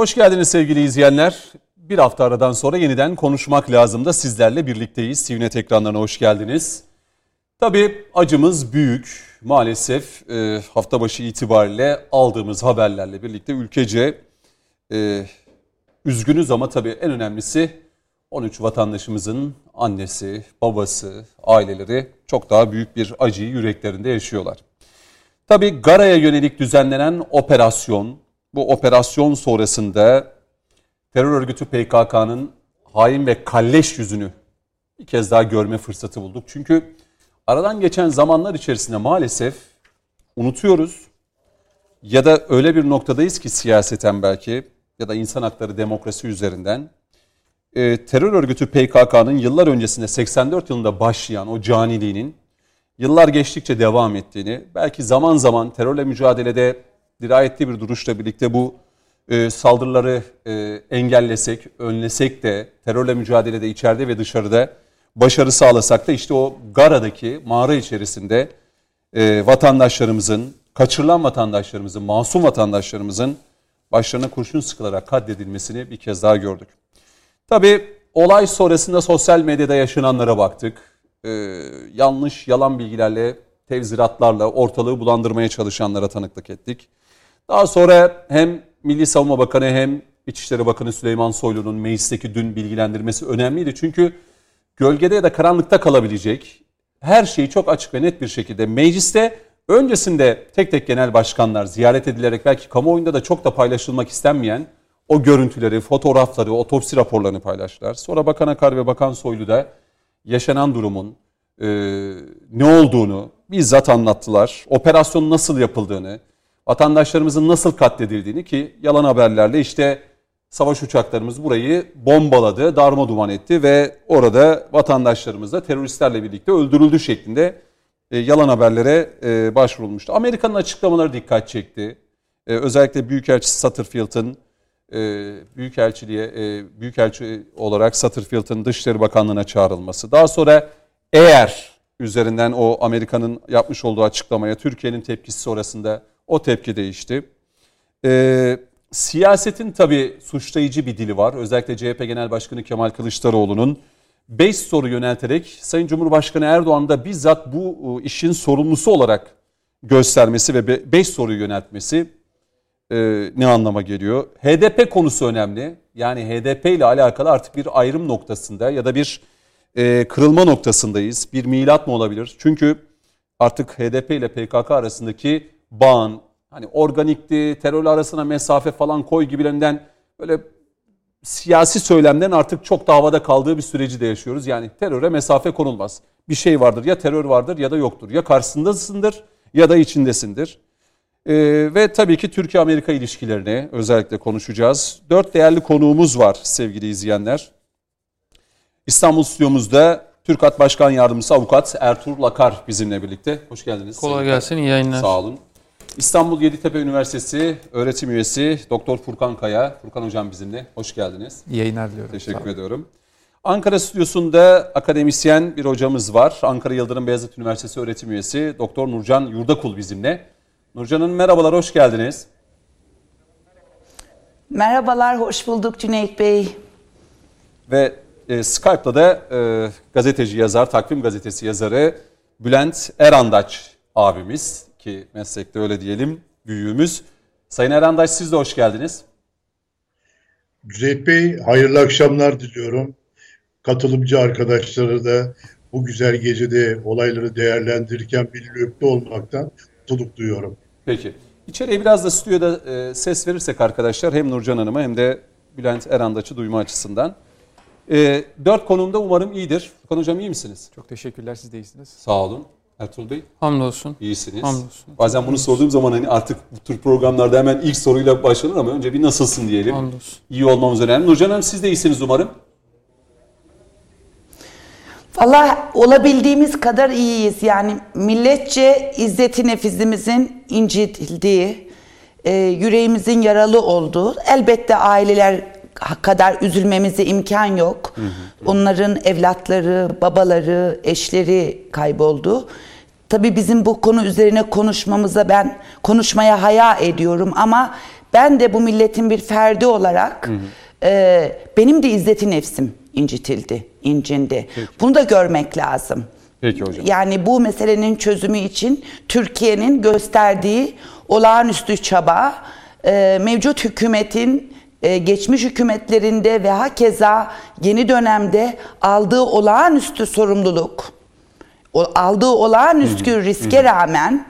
Hoş geldiniz sevgili izleyenler. Bir hafta aradan sonra yeniden konuşmak lazım da sizlerle birlikteyiz. TVNet ekranlarına hoş geldiniz. Tabii acımız büyük. Maalesef e, hafta başı itibariyle aldığımız haberlerle birlikte ülkece e, üzgünüz ama tabii en önemlisi 13 vatandaşımızın annesi, babası, aileleri çok daha büyük bir acıyı yüreklerinde yaşıyorlar. Tabii Gara'ya yönelik düzenlenen operasyon, bu operasyon sonrasında terör örgütü PKK'nın hain ve kalleş yüzünü bir kez daha görme fırsatı bulduk. Çünkü aradan geçen zamanlar içerisinde maalesef unutuyoruz ya da öyle bir noktadayız ki siyaseten belki ya da insan hakları demokrasi üzerinden e, terör örgütü PKK'nın yıllar öncesinde 84 yılında başlayan o caniliğinin yıllar geçtikçe devam ettiğini, belki zaman zaman terörle mücadelede dirayetli bir duruşla birlikte bu e, saldırıları e, engellesek, önlesek de terörle mücadelede içeride ve dışarıda başarı sağlasak da işte o Gara'daki mağara içerisinde e, vatandaşlarımızın, kaçırılan vatandaşlarımızın, masum vatandaşlarımızın başlarına kurşun sıkılarak katledilmesini bir kez daha gördük. Tabii olay sonrasında sosyal medyada yaşananlara baktık. Ee, yanlış, yalan bilgilerle, tevziratlarla ortalığı bulandırmaya çalışanlara tanıklık ettik. Daha sonra hem Milli Savunma Bakanı hem İçişleri Bakanı Süleyman Soylu'nun meclisteki dün bilgilendirmesi önemliydi. Çünkü gölgede ya da karanlıkta kalabilecek her şeyi çok açık ve net bir şekilde mecliste öncesinde tek tek genel başkanlar ziyaret edilerek belki kamuoyunda da çok da paylaşılmak istenmeyen o görüntüleri, fotoğrafları, otopsi raporlarını paylaştılar. Sonra Bakan Akar ve Bakan Soylu da yaşanan durumun e, ne olduğunu bizzat anlattılar. Operasyonun nasıl yapıldığını, vatandaşlarımızın nasıl katledildiğini ki yalan haberlerle işte savaş uçaklarımız burayı bombaladı, darma duman etti ve orada vatandaşlarımız da teröristlerle birlikte öldürüldü şeklinde e, yalan haberlere e, başvurulmuştu. Amerika'nın açıklamaları dikkat çekti. E, özellikle Büyükelçisi Satterfield'ın e, Büyükelçiliğe, e, Büyükelçi olarak Satterfield'ın Dışişleri Bakanlığı'na çağrılması. Daha sonra eğer üzerinden o Amerika'nın yapmış olduğu açıklamaya Türkiye'nin tepkisi sonrasında o tepki değişti. E, siyasetin tabii suçlayıcı bir dili var. Özellikle CHP Genel Başkanı Kemal Kılıçdaroğlu'nun 5 soru yönelterek Sayın Cumhurbaşkanı Erdoğan da bizzat bu işin sorumlusu olarak göstermesi ve 5 soruyu yöneltmesi e, ne anlama geliyor? HDP konusu önemli. Yani HDP ile alakalı artık bir ayrım noktasında ya da bir e, kırılma noktasındayız. Bir milat mı olabilir? Çünkü artık HDP ile PKK arasındaki bağın hani organikti, terörle arasına mesafe falan koy gibilerinden böyle siyasi söylemden artık çok da havada kaldığı bir süreci de yaşıyoruz. Yani teröre mesafe konulmaz. Bir şey vardır ya terör vardır ya da yoktur. Ya karşısındasındır ya da içindesindir. Ee, ve tabii ki Türkiye-Amerika ilişkilerini özellikle konuşacağız. Dört değerli konuğumuz var sevgili izleyenler. İstanbul stüdyomuzda TÜRKAT Başkan Yardımcısı Avukat Ertuğrul Akar bizimle birlikte. Hoş geldiniz. Kolay gelsin, iyi yayınlar. Sağ olun. İstanbul Yeditepe Üniversitesi öğretim üyesi Doktor Furkan Kaya. Furkan Hocam bizimle. Hoş geldiniz. İyi yayınlar diliyorum. Teşekkür ediyorum. Ankara stüdyosunda akademisyen bir hocamız var. Ankara Yıldırım Beyazıt Üniversitesi öğretim üyesi Doktor Nurcan Yurdakul bizimle. Nurcan Hanım merhabalar, hoş geldiniz. Merhabalar, hoş bulduk Cüneyt Bey. Ve e, Skype'da da e, gazeteci yazar, Takvim Gazetesi yazarı Bülent Erandaç abimiz ki meslekte öyle diyelim büyüğümüz. Sayın Erandaç siz de hoş geldiniz. Cüneyt Bey hayırlı akşamlar diliyorum. Katılımcı arkadaşlara da bu güzel gecede olayları değerlendirirken birlikte olmaktan mutluluk duyuyorum. Peki. İçeriye biraz da stüdyoda e, ses verirsek arkadaşlar hem Nurcan Hanım'a hem de Bülent Erandaç'ı duyma açısından. E, dört konumda umarım iyidir. Furkan Hocam iyi misiniz? Çok teşekkürler siz de iyisiniz. Sağ olun. Ertuğrul Bey? Hamdolsun. İyisiniz. Hamdolsun. Bazen bunu sorduğum zaman hani artık bu tür programlarda hemen ilk soruyla başlanır ama önce bir nasılsın diyelim. Hamdolsun. İyi olmamız önemli. Nurcan Hanım siz de iyisiniz umarım. Valla olabildiğimiz kadar iyiyiz. Yani milletçe izzeti nefizimizin incitildiği, e, yüreğimizin yaralı olduğu, elbette aileler kadar üzülmemize imkan yok. Hı hı. Onların evlatları, babaları, eşleri kayboldu. Tabii bizim bu konu üzerine konuşmamıza ben konuşmaya haya ediyorum ama ben de bu milletin bir ferdi olarak e, benim de izzeti nefsim incitildi, incindi. Bunu da görmek lazım. Peki hocam. Yani bu meselenin çözümü için Türkiye'nin gösterdiği olağanüstü çaba, e, mevcut hükümetin e, geçmiş hükümetlerinde ve hakeza yeni dönemde aldığı olağanüstü sorumluluk, o, aldığı olağanüstü riske rağmen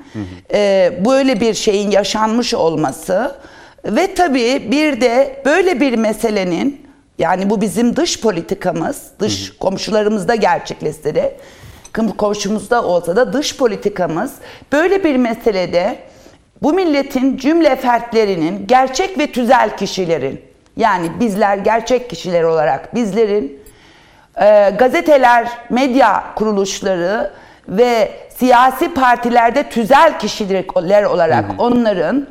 e, böyle bir şeyin yaşanmış olması ve tabii bir de böyle bir meselenin yani bu bizim dış politikamız, dış komşularımızda gerçekleşse de komşumuzda olsa da dış politikamız böyle bir meselede bu milletin cümle fertlerinin gerçek ve tüzel kişilerin yani bizler gerçek kişiler olarak bizlerin e, gazeteler, medya kuruluşları ve siyasi partilerde tüzel kişiler olarak onların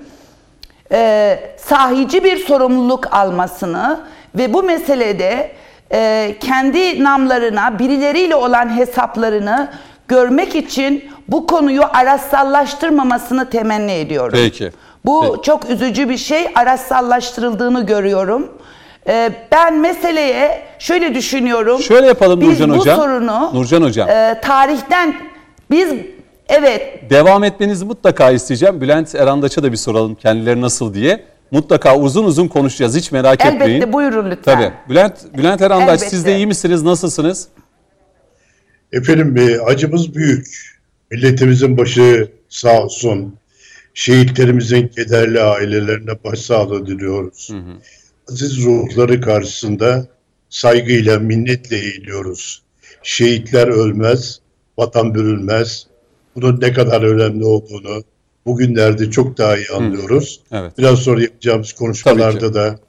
e, sahici bir sorumluluk almasını ve bu meselede e, kendi namlarına birileriyle olan hesaplarını görmek için bu konuyu araçsallaştırmamasını temenni ediyorum. Peki. Bu Peki. çok üzücü bir şey. Araçsallaştırıldığını görüyorum. Ee, ben meseleye şöyle düşünüyorum. Şöyle yapalım Biz Nurcan bu Hocam. sorunu Nurcan Hocam. e, tarihten biz evet Devam etmenizi mutlaka isteyeceğim. Bülent Erandaç'a da bir soralım kendileri nasıl diye. Mutlaka uzun uzun konuşacağız hiç merak elbette etmeyin. buyurun lütfen. Tabii. Bülent Bülent Erandaç Elbette. siz de iyi misiniz? Nasılsınız? Efendim e, acımız büyük. Milletimizin başı sağ olsun. Şehitlerimizin kederli ailelerine başsağlığı diliyoruz. Aziz ruhları karşısında saygıyla, minnetle eğiliyoruz. Şehitler ölmez, vatan bürülmez. Bunun ne kadar önemli olduğunu bugünlerde çok daha iyi anlıyoruz. Evet. Biraz sonra yapacağımız konuşmalarda da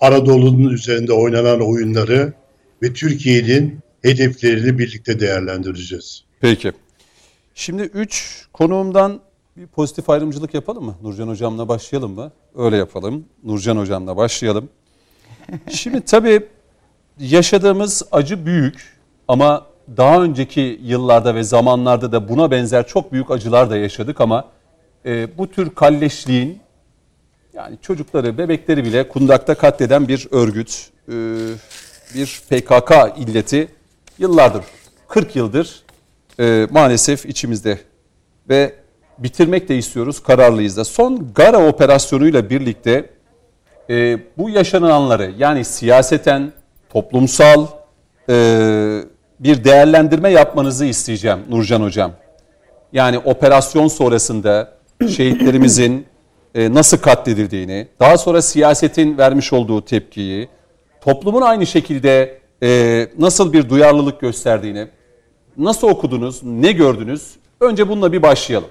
Anadolu'nun üzerinde oynanan oyunları ve Türkiye'nin hedeflerini birlikte değerlendireceğiz. Peki. Şimdi 3 konuğumdan bir pozitif ayrımcılık yapalım mı? Nurcan Hocam'la başlayalım mı? Öyle yapalım. Nurcan Hocam'la başlayalım. Şimdi tabii yaşadığımız acı büyük ama daha önceki yıllarda ve zamanlarda da buna benzer çok büyük acılar da yaşadık ama e, bu tür kalleşliğin yani çocukları, bebekleri bile kundakta katleden bir örgüt, e, bir PKK illeti yıllardır, 40 yıldır e, maalesef içimizde ve bitirmek de istiyoruz, kararlıyız da. Son Gara operasyonuyla birlikte e, bu yaşananları yani siyaseten, toplumsal e, bir değerlendirme yapmanızı isteyeceğim Nurcan Hocam. Yani operasyon sonrasında şehitlerimizin e, nasıl katledildiğini, daha sonra siyasetin vermiş olduğu tepkiyi, toplumun aynı şekilde e, nasıl bir duyarlılık gösterdiğini, nasıl okudunuz, ne gördünüz? Önce bununla bir başlayalım.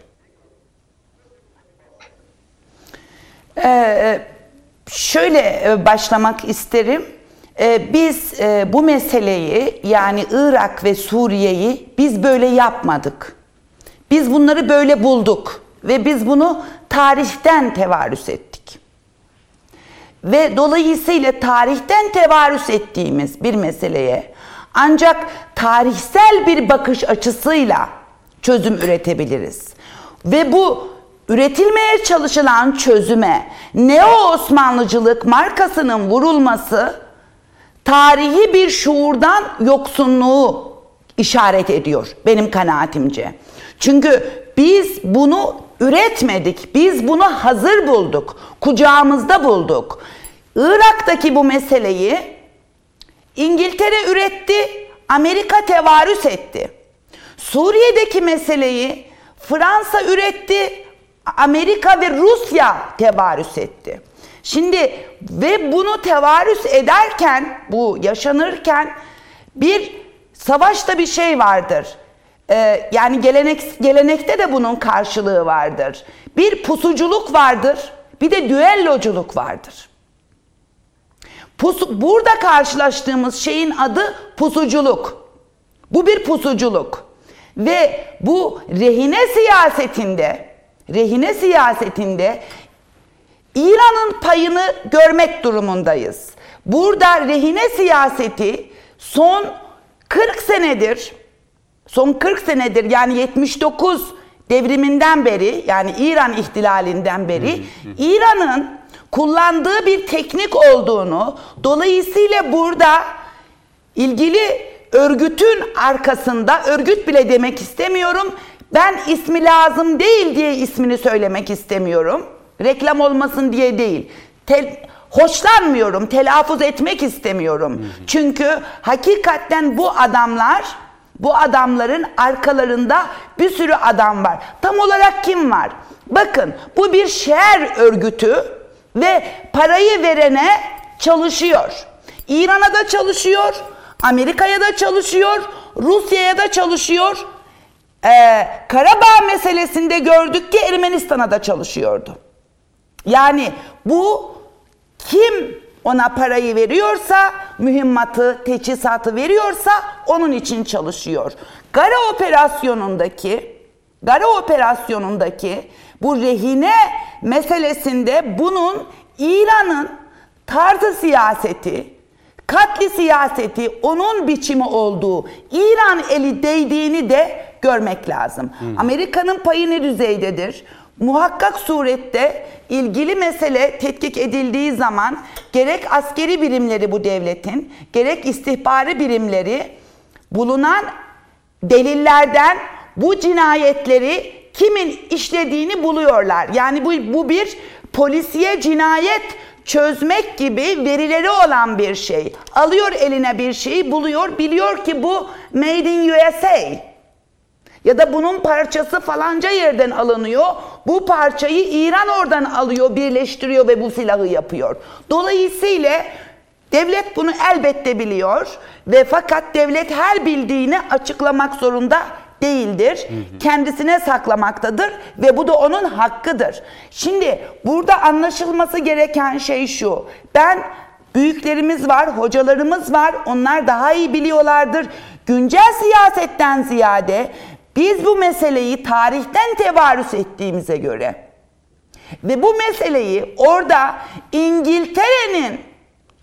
Şöyle e, başlamak isterim. E, Biz e, bu meseleyi yani Irak ve Suriye'yi biz böyle yapmadık. Biz bunları böyle bulduk ve biz bunu tarihten tevarüs ettik. Ve dolayısıyla tarihten tevarüs ettiğimiz bir meseleye ancak tarihsel bir bakış açısıyla çözüm üretebiliriz. Ve bu üretilmeye çalışılan çözüme Neo Osmanlıcılık markasının vurulması tarihi bir şuurdan yoksunluğu işaret ediyor benim kanaatimce. Çünkü biz bunu üretmedik. Biz bunu hazır bulduk. Kucağımızda bulduk. Irak'taki bu meseleyi İngiltere üretti, Amerika tevarüs etti. Suriye'deki meseleyi Fransa üretti, Amerika ve Rusya tevarüs etti. Şimdi ve bunu tevarüs ederken, bu yaşanırken bir savaşta bir şey vardır. Ee, yani gelenek gelenekte de bunun karşılığı vardır. Bir pusuculuk vardır, bir de düelloculuk vardır. Pusu, burada karşılaştığımız şeyin adı pusuculuk. Bu bir pusuculuk. Ve bu rehine siyasetinde, rehine siyasetinde İran'ın payını görmek durumundayız. Burada rehine siyaseti son 40 senedir, son 40 senedir yani 79 devriminden beri yani İran ihtilalinden beri İran'ın kullandığı bir teknik olduğunu, dolayısıyla burada ilgili örgütün arkasında, örgüt bile demek istemiyorum, ben ismi lazım değil diye ismini söylemek istemiyorum. Reklam olmasın diye değil. Tel, hoşlanmıyorum, telaffuz etmek istemiyorum. Çünkü hakikaten bu adamlar, bu adamların arkalarında bir sürü adam var. Tam olarak kim var? Bakın bu bir şehir örgütü ve parayı verene çalışıyor. İran'a da çalışıyor, Amerika'ya da çalışıyor, Rusya'ya da çalışıyor. Ee, Karabağ meselesinde gördük ki Ermenistan'a da çalışıyordu. Yani bu kim ona parayı veriyorsa, mühimmatı, teçhizatı veriyorsa onun için çalışıyor. Gara operasyonundaki, Gara operasyonundaki bu rehine meselesinde bunun İran'ın tarzı siyaseti, katli siyaseti onun biçimi olduğu, İran eli değdiğini de görmek lazım. Hmm. Amerika'nın payı ne düzeydedir? Muhakkak surette ilgili mesele tetkik edildiği zaman gerek askeri birimleri bu devletin, gerek istihbari birimleri bulunan delillerden bu cinayetleri kimin işlediğini buluyorlar. Yani bu, bu bir polisiye cinayet çözmek gibi verileri olan bir şey. Alıyor eline bir şeyi buluyor, biliyor ki bu made in USA. Ya da bunun parçası falanca yerden alınıyor. Bu parçayı İran oradan alıyor, birleştiriyor ve bu silahı yapıyor. Dolayısıyla devlet bunu elbette biliyor ve fakat devlet her bildiğini açıklamak zorunda değildir. Kendisine saklamaktadır ve bu da onun hakkıdır. Şimdi burada anlaşılması gereken şey şu. Ben büyüklerimiz var, hocalarımız var. Onlar daha iyi biliyorlardır. Güncel siyasetten ziyade biz bu meseleyi tarihten tevarüs ettiğimize göre ve bu meseleyi orada İngiltere'nin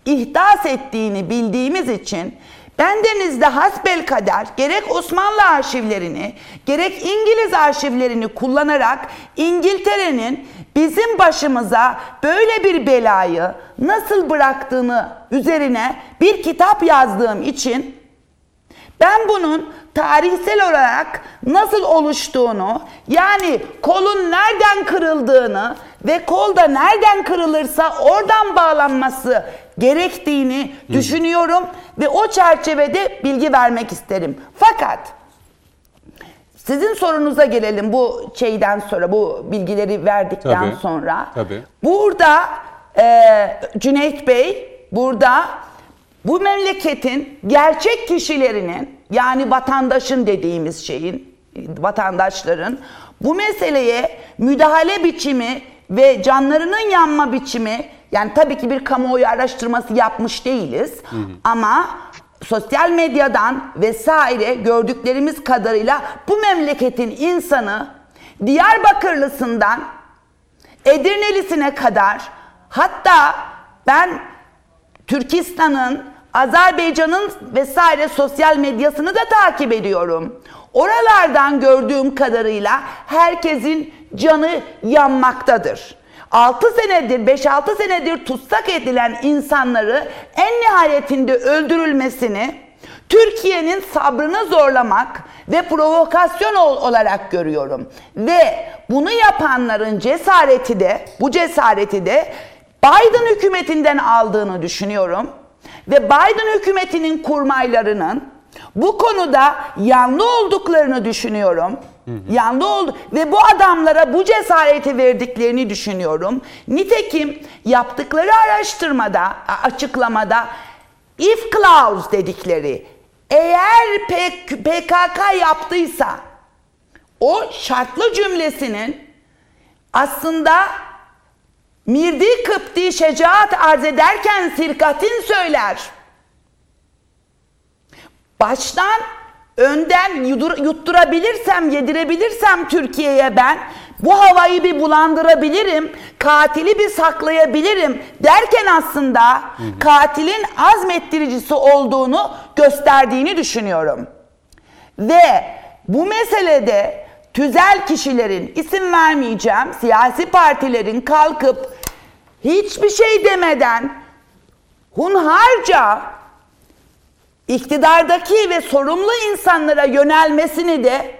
ihdas ettiğini bildiğimiz için Bendenizde hasbel kader gerek Osmanlı arşivlerini gerek İngiliz arşivlerini kullanarak İngiltere'nin bizim başımıza böyle bir belayı nasıl bıraktığını üzerine bir kitap yazdığım için ben bunun tarihsel olarak nasıl oluştuğunu yani kolun nereden kırıldığını ve kolda nereden kırılırsa oradan bağlanması gerektiğini düşünüyorum ve o çerçevede bilgi vermek isterim. Fakat sizin sorunuza gelelim bu şeyden sonra, bu bilgileri verdikten tabii, sonra. Tabii. Burada e, Cüneyt Bey, burada bu memleketin gerçek kişilerinin yani vatandaşın dediğimiz şeyin, vatandaşların bu meseleye müdahale biçimi ve canlarının yanma biçimi yani tabii ki bir kamuoyu araştırması yapmış değiliz hı hı. ama sosyal medyadan vesaire gördüklerimiz kadarıyla bu memleketin insanı Diyarbakırlısından Edirnelisine kadar hatta ben Türkistan'ın, Azerbaycan'ın vesaire sosyal medyasını da takip ediyorum. Oralardan gördüğüm kadarıyla herkesin canı yanmaktadır. 6 senedir, 5-6 senedir tutsak edilen insanları en nihayetinde öldürülmesini Türkiye'nin sabrını zorlamak ve provokasyon olarak görüyorum. Ve bunu yapanların cesareti de, bu cesareti de Biden hükümetinden aldığını düşünüyorum. Ve Biden hükümetinin kurmaylarının bu konuda yanlı olduklarını düşünüyorum. Yanlı oldu ve bu adamlara bu cesareti verdiklerini düşünüyorum. Nitekim yaptıkları araştırmada, açıklamada if clause dedikleri eğer PKK yaptıysa o şartlı cümlesinin aslında mirdi kıpti şecaat arz ederken sirkatin söyler. Baştan önden yutturabilirsem, yedirebilirsem Türkiye'ye ben bu havayı bir bulandırabilirim, katili bir saklayabilirim derken aslında hı hı. katilin azmettiricisi olduğunu gösterdiğini düşünüyorum. Ve bu meselede tüzel kişilerin, isim vermeyeceğim, siyasi partilerin kalkıp hiçbir şey demeden hunharca iktidardaki ve sorumlu insanlara yönelmesini de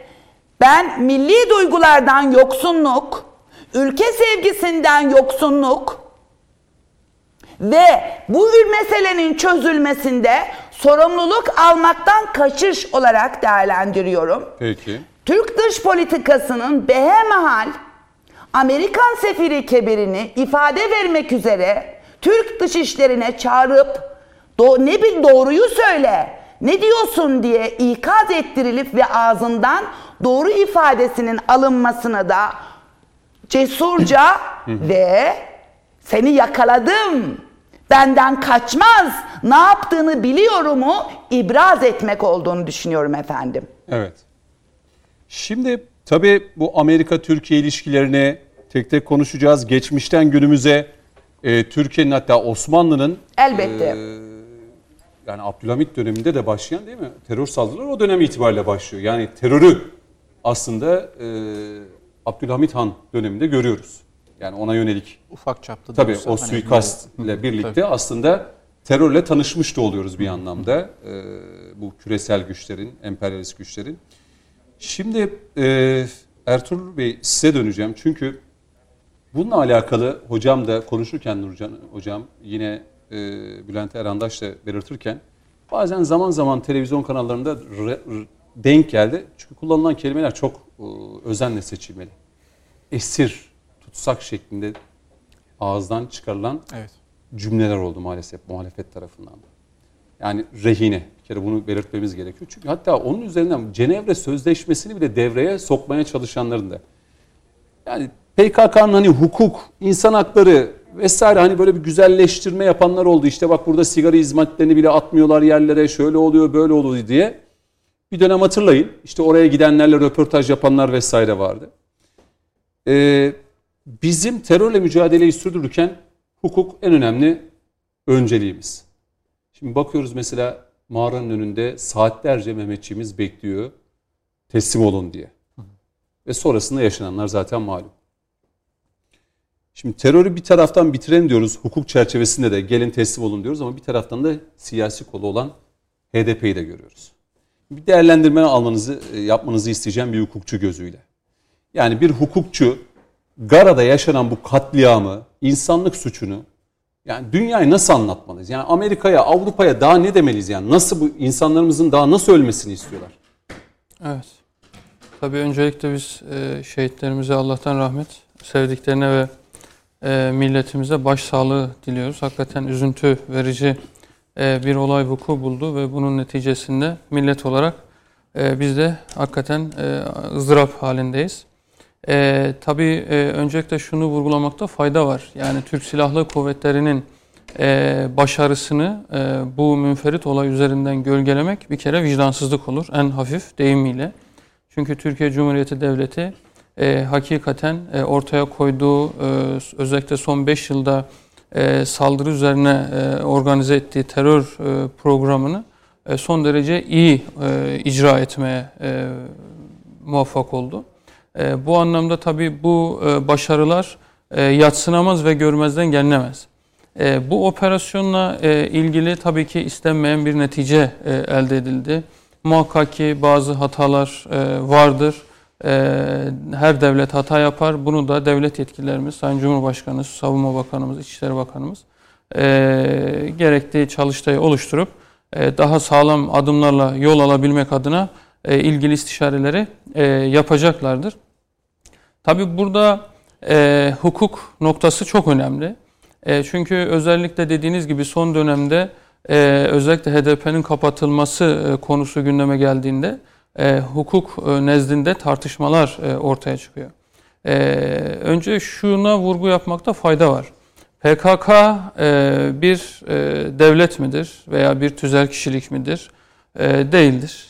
ben milli duygulardan yoksunluk, ülke sevgisinden yoksunluk ve bu meselenin çözülmesinde sorumluluk almaktan kaçış olarak değerlendiriyorum. Peki. Türk dış politikasının behemahal Amerikan sefiri kebirini ifade vermek üzere Türk dışişlerine çağırıp do ne bil doğruyu söyle ne diyorsun diye ikaz ettirilip ve ağzından doğru ifadesinin alınmasına da cesurca ve seni yakaladım benden kaçmaz ne yaptığını biliyorumu ibraz etmek olduğunu düşünüyorum efendim. Evet. Şimdi tabii bu Amerika-Türkiye ilişkilerini tek tek konuşacağız. Geçmişten günümüze e, Türkiye'nin hatta Osmanlı'nın Elbette. e, yani Abdülhamit döneminde de başlayan değil mi? Terör saldırıları o dönem itibariyle başlıyor. Yani terörü aslında e, Abdülhamit Han döneminde görüyoruz. Yani ona yönelik Ufak çapta. Tabii o hani- suikast Hı, ile birlikte aslında terörle tanışmış da oluyoruz bir anlamda. Ee, bu küresel güçlerin, emperyalist güçlerin. Şimdi e, Ertuğrul Bey size döneceğim. Çünkü bununla alakalı hocam da konuşurken Nurcan hocam yine e, Bülent Erandaş da belirtirken bazen zaman zaman televizyon kanallarında re- r- denk geldi. Çünkü kullanılan kelimeler çok e, özenle seçilmeli. Esir, tutsak şeklinde ağızdan çıkarılan Evet. cümleler oldu maalesef muhalefet tarafından da. Yani rehine. Bir kere bunu belirtmemiz gerekiyor. Çünkü hatta onun üzerinden Cenevre Sözleşmesi'ni bile devreye sokmaya çalışanların da. Yani PKK'nın hani hukuk, insan hakları vesaire hani böyle bir güzelleştirme yapanlar oldu. İşte bak burada sigara hizmetlerini bile atmıyorlar yerlere şöyle oluyor böyle oluyor diye. Bir dönem hatırlayın. İşte oraya gidenlerle röportaj yapanlar vesaire vardı. Ee, bizim terörle mücadeleyi sürdürürken hukuk en önemli önceliğimiz. Şimdi bakıyoruz mesela mağaranın önünde saatlerce Mehmetçiğimiz bekliyor teslim olun diye. Ve sonrasında yaşananlar zaten malum. Şimdi terörü bir taraftan bitirelim diyoruz. Hukuk çerçevesinde de gelin teslim olun diyoruz ama bir taraftan da siyasi kolu olan HDP'yi de görüyoruz. Bir değerlendirme almanızı, e, yapmanızı isteyeceğim bir hukukçu gözüyle. Yani bir hukukçu Gara'da yaşanan bu katliamı, insanlık suçunu yani dünyayı nasıl anlatmalıyız? Yani Amerika'ya, Avrupa'ya daha ne demeliyiz? Yani nasıl bu insanlarımızın daha nasıl ölmesini istiyorlar? Evet. Tabii öncelikle biz e, şehitlerimize Allah'tan rahmet, sevdiklerine ve e, milletimize başsağlığı diliyoruz. Hakikaten üzüntü verici e, bir olay vuku buldu ve bunun neticesinde millet olarak e, biz de hakikaten e, ızdırap halindeyiz. E, tabii e, öncelikle şunu vurgulamakta fayda var. Yani Türk Silahlı Kuvvetleri'nin başarısını bu münferit olay üzerinden gölgelemek bir kere vicdansızlık olur en hafif deyimiyle. Çünkü Türkiye Cumhuriyeti Devleti e, hakikaten e, ortaya koyduğu e, özellikle son 5 yılda e, saldırı üzerine e, organize ettiği terör e, programını e, son derece iyi e, icra etmeye e, muvaffak oldu. E, bu anlamda tabii bu e, başarılar e, yatsınamaz ve görmezden gelinemez. E, bu operasyonla e, ilgili tabii ki istenmeyen bir netice e, elde edildi. Muhakkak ki bazı hatalar e, vardır. E, her devlet hata yapar. Bunu da devlet yetkililerimiz, Sayın Cumhurbaşkanı, Savunma Bakanımız, İçişleri Bakanımız e, gerektiği çalıştayı oluşturup e, daha sağlam adımlarla yol alabilmek adına ilgili istişareleri yapacaklardır. Tabi burada hukuk noktası çok önemli. Çünkü özellikle dediğiniz gibi son dönemde özellikle HDP'nin kapatılması konusu gündeme geldiğinde e, hukuk e, nezdinde tartışmalar e, ortaya çıkıyor. E, önce şuna vurgu yapmakta fayda var. PKK e, bir e, devlet midir veya bir tüzel kişilik midir? E, değildir.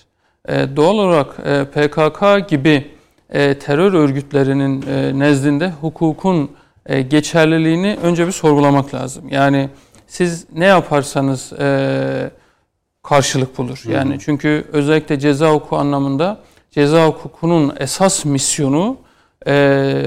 E, doğal olarak e, PKK gibi e, terör örgütlerinin e, nezdinde hukukun e, geçerliliğini önce bir sorgulamak lazım. Yani siz ne yaparsanız e, karşılık bulur. Yani çünkü özellikle ceza hukuku anlamında ceza hukukunun esas misyonu e,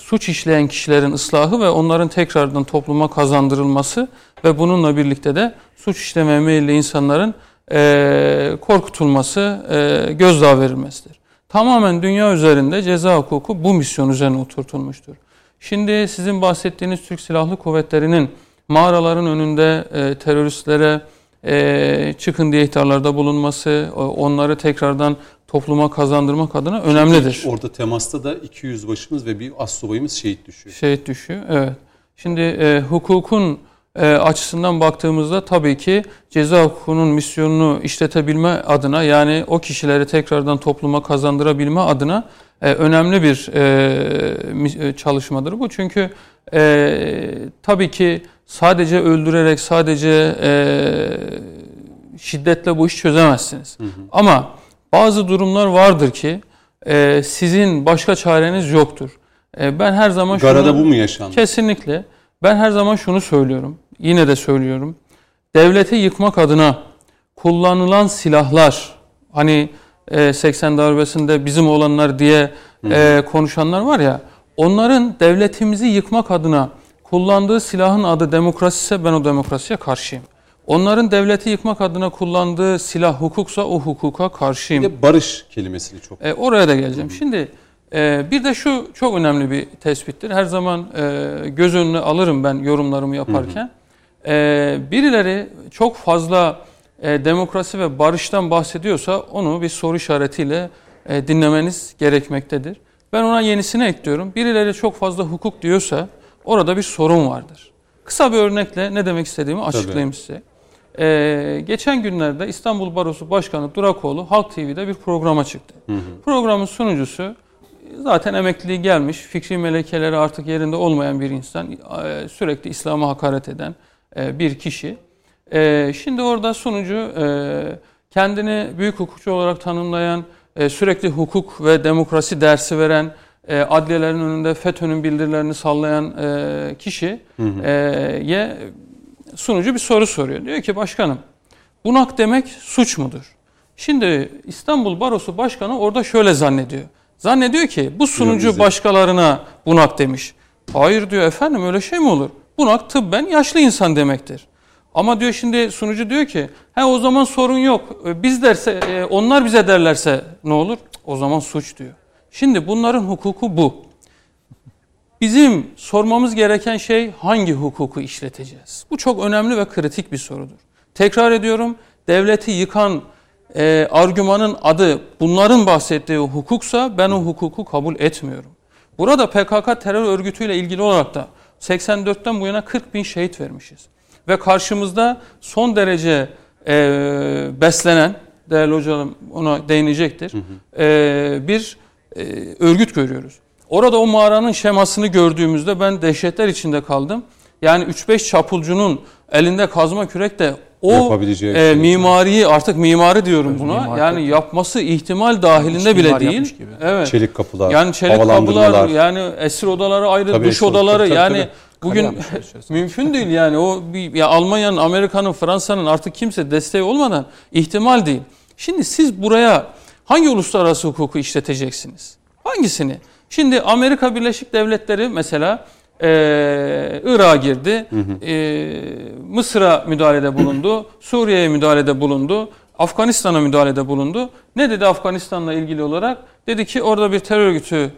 suç işleyen kişilerin ıslahı ve onların tekrardan topluma kazandırılması ve bununla birlikte de suç işlemeye meyilli insanların e, korkutulması, e, gözdağı verilmesidir. Tamamen dünya üzerinde ceza hukuku bu misyon üzerine oturtulmuştur. Şimdi sizin bahsettiğiniz Türk Silahlı Kuvvetleri'nin mağaraların önünde e, teröristlere e, çıkın diye ihtarlarda bulunması, onları tekrardan topluma kazandırmak adına önemlidir. Orada temasta da 200 başımız ve bir astsubayımız şehit düşüyor. Şehit düşüyor, evet. Şimdi e, hukukun e, açısından baktığımızda tabii ki ceza hukukunun misyonunu işletebilme adına yani o kişileri tekrardan topluma kazandırabilme adına e, önemli bir e, e çalışmadır bu. Çünkü e, tabii ki sadece öldürerek sadece e, şiddetle bu işi çözemezsiniz. Hı hı. Ama bazı durumlar vardır ki e, sizin başka çareniz yoktur. E, ben her zaman Garada şunu, bu mu yaşandı? Kesinlikle. Ben her zaman şunu söylüyorum. Yine de söylüyorum. Devleti yıkmak adına kullanılan silahlar hani e, 80 darbesinde bizim olanlar diye e, konuşanlar var ya onların devletimizi yıkmak adına kullandığı silahın adı demokrasi ise ben o demokrasiye karşıyım. Onların devleti yıkmak adına kullandığı silah hukuksa o hukuka karşıyım. Bir de barış kelimesini çok. E, oraya da geleceğim. Şimdi e, bir de şu çok önemli bir tespittir. Her zaman e, göz önüne alırım ben yorumlarımı yaparken. Hı hı. E, birileri çok fazla e, demokrasi ve barıştan bahsediyorsa onu bir soru işaretiyle e, dinlemeniz gerekmektedir. Ben ona yenisini ekliyorum. Birileri çok fazla hukuk diyorsa orada bir sorun vardır. Kısa bir örnekle ne demek istediğimi açıklayayım Tabii. size. Ee, geçen günlerde İstanbul Barosu Başkanı Durakoğlu Halk TV'de bir programa çıktı. Hı hı. Programın sunucusu zaten emekliliği gelmiş, fikri melekeleri artık yerinde olmayan bir insan, e, sürekli İslam'a hakaret eden e, bir kişi. E, şimdi orada sunucu kendini büyük hukukçu olarak tanımlayan, sürekli hukuk ve demokrasi dersi veren, adliyelerin önünde FETÖ'nün bildirilerini sallayan kişiye sunucu bir soru soruyor. Diyor ki başkanım bunak demek suç mudur? Şimdi İstanbul Barosu Başkanı orada şöyle zannediyor. Zannediyor ki bu sunucu başkalarına bunak demiş. Hayır diyor efendim öyle şey mi olur? Bunak tıbben yaşlı insan demektir. Ama diyor şimdi sunucu diyor ki he o zaman sorun yok. E, biz derse e, onlar bize derlerse ne olur? O zaman suç diyor. Şimdi bunların hukuku bu. Bizim sormamız gereken şey hangi hukuku işleteceğiz? Bu çok önemli ve kritik bir sorudur. Tekrar ediyorum devleti yıkan e, argümanın adı bunların bahsettiği hukuksa ben o hukuku kabul etmiyorum. Burada PKK terör örgütüyle ilgili olarak da 84'ten bu yana 40 bin şehit vermişiz. Ve karşımızda son derece e, beslenen, değerli hocam ona değinecektir, hı hı. E, bir e, örgüt görüyoruz. Orada o mağaranın şemasını gördüğümüzde ben dehşetler içinde kaldım. Yani 3-5 çapulcunun elinde kazma kürek de o e, şey. mimariyi artık mimarı diyorum evet, buna. Mimar yani yapması ihtimal dahilinde Hiç bile değil. Gibi. Evet. Çelik kapılar. Yani çelik kapılar yani esir odaları ayrı, tabii, duş odaları tabii, yani tabii. bugün mümkün değil yani o bir, ya Almanya'nın, Amerika'nın, Fransa'nın artık kimse desteği olmadan ihtimal değil. Şimdi siz buraya hangi uluslararası hukuku işleteceksiniz? Hangisini? Şimdi Amerika Birleşik Devletleri mesela e, Irak'a girdi, hı hı. Mısır'a müdahalede bulundu, Suriye'ye müdahalede bulundu, Afganistan'a müdahalede bulundu. Ne dedi Afganistan'la ilgili olarak? Dedi ki orada bir terör örgütü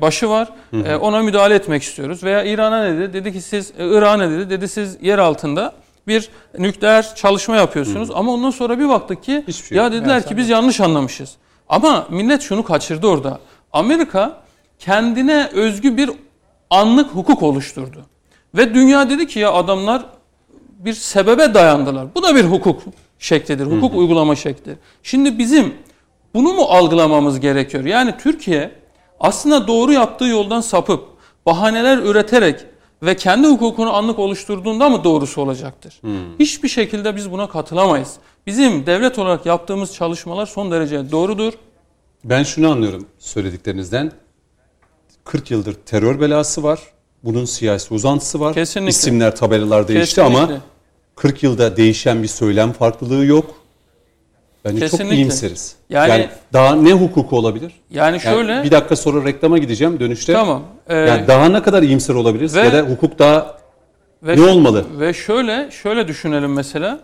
başı var, hı hı. Ona müdahale etmek istiyoruz. Veya İran'a ne dedi? Dedi ki siz, Irak'a ne dedi? Dedi siz yer altında bir nükleer çalışma yapıyorsunuz. Hı hı. Ama ondan sonra bir baktık ki şey ya dediler ki biz yanlış anlamışız. Ama millet şunu kaçırdı orada. Amerika kendine özgü bir anlık hukuk oluşturdu. Ve dünya dedi ki ya adamlar bir sebebe dayandılar. Bu da bir hukuk şeklidir, hukuk hı uygulama şekli. Şimdi bizim bunu mu algılamamız gerekiyor? Yani Türkiye aslında doğru yaptığı yoldan sapıp bahaneler üreterek ve kendi hukukunu anlık oluşturduğunda mı doğrusu olacaktır? Hmm. Hiçbir şekilde biz buna katılamayız. Bizim devlet olarak yaptığımız çalışmalar son derece doğrudur. Ben şunu anlıyorum söylediklerinizden. 40 yıldır terör belası var. Bunun siyasi uzantısı var. Kesinlikle. İsimler, tabelalar değişti Kesinlikle. ama 40 yılda değişen bir söylem farklılığı yok. Bence çok Kesinlikle. iyimseriz. Yani- Yani, daha ne hukuku olabilir? Yani Yani şöyle bir dakika sonra reklama gideceğim dönüşte. tamam. Ee, Yani daha ne kadar iyimser olabiliriz ve- ya da hukuk daha ve ne olmalı? Ve şöyle şöyle düşünelim mesela.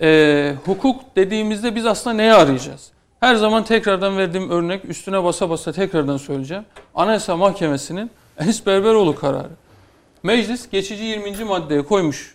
Ee, hukuk dediğimizde biz aslında neyi arayacağız? Her zaman tekrardan verdiğim örnek üstüne basa basa tekrardan söyleyeceğim. Anayasa Mahkemesi'nin Enis Berberoğlu kararı. Meclis geçici 20. maddeye koymuş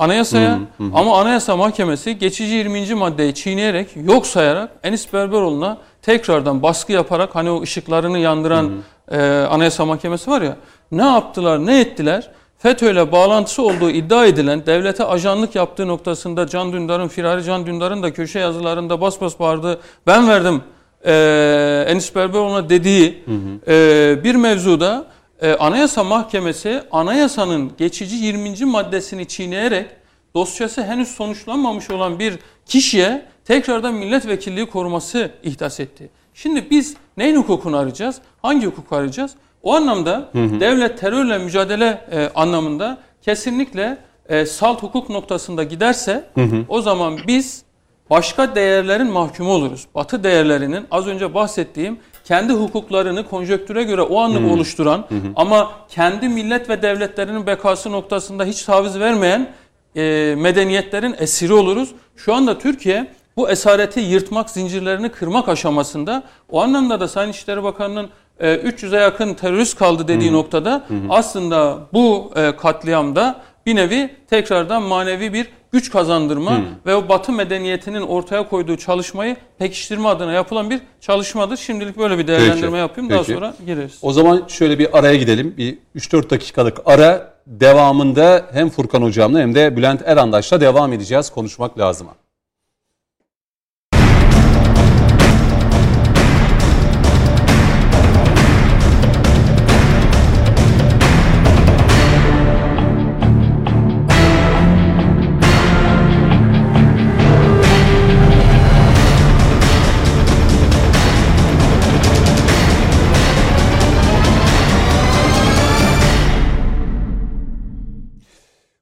anayasaya ama Anayasa Mahkemesi geçici 20. maddeyi çiğneyerek yok sayarak Enis Berberoğlu'na tekrardan baskı yaparak hani o ışıklarını yandıran e, Anayasa Mahkemesi var ya ne yaptılar ne ettiler? FETÖ'yle bağlantısı olduğu iddia edilen devlete ajanlık yaptığı noktasında Can Dündar'ın firari Can Dündar'ın da köşe yazılarında bas bas bağırdığı ben verdim e, Enis Berberoğlu'na dediği e, bir mevzuda e, Anayasa Mahkemesi anayasanın geçici 20. maddesini çiğneyerek dosyası henüz sonuçlanmamış olan bir kişiye tekrardan milletvekilliği koruması ihdas etti. Şimdi biz neyin hukukunu arayacağız? Hangi hukuku arayacağız? O anlamda devlet terörle mücadele e, anlamında kesinlikle e, salt hukuk noktasında giderse o zaman biz başka değerlerin mahkumu oluruz. Batı değerlerinin az önce bahsettiğim kendi hukuklarını konjöktüre göre o anlık oluşturan ama kendi millet ve devletlerinin bekası noktasında hiç taviz vermeyen e, medeniyetlerin esiri oluruz. Şu anda Türkiye bu esareti yırtmak, zincirlerini kırmak aşamasında. O anlamda da Sayın İçişleri Bakanı'nın e, 300'e yakın terörist kaldı dediği noktada aslında bu e, katliamda bir nevi tekrardan manevi bir güç kazandırma ve o Batı medeniyetinin ortaya koyduğu çalışmayı pekiştirme adına yapılan bir çalışmadır. Şimdilik böyle bir değerlendirme Peki, yapayım. Daha peki. sonra gireriz. O zaman şöyle bir araya gidelim. Bir 3-4 dakikalık ara devamında hem Furkan Hocam'la hem de Bülent Erandaş'la devam edeceğiz. Konuşmak lazım.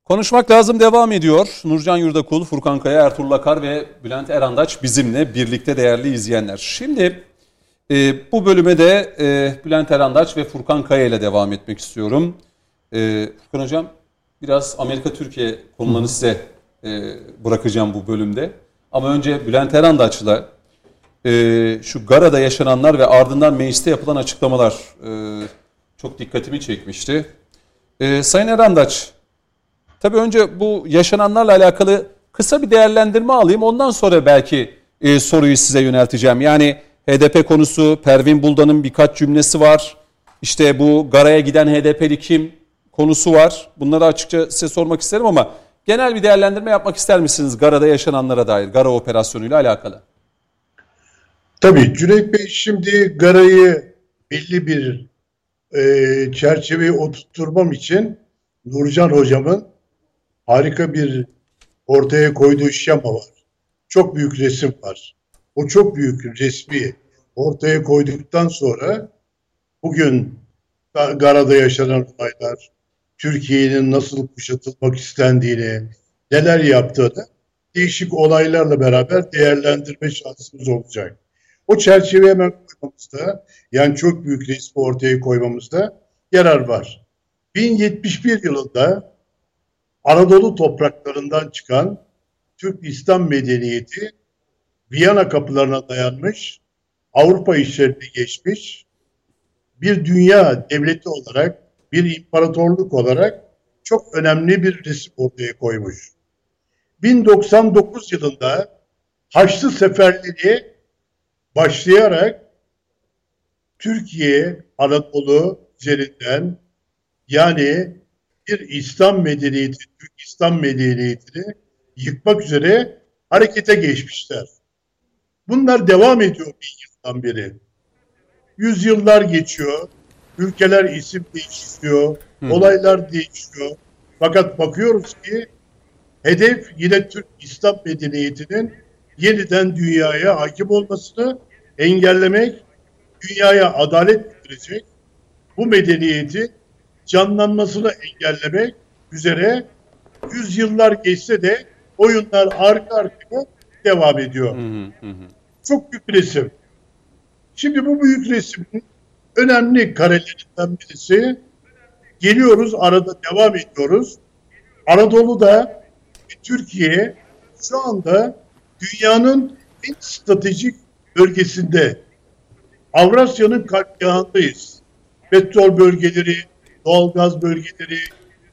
Konuşmak lazım devam ediyor. Nurcan Yurdakul, Furkan Kaya, Ertuğrul Akar ve Bülent Erandaç bizimle birlikte değerli izleyenler. Şimdi e, bu bölüme de e, Bülent Erandaç ve Furkan Kaya ile devam etmek istiyorum. E, Furkan Hocam biraz Amerika-Türkiye konularını size e, bırakacağım bu bölümde. Ama önce Bülent Erandaç'la e, şu Gara'da yaşananlar ve ardından mecliste yapılan açıklamalar e, çok dikkatimi çekmişti. E, Sayın Erandaç, Tabii önce bu yaşananlarla alakalı kısa bir değerlendirme alayım. Ondan sonra belki e, soruyu size yönelteceğim. Yani HDP konusu, Pervin Buldan'ın birkaç cümlesi var. İşte bu Gara'ya giden HDP'li kim konusu var. Bunları açıkça size sormak isterim ama genel bir değerlendirme yapmak ister misiniz Gara'da yaşananlara dair, Gara operasyonuyla alakalı? Tabii Cüneyt Bey şimdi Gara'yı belli bir e, çerçeveye oturtturmam için Nurcan hocamın harika bir ortaya koyduğu şema var. Çok büyük resim var. O çok büyük resmi ortaya koyduktan sonra bugün Ga- Gara'da yaşanan olaylar, Türkiye'nin nasıl kuşatılmak istendiğini, neler yaptığını değişik olaylarla beraber değerlendirme şansımız olacak. O çerçeveye hemen koymamızda, yani çok büyük resmi ortaya koymamızda yarar var. 1071 yılında Anadolu topraklarından çıkan Türk İslam medeniyeti Viyana kapılarına dayanmış, Avrupa işlerini geçmiş, bir dünya devleti olarak, bir imparatorluk olarak çok önemli bir resim ortaya koymuş. 1099 yılında Haçlı seferleri başlayarak Türkiye, Anadolu üzerinden yani bir İslam medeniyeti, Türk İslam medeniyetini yıkmak üzere harekete geçmişler. Bunlar devam ediyor bin yıldan beri. Yüzyıllar geçiyor, ülkeler isim değiştiriyor, olaylar değişiyor. Fakat bakıyoruz ki hedef yine Türk İslam medeniyetinin yeniden dünyaya hakim olmasını engellemek, dünyaya adalet getirecek, bu medeniyeti canlanmasını engellemek üzere yüzyıllar geçse de oyunlar arka arkaya devam ediyor. Hı hı hı. Çok büyük resim. Şimdi bu büyük resmin önemli karelerinden birisi geliyoruz arada devam ediyoruz. Anadolu'da Türkiye şu anda dünyanın en stratejik bölgesinde Avrasya'nın kalpgahındayız. Petrol bölgeleri, doğalgaz bölgeleri,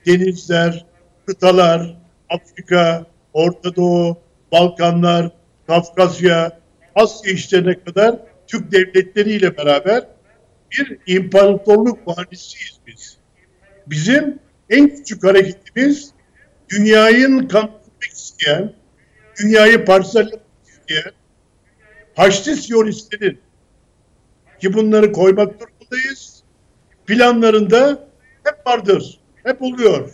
denizler, kıtalar, Afrika, Orta Doğu, Balkanlar, Kafkasya, Asya işlerine kadar Türk devletleriyle beraber bir imparatorluk valisiyiz biz. Bizim en küçük hareketimiz dünyayı kandırmak isteyen, dünyayı parsellemek isteyen Haçlı Siyonistlerin ki bunları koymak durumundayız. Planlarında hep vardır, hep oluyor.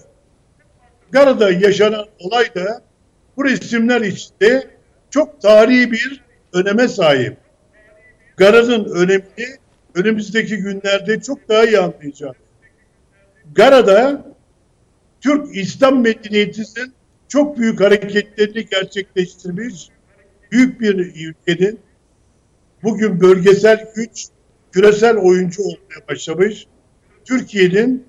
Gara'da yaşanan olay da bu resimler içinde çok tarihi bir öneme sahip. Gara'nın önemini önümüzdeki günlerde çok daha iyi anlayacağız. Gara'da Türk İslam medeniyetinin çok büyük hareketlerini gerçekleştirmiş büyük bir ülkenin bugün bölgesel güç, küresel oyuncu olmaya başlamış. Türkiye'nin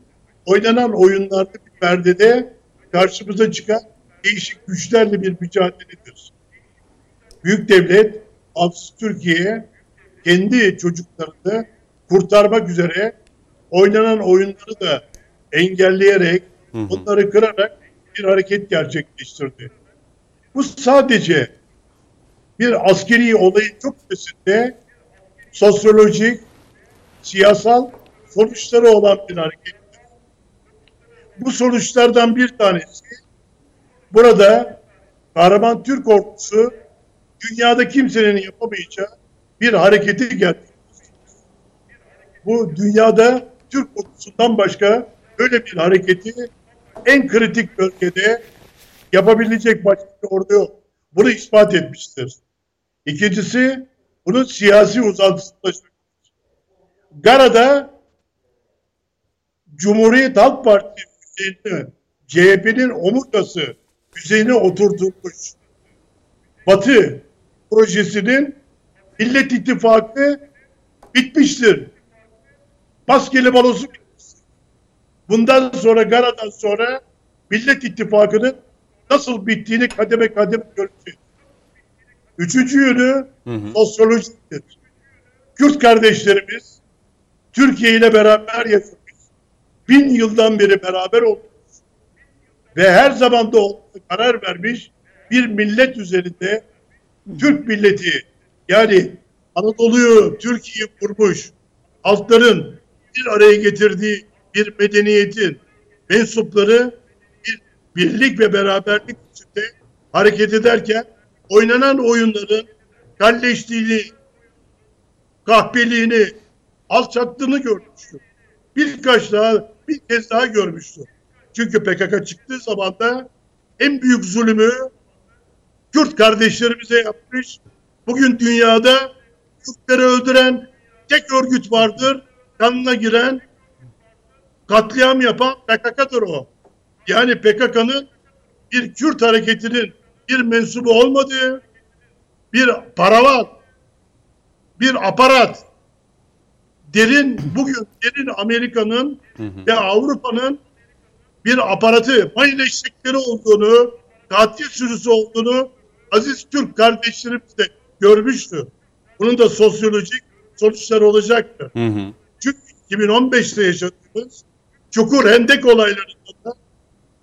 oynanan oyunlarda bir perdede karşımıza çıkan değişik güçlerle bir mücadeledir. Büyük devlet Avs Türkiye kendi çocuklarını kurtarmak üzere oynanan oyunları da engelleyerek, Hı hı. onları kırarak bir hareket gerçekleştirdi. Bu sadece bir askeri olayın çok ötesinde sosyolojik, siyasal sonuçları olan bir hareket. Bu sonuçlardan bir tanesi burada kahraman Türk ordusu dünyada kimsenin yapamayacağı bir hareketi gerçekleştirdi. Bu dünyada Türk ordusundan başka böyle bir hareketi en kritik bölgede yapabilecek başka bir ordu yok. Bunu ispat etmiştir. İkincisi bunun siyasi uzantısını taşımak. Gara'da Cumhuriyet Halk Partisi üzerine CHP'nin omurgası üzerine oturtulmuş Batı projesinin Millet İttifakı bitmiştir. Maskeli balosu bitmiştir. Bundan sonra Gara'dan sonra Millet İttifakı'nın nasıl bittiğini kademe kademe göreceğiz. Üçüncü yönü Hı. Kürt kardeşlerimiz Türkiye ile beraber yaşamış. Bin yıldan beri beraber olmuş. Ve her zaman da karar vermiş bir millet üzerinde Türk milleti yani Anadolu'yu Türkiye kurmuş halkların bir araya getirdiği bir medeniyetin mensupları bir birlik ve beraberlik içinde hareket ederken oynanan oyunların kalleşliğini, kahpeliğini, alçaklığını görmüştür. Birkaç daha, bir kez daha görmüştür. Çünkü PKK çıktığı zaman da en büyük zulmü Kürt kardeşlerimize yapmış. Bugün dünyada Kürtleri öldüren tek örgüt vardır. Kanına giren, katliam yapan PKK'dır o. Yani PKK'nın bir Kürt hareketinin bir mensubu olmadığı, bir paravat, bir aparat, derin bugün derin Amerika'nın ve Avrupa'nın bir aparatı, mayın eşekleri olduğunu, katil sürüsü olduğunu aziz Türk kardeşlerimiz de görmüştü. Bunun da sosyolojik sonuçları olacaktı. Hı hı. Çünkü 2015'te yaşadığımız Çukur Hendek olaylarında da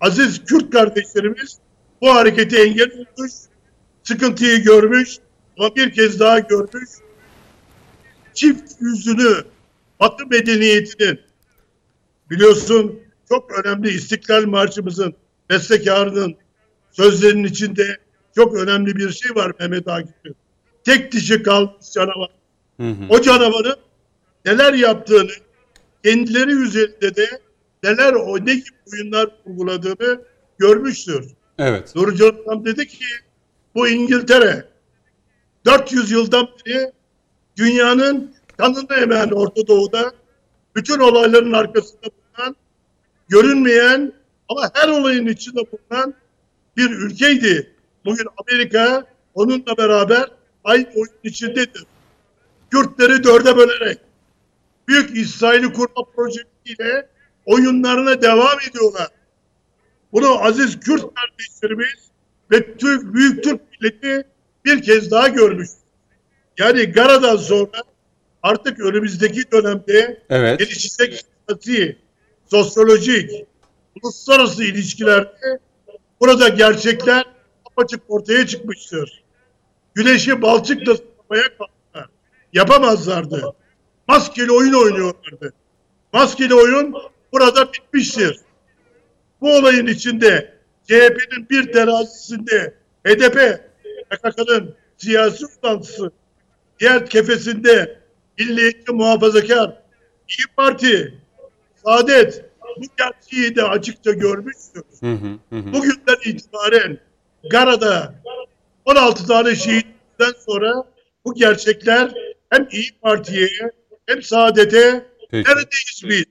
aziz Kürt kardeşlerimiz bu hareketi engel olmuş, sıkıntıyı görmüş ama bir kez daha görmüş. Çift yüzünü Batı medeniyetinin biliyorsun çok önemli İstiklal Marşımızın bestekarının sözlerinin içinde çok önemli bir şey var Mehmet Akif'in. Tek dişi kalmış canavar. Hı hı. O canavarın neler yaptığını, kendileri üzerinde de neler o ne gibi oyunlar kurguladığını görmüştür. Evet. Nurcan Hanım dedi ki bu İngiltere 400 yıldan beri dünyanın kanını emen Orta Doğu'da bütün olayların arkasında bulunan görünmeyen ama her olayın içinde bulunan bir ülkeydi. Bugün Amerika onunla beraber aynı oyun içindedir. Kürtleri dörde bölerek Büyük İsrail'i kurma projesiyle oyunlarına devam ediyorlar. Bunu aziz Kürt kardeşlerimiz ve Türk Büyük Türk milleti bir kez daha görmüş. Yani Gara'dan sonra artık önümüzdeki dönemde Evet. gelişecek siyasi, sosyolojik, uluslararası ilişkilerde burada gerçekler apaçık ortaya çıkmıştır. Güneşi balçıkla sıkmaya kalktılar. Yapamazlardı. Maskeli oyun oynuyorlardı. Maskeli oyun burada bitmiştir. Bu olayın içinde CHP'nin bir terazisinde HDP, PKK'nın siyasi uzantısı, diğer kefesinde milliyetçi muhafazakar, İyi Parti, Saadet bu gerçeği de açıkça görmüştür. Hı hı, hı. Bugünden itibaren Gara'da 16 tane şehitten sonra bu gerçekler hem İyi Parti'ye hem Saadet'e neredeyiz biz?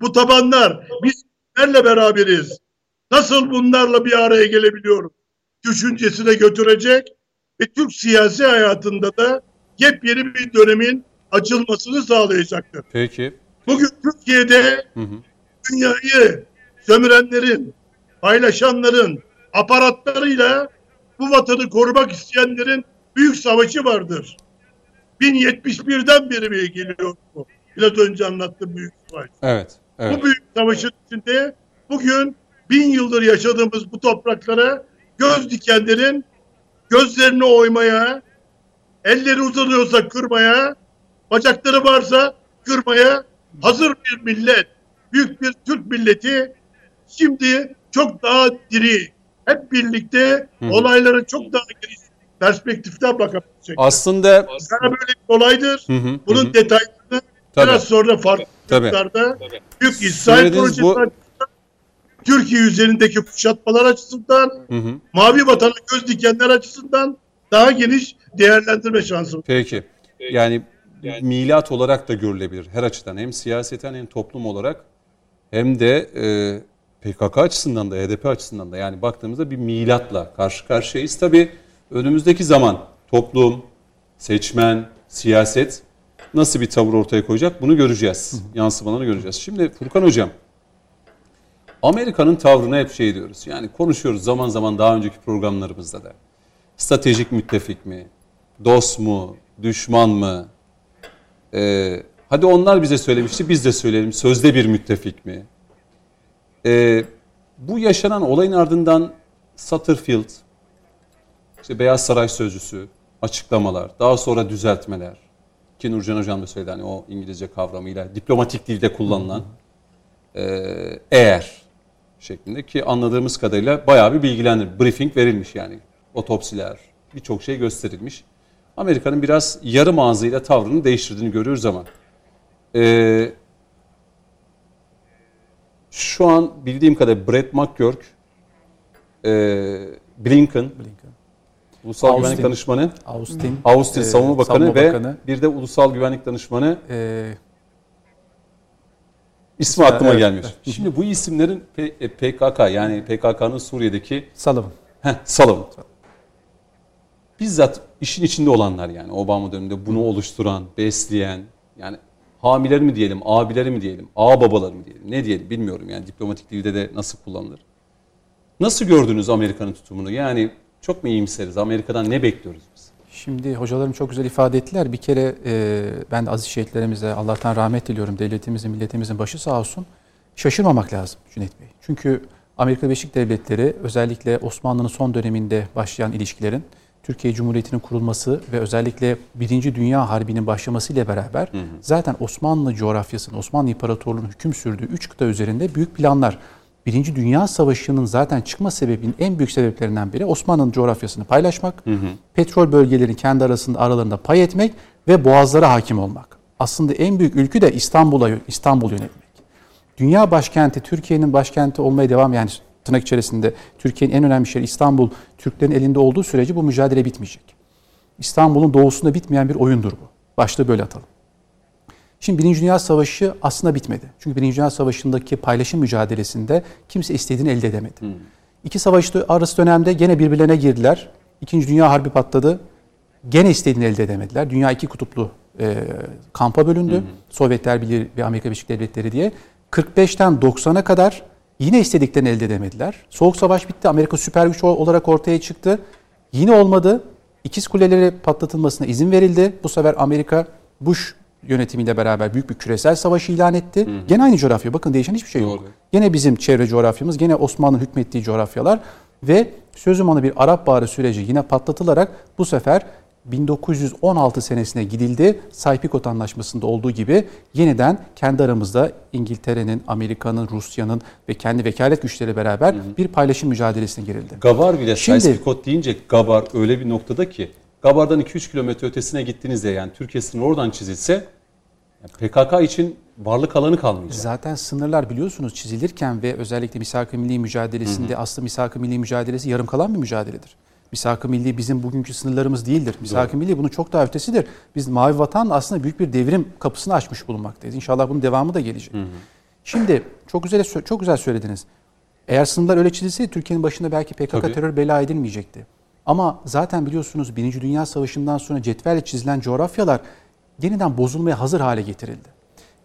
Bu tabanlar biz nerede beraberiz? Nasıl bunlarla bir araya gelebiliyoruz? Düşüncesine götürecek ve Türk siyasi hayatında da yepyeni bir dönemin açılmasını sağlayacaktır. Peki. Bugün Türkiye'de Hı hı. dünyayı sömürenlerin, paylaşanların aparatlarıyla bu vatanı korumak isteyenlerin büyük savaşı vardır. 1071'den beri mi geliyor bu? Biraz önce anlattığım büyük savaş. Evet. Evet. Bu büyük savaşın içinde bugün bin yıldır yaşadığımız bu topraklara göz dikenlerin gözlerini oymaya, elleri uzanıyorsa kırmaya, bacakları varsa kırmaya hazır bir millet, büyük bir Türk milleti şimdi çok daha diri, hep birlikte Hı. olaylara çok daha geniş perspektiften bakabilecek. Aslında Sana böyle bir olaydır. Hı hı, Bunun hı detaylarını Tabii. biraz sonra farklı Tabii. Büyük İsrail projesi bu- Türkiye üzerindeki kuşatmalar açısından, Hı hı. mavi vatana göz dikenler açısından daha geniş değerlendirme şansım. Peki. Yani milat olarak da görülebilir her açıdan. Hem siyaseten hem toplum olarak hem de e, PKK açısından da HDP açısından da yani baktığımızda bir milatla karşı karşıyayız. Tabii önümüzdeki zaman toplum, seçmen, siyaset nasıl bir tavır ortaya koyacak bunu göreceğiz. Yansımalarını göreceğiz. Şimdi Furkan Hocam Amerika'nın tavrına hep şey diyoruz. Yani konuşuyoruz zaman zaman daha önceki programlarımızda da. Stratejik müttefik mi? Dost mu? Düşman mı? Ee, hadi onlar bize söylemişti, biz de söyleyelim. Sözde bir müttefik mi? Ee, bu yaşanan olayın ardından Satterfield, işte Beyaz Saray Sözcüsü, açıklamalar, daha sonra düzeltmeler. Ki Nurcan Hocam da söyledi hani o İngilizce kavramıyla diplomatik dilde kullanılan e, eğer şeklinde ki anladığımız kadarıyla bayağı bir bilgilendir. Briefing verilmiş yani. Otopsiler, birçok şey gösterilmiş. Amerika'nın biraz yarım ağzıyla tavrını değiştirdiğini görüyoruz ama e, şu an bildiğim kadarıyla Brett McGurk, e, Blinken, Blinken. Ulusal Austin. Güvenlik Danışmanı, Austin. Austin e, Savunma Bakanı Savunma ve Bakanı, bir de Ulusal Güvenlik Danışmanı e, ismi Evet, aklıma evet, gelmiyor. evet. Şimdi bu isimlerin P- e, PKK yani PKK'nın Suriye'deki Sullivan. Heh, Salom. Bizzat işin içinde olanlar yani Obama döneminde bunu oluşturan, besleyen yani hamileri mi diyelim, abileri mi diyelim, ağ babaları mı diyelim, ne diyelim bilmiyorum yani diplomatik dilde de nasıl kullanılır. Nasıl gördünüz Amerika'nın tutumunu? Yani çok mu iyimseriz? Amerika'dan ne bekliyoruz biz? Şimdi hocalarım çok güzel ifade ettiler. Bir kere e, ben de aziz şehitlerimize Allah'tan rahmet diliyorum. Devletimizin, milletimizin başı sağ olsun. Şaşırmamak lazım Cüneyt Bey. Çünkü Amerika Birleşik Devletleri özellikle Osmanlı'nın son döneminde başlayan ilişkilerin Türkiye Cumhuriyeti'nin kurulması ve özellikle Birinci Dünya Harbi'nin başlamasıyla beraber zaten Osmanlı coğrafyasının, Osmanlı İmparatorluğu'nun hüküm sürdüğü üç kıta üzerinde büyük planlar Birinci Dünya Savaşı'nın zaten çıkma sebebinin en büyük sebeplerinden biri Osmanlı'nın coğrafyasını paylaşmak, petrol bölgeleri kendi arasında aralarında pay etmek ve boğazlara hakim olmak. Aslında en büyük ülkü de İstanbul'a İstanbul yönetmek. Dünya başkenti, Türkiye'nin başkenti olmaya devam yani tırnak içerisinde Türkiye'nin en önemli şehri İstanbul Türklerin elinde olduğu sürece bu mücadele bitmeyecek. İstanbul'un doğusunda bitmeyen bir oyundur bu. Başlığı böyle atalım. Şimdi Birinci Dünya Savaşı aslında bitmedi. Çünkü Birinci Dünya Savaşı'ndaki paylaşım mücadelesinde kimse istediğini elde edemedi. İki savaş arası dönemde gene birbirlerine girdiler. İkinci Dünya Harbi patladı. Gene istediğini elde edemediler. Dünya iki kutuplu e, kampa bölündü. Hı hı. Sovyetler Birliği ve Amerika Birleşik Devletleri diye. 45'ten 90'a kadar yine istediklerini elde edemediler. Soğuk Savaş bitti. Amerika süper güç olarak ortaya çıktı. Yine olmadı. İkiz kuleleri patlatılmasına izin verildi. Bu sefer Amerika Bush yönetimiyle beraber büyük bir küresel savaşı ilan etti. Hı hı. Gene aynı coğrafya. Bakın değişen hiçbir şey yok. Doğru. Gene bizim çevre coğrafyamız, gene Osmanlı hükmettiği coğrafyalar ve sözüm onu bir Arap Baharı süreci yine patlatılarak bu sefer 1916 senesine gidildi. Saypikot Anlaşması'nda olduğu gibi yeniden kendi aramızda İngiltere'nin, Amerika'nın, Rusya'nın ve kendi vekalet güçleri beraber hı hı. bir paylaşım mücadelesine girildi. Gabar bile Şimdi, Saypikot deyince Gabar öyle bir noktada ki Gabar'dan 2-3 kilometre ötesine gittiğinizde yani Türkiye sınırı oradan çizilse PKK için varlık alanı kalmayacak. Zaten sınırlar biliyorsunuz çizilirken ve özellikle misak-ı milli mücadelesinde hı hı. aslında misak-ı milli mücadelesi yarım kalan bir mücadeledir. Misak-ı Milli bizim bugünkü sınırlarımız değildir. Misak-ı Milli bunun çok daha ötesidir. Biz Mavi Vatan aslında büyük bir devrim kapısını açmış bulunmaktayız. İnşallah bunun devamı da gelecek. Hı hı. Şimdi çok güzel çok güzel söylediniz. Eğer sınırlar öyle çizilseydi Türkiye'nin başında belki PKK Tabii. terör bela edilmeyecekti. Ama zaten biliyorsunuz Birinci Dünya Savaşı'ndan sonra cetvelle çizilen coğrafyalar yeniden bozulmaya hazır hale getirildi.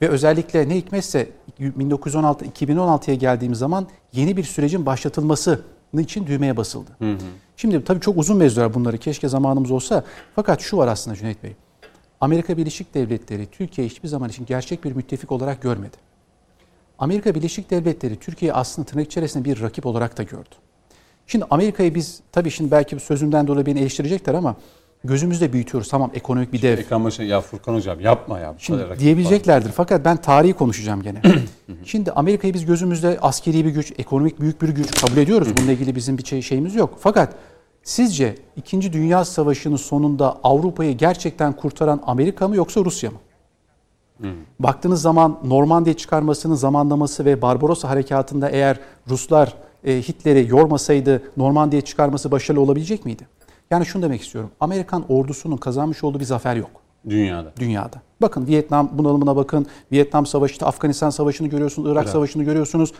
Ve özellikle ne hikmetse 1916-2016'ya geldiğimiz zaman yeni bir sürecin başlatılması için düğmeye basıldı. Hı hı. Şimdi tabii çok uzun mevzular bunları keşke zamanımız olsa. Fakat şu var aslında Cüneyt Bey. Amerika Birleşik Devletleri Türkiye hiçbir zaman için gerçek bir müttefik olarak görmedi. Amerika Birleşik Devletleri Türkiye'yi aslında tırnak içerisinde bir rakip olarak da gördü. Şimdi Amerika'yı biz tabii şimdi belki sözümden dolayı beni eleştirecekler ama gözümüzde büyütüyoruz. Tamam ekonomik bir dev. Ekran başına ya Furkan hocam yapma ya. Şimdi diyebileceklerdir var. fakat ben tarihi konuşacağım gene. Şimdi Amerika'yı biz gözümüzde askeri bir güç, ekonomik büyük bir güç kabul ediyoruz. Bununla ilgili bizim bir şey, şeyimiz yok. Fakat sizce 2. Dünya Savaşı'nın sonunda Avrupa'yı gerçekten kurtaran Amerika mı yoksa Rusya mı? Baktığınız zaman Normandiya çıkarmasının zamanlaması ve Barbarossa harekatında eğer Ruslar e, Hitler'i yormasaydı Normandiya çıkarması başarılı olabilecek miydi? Yani şunu demek istiyorum. Amerikan ordusunun kazanmış olduğu bir zafer yok. Dünyada. Dünyada. Bakın Vietnam bunalımına bakın. Vietnam Savaşı, Afganistan Savaşı'nı görüyorsunuz, Irak evet. Savaşı'nı görüyorsunuz.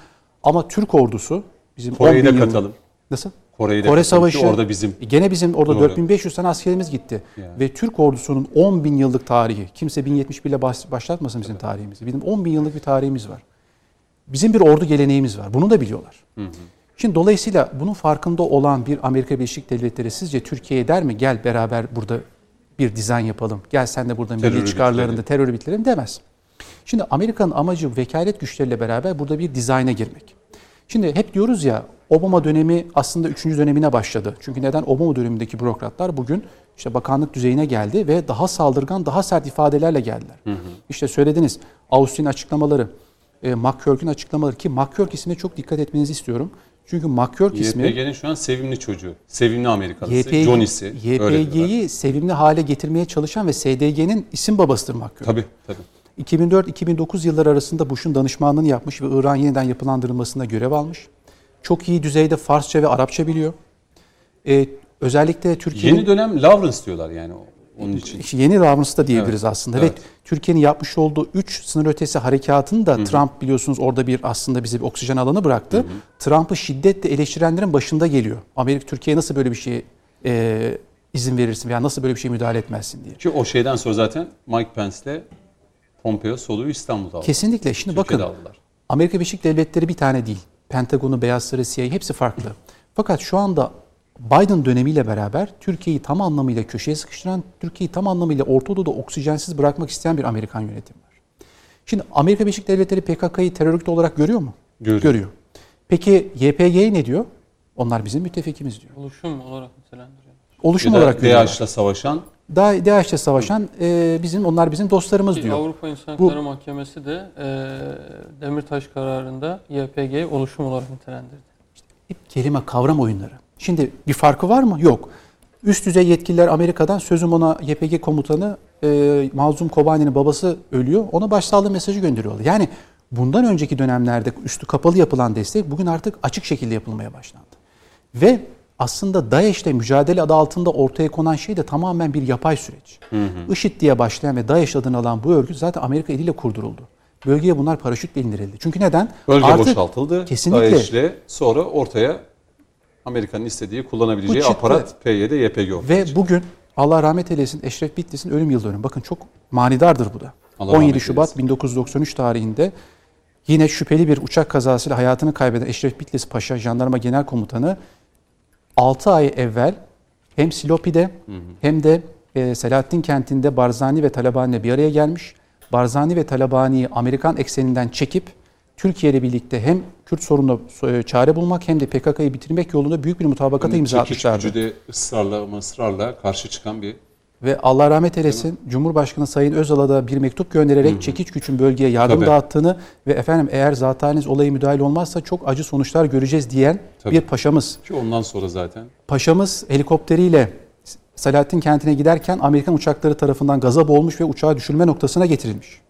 Ama Türk ordusu bizim Kore'yi de katalım. Nasıl? Kore'yi de Kore Savaşı orada bizim. E, gene bizim orada Doğru. 4500 tane askerimiz gitti. Yani. Ve Türk ordusunun 10 bin yıllık tarihi. Kimse 1071 ile başlatmasın bizim evet. tarihimizi. Bizim 10 bin yıllık bir tarihimiz var. Bizim bir ordu geleneğimiz var. Bunu da biliyorlar. Hı hı. Şimdi dolayısıyla bunun farkında olan bir Amerika Birleşik Devletleri sizce Türkiye'ye der mi gel beraber burada bir dizayn yapalım. Gel sen de burada milli çıkarlarında terör bitlerim demez. Şimdi Amerika'nın amacı vekalet güçleriyle beraber burada bir dizayna girmek. Şimdi hep diyoruz ya Obama dönemi aslında üçüncü dönemine başladı. Çünkü neden Obama dönemindeki bürokratlar bugün işte bakanlık düzeyine geldi ve daha saldırgan, daha sert ifadelerle geldiler. Hı hı. İşte söylediniz Austin açıklamaları, e, McCurk'ün açıklamaları ki McCurk ismine çok dikkat etmenizi istiyorum. Çünkü McCurk ismi... YPG'nin şu an sevimli çocuğu. Sevimli Amerikalısı. YPG, Johnny'si. YPG'yi sevimli hale getirmeye çalışan ve SDG'nin isim babasıdır McCurk. Tabii tabii. 2004-2009 yılları arasında Bush'un danışmanlığını yapmış ve İran yeniden yapılandırılmasında görev almış. Çok iyi düzeyde Farsça ve Arapça biliyor. Ee, özellikle Türkiye Yeni dönem Lawrence diyorlar yani onun için. Yeni Lawrence da diyebiliriz evet. aslında. Evet. Ve Türkiye'nin yapmış olduğu 3 sınır ötesi harekatını da Hı-hı. Trump biliyorsunuz orada bir aslında bize bir oksijen alanı bıraktı. Trump'ı şiddetle eleştirenlerin başında geliyor. Amerika Türkiye nasıl böyle bir şey e, izin verirsin veya nasıl böyle bir şey müdahale etmezsin diye. Ki o şeyden sonra zaten Mike Pence'le Pompeo soluğu İstanbul'da aldı. Kesinlikle. Şimdi Türkiye'de bakın aldılar. Amerika Birleşik Devletleri bir tane değil. Pentagon'u, Beyaz Saray, CIA hepsi farklı. Fakat şu anda Biden dönemiyle beraber Türkiye'yi tam anlamıyla köşeye sıkıştıran, Türkiye'yi tam anlamıyla Orta Doğu'da oksijensiz bırakmak isteyen bir Amerikan yönetimi var. Şimdi Amerika Birleşik Devletleri PKK'yı terör örgütü olarak görüyor mu? Görüyor. Görüyor. Peki YPG ne diyor? Onlar bizim müttefikimiz diyor. Oluşum olarak nitelendiriyor. Oluşum olarak görüyorlar. DAEŞ'le savaşan da DAEŞ'le savaşan e, bizim onlar bizim dostlarımız diyor. Avrupa İnsan Hakları Bu, Mahkemesi de e, Demirtaş kararında YPG oluşum olarak nitelendirdi. İşte kelime kavram oyunları. Şimdi bir farkı var mı? Yok. Üst düzey yetkililer Amerika'dan sözüm ona YPG komutanı e, Mazlum Kobani'nin babası ölüyor. Ona başsağlığı mesajı gönderiyorlar. Yani bundan önceki dönemlerde üstü kapalı yapılan destek bugün artık açık şekilde yapılmaya başlandı. Ve aslında DAEŞ'le mücadele adı altında ortaya konan şey de tamamen bir yapay süreç. Hı hı. IŞİD diye başlayan ve DAEŞ adını alan bu örgüt zaten Amerika eliyle kurduruldu. Bölgeye bunlar paraşütle indirildi. Çünkü neden? Bölge Artık boşaltıldı. Kesinlikle. DAEŞ'le sonra ortaya Amerika'nın istediği kullanabileceği aparat PYD, YPG ortaya Ve çıktı. bugün Allah rahmet eylesin Eşref Bitlis'in ölüm yıl dönümü. Bakın çok manidardır bu da. Allah 17 rahmet Şubat eylesin. 1993 tarihinde yine şüpheli bir uçak kazasıyla hayatını kaybeden Eşref Bitlis Paşa Jandarma Genel Komutanı 6 ay evvel hem Silopi'de hem de e, Selahattin kentinde Barzani ve Talabani bir araya gelmiş. Barzani ve Talabani'yi Amerikan ekseninden çekip Türkiye ile birlikte hem Kürt sorununa e, çare bulmak hem de PKK'yı bitirmek yolunda büyük bir mutabakata imza Çekiç atmışlardı. gücü de ısrarla ısrarla karşı çıkan bir Ve Allah rahmet eylesin Cumhurbaşkanı Sayın Özal'a da bir mektup göndererek çekiç gücün bölgeye yardım Tabii. dağıttığını ve efendim eğer zaten olayı müdahale olmazsa çok acı sonuçlar göreceğiz diyen Tabii. bir paşamız. ki ondan sonra zaten Paşamız helikopteriyle Selahattin kentine giderken Amerikan uçakları tarafından gaza boğulmuş ve uçağı düşürme noktasına getirilmiş.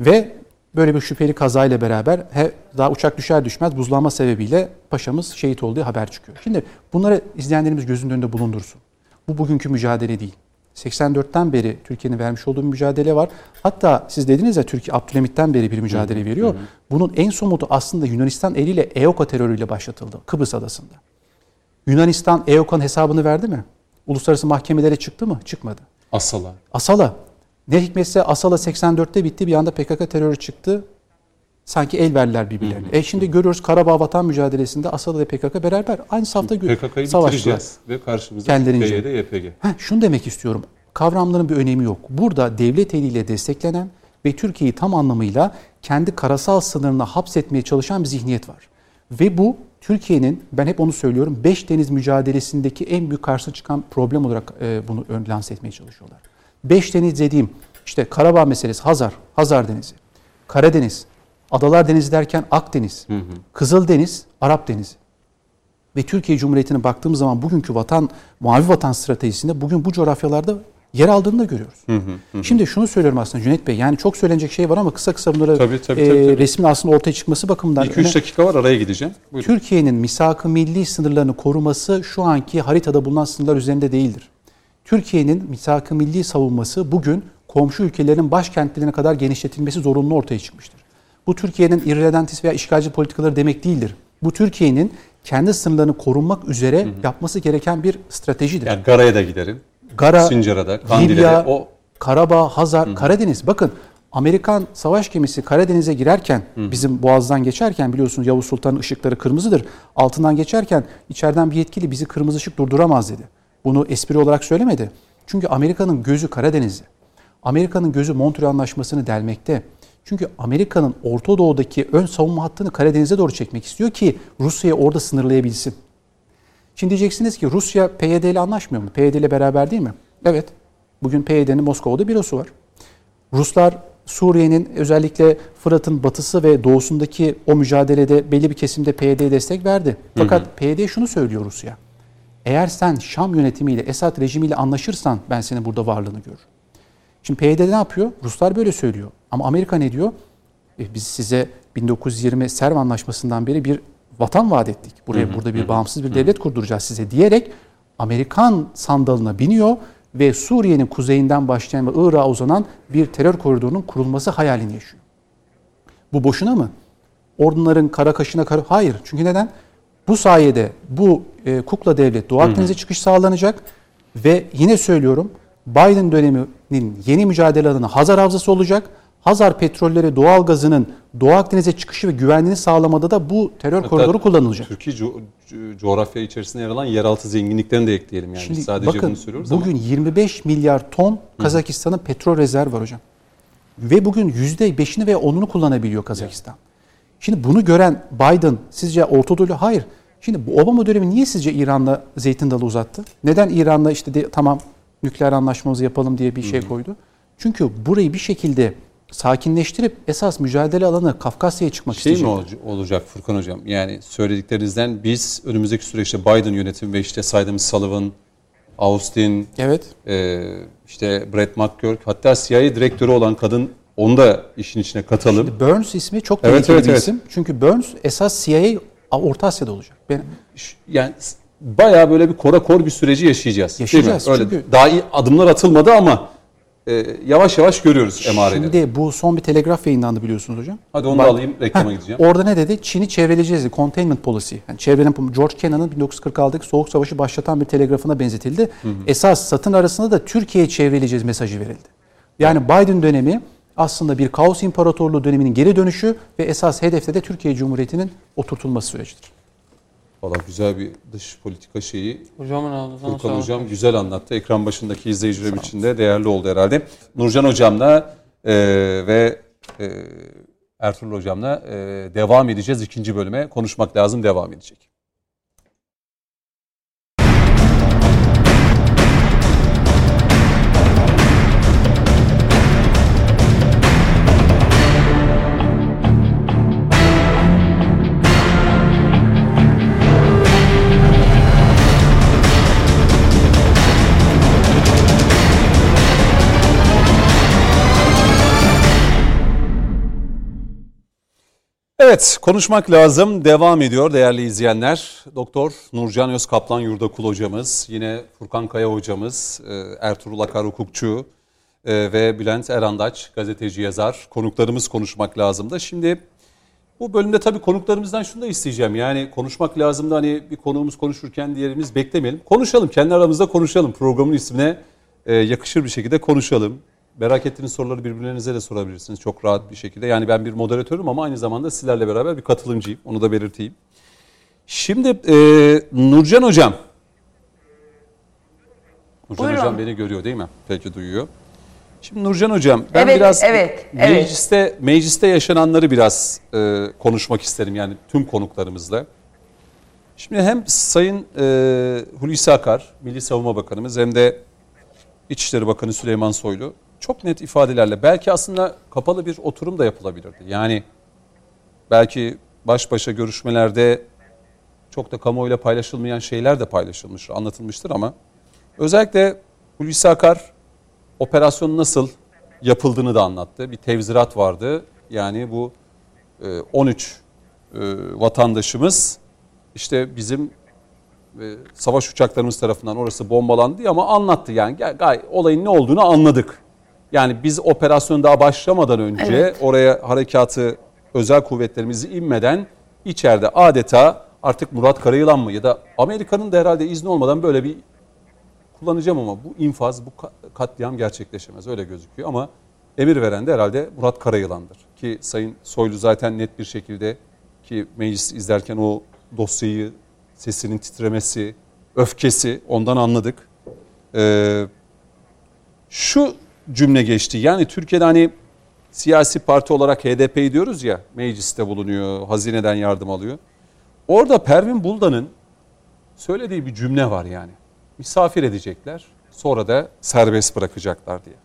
Ve böyle bir şüpheli kazayla beraber he, daha uçak düşer düşmez buzlanma sebebiyle paşamız şehit olduğu haber çıkıyor. Şimdi bunları izleyenlerimiz gözünün önünde bulundursun. Bu bugünkü mücadele değil. 84'ten beri Türkiye'nin vermiş olduğu bir mücadele var. Hatta siz dediniz ya Türkiye Abdülhamit'ten beri bir mücadele veriyor. Bunun en somutu aslında Yunanistan eliyle EOKA terörüyle başlatıldı Kıbrıs adasında. Yunanistan EOKA'nın hesabını verdi mi? Uluslararası mahkemelere çıktı mı? Çıkmadı. Asala. Asala. Ne hikmetse Asala 84'te bitti bir anda PKK terörü çıktı. Sanki el verdiler birbirlerine. E şimdi görüyoruz Karabağ Vatan Mücadelesi'nde Asala ve PKK beraber aynı safta PKK'yı bitireceğiz ve karşımızda. PYD, YPG. Heh, şunu demek istiyorum. Kavramların bir önemi yok. Burada devlet eliyle desteklenen ve Türkiye'yi tam anlamıyla kendi karasal sınırına hapsetmeye çalışan bir zihniyet var. Ve bu Türkiye'nin ben hep onu söylüyorum beş deniz mücadelesindeki en büyük karşı çıkan problem olarak e, bunu lanse etmeye çalışıyorlar. Beş deniz dediğim işte Karabağ meselesi Hazar, Hazar Denizi, Karadeniz, Adalar Denizi derken Akdeniz, Kızıldeniz, Arap Denizi. Ve Türkiye Cumhuriyeti'ne baktığımız zaman bugünkü vatan, mavi vatan stratejisinde bugün bu coğrafyalarda yer aldığını da görüyoruz. Şimdi şunu söylüyorum aslında Cüneyt Bey, yani çok söylenecek şey var ama kısa kısa bunları Tabii, tabii, e, tabii, tabii. resmin aslında ortaya çıkması bakımından 2-3 öne- dakika var araya gideceğim. Türkiye'nin misak-ı milli sınırlarını koruması şu anki haritada bulunan sınırlar üzerinde değildir. Türkiye'nin misak-ı milli savunması bugün komşu ülkelerin başkentlerine kadar genişletilmesi zorunlu ortaya çıkmıştır. Bu Türkiye'nin irredentist veya işgalci politikaları demek değildir. Bu Türkiye'nin kendi sınırlarını korunmak üzere yapması gereken bir stratejidir. Yani Gara'ya da giderim. Gara, Sincara'da, Kandil'de Libya, o Karabağ, Hazar, Karadeniz. Bakın Amerikan savaş gemisi Karadeniz'e girerken bizim boğazdan geçerken biliyorsunuz Yavuz Sultan'ın ışıkları kırmızıdır. Altından geçerken içeriden bir yetkili bizi kırmızı ışık durduramaz dedi. Bunu espri olarak söylemedi. Çünkü Amerika'nın gözü Karadeniz'de. Amerika'nın gözü Montreal Anlaşması'nı delmekte. Çünkü Amerika'nın Orta Doğu'daki ön savunma hattını Karadeniz'e doğru çekmek istiyor ki Rusya'yı orada sınırlayabilsin. Şimdi diyeceksiniz ki Rusya PYD ile anlaşmıyor mu? PYD ile beraber değil mi? Evet. Bugün PYD'nin Moskova'da bürosu var. Ruslar Suriye'nin özellikle Fırat'ın batısı ve doğusundaki o mücadelede belli bir kesimde PYD'ye destek verdi. Fakat PYD şunu söylüyor Rusya. Eğer sen Şam yönetimiyle, Esad rejimiyle anlaşırsan ben senin burada varlığını görürüm. Şimdi PYD ne yapıyor? Ruslar böyle söylüyor. Ama Amerika ne diyor? E, biz size 1920 Serv Anlaşması'ndan beri bir vatan vaat ettik. Buraya burada bir bağımsız bir devlet kurduracağız size diyerek Amerikan sandalına biniyor ve Suriye'nin kuzeyinden başlayan ve Irak'a uzanan bir terör koridorunun kurulması hayalini yaşıyor. Bu boşuna mı? Ordunların kara kaşına kara... Hayır. Çünkü neden? Bu sayede bu e, kukla devlet Doğu Akdeniz'e çıkış sağlanacak ve yine söylüyorum Biden döneminin yeni mücadele alanı Hazar Havzası olacak. Hazar petrolleri doğal gazının Doğu Akdeniz'e çıkışı ve güvenliğini sağlamada da bu terör Hatta koridoru kullanılacak. Türkiye co- co- coğrafya içerisinde yer alan yeraltı zenginliklerini de ekleyelim yani. Şimdi Sadece bakın bunu söylüyoruz bugün ama 25 milyar ton Kazakistan'ın petrol rezervi var hocam. Ve bugün %5'ini ve 10'unu kullanabiliyor Kazakistan. Şimdi bunu gören Biden sizce Orta Doğu hayır. Şimdi bu Obama dönemi niye sizce İran'la zeytin dalı uzattı? Neden İran'la işte de, tamam nükleer anlaşmamızı yapalım diye bir şey koydu? Çünkü burayı bir şekilde sakinleştirip esas mücadele alanı Kafkasya'ya çıkmak şey mi isteyecekler. ol- olacak Furkan Hocam? Yani söylediklerinizden biz önümüzdeki süreçte Biden yönetimi ve işte saydığımız Sullivan, Austin, Evet. e, işte Brett McGurk hatta CIA direktörü olan kadın onu da işin içine katalım. Burns ismi çok Evet, tehlikeli evet, bir evet. isim. Çünkü Burns esas CIA Orta Asya'da olacak. Ben, yani bayağı böyle bir kora kor bir süreci yaşayacağız. Yaşayacağız, Öyle çünkü- daha iyi adımlar atılmadı ama e, yavaş yavaş görüyoruz emareleri. Şimdi bu son bir telegraf yayınlandı biliyorsunuz hocam. Hadi onu da Bak- alayım reklama gideceğim. Orada ne dedi? Çin'i çevreleyeceğiz dedi. Containment policy. Yani çevrenin George Kennan'ın 1946'daki Soğuk Savaşı başlatan bir telegrafına benzetildi. Esas satın arasında da Türkiye'yi çevreleyeceğiz mesajı verildi. Yani Biden dönemi aslında bir kaos imparatorluğu döneminin geri dönüşü ve esas hedefte de Türkiye Cumhuriyeti'nin oturtulması sürecidir. Valla güzel bir dış politika şeyi Hocamın ağzına Furkan sağlık. Hocam güzel anlattı. Ekran başındaki izleyicilerim için de değerli oldu herhalde. Nurcan Hocam'la e, ve e, Ertuğrul Hocam'la e, devam edeceğiz. ikinci bölüme konuşmak lazım devam edecek. Evet, konuşmak lazım. Devam ediyor değerli izleyenler. Doktor Nurcan Özkaplan Yurdakul hocamız, yine Furkan Kaya hocamız, e, Ertuğrul Akar hukukçu e, ve Bülent Erandaç gazeteci yazar. Konuklarımız konuşmak lazım da. Şimdi bu bölümde tabii konuklarımızdan şunu da isteyeceğim. Yani konuşmak lazım da hani bir konuğumuz konuşurken diğerimiz beklemeyelim. Konuşalım, kendi aramızda konuşalım. Programın ismine e, yakışır bir şekilde konuşalım. Merak ettiğiniz soruları birbirlerinize de sorabilirsiniz çok rahat bir şekilde. Yani ben bir moderatörüm ama aynı zamanda sizlerle beraber bir katılımcıyım. Onu da belirteyim. Şimdi e, Nurcan Hocam. Nurcan Buyurun. Hocam beni görüyor değil mi? Peki duyuyor. Şimdi Nurcan Hocam ben Evet, biraz evet, evet. mecliste mecliste yaşananları biraz e, konuşmak isterim yani tüm konuklarımızla. Şimdi hem Sayın e, Hulusi Akar, Milli Savunma Bakanımız hem de İçişleri Bakanı Süleyman Soylu çok net ifadelerle belki aslında kapalı bir oturum da yapılabilirdi. Yani belki baş başa görüşmelerde çok da kamuoyuyla paylaşılmayan şeyler de paylaşılmıştır, anlatılmıştır ama özellikle Hulusi Akar operasyonun nasıl yapıldığını da anlattı. Bir tevzirat vardı. Yani bu e, 13 e, vatandaşımız işte bizim e, savaş uçaklarımız tarafından orası bombalandı ama anlattı yani gay olayın ne olduğunu anladık. Yani biz operasyon daha başlamadan önce Evet. oraya harekatı özel kuvvetlerimizi inmeden içeride adeta artık Murat Karayılan mı ya da Amerika'nın da herhalde izni olmadan böyle bir kullanacağım ama bu infaz, bu ka- katliam gerçekleşemez öyle gözüküyor ama emir veren de herhalde Murat Karayılan'dır. Ki Sayın Soylu zaten net bir şekilde ki meclis izlerken o dosyayı sesinin titremesi, öfkesi ondan anladık. Ee, şu cümle geçti yani Türkiye'de hani siyasi parti olarak HDP diyoruz ya mecliste bulunuyor, hazineden yardım alıyor. Orada Pervin Buldan'ın söylediği bir cümle var yani. Misafir edecekler sonra da serbest bırakacaklar diye.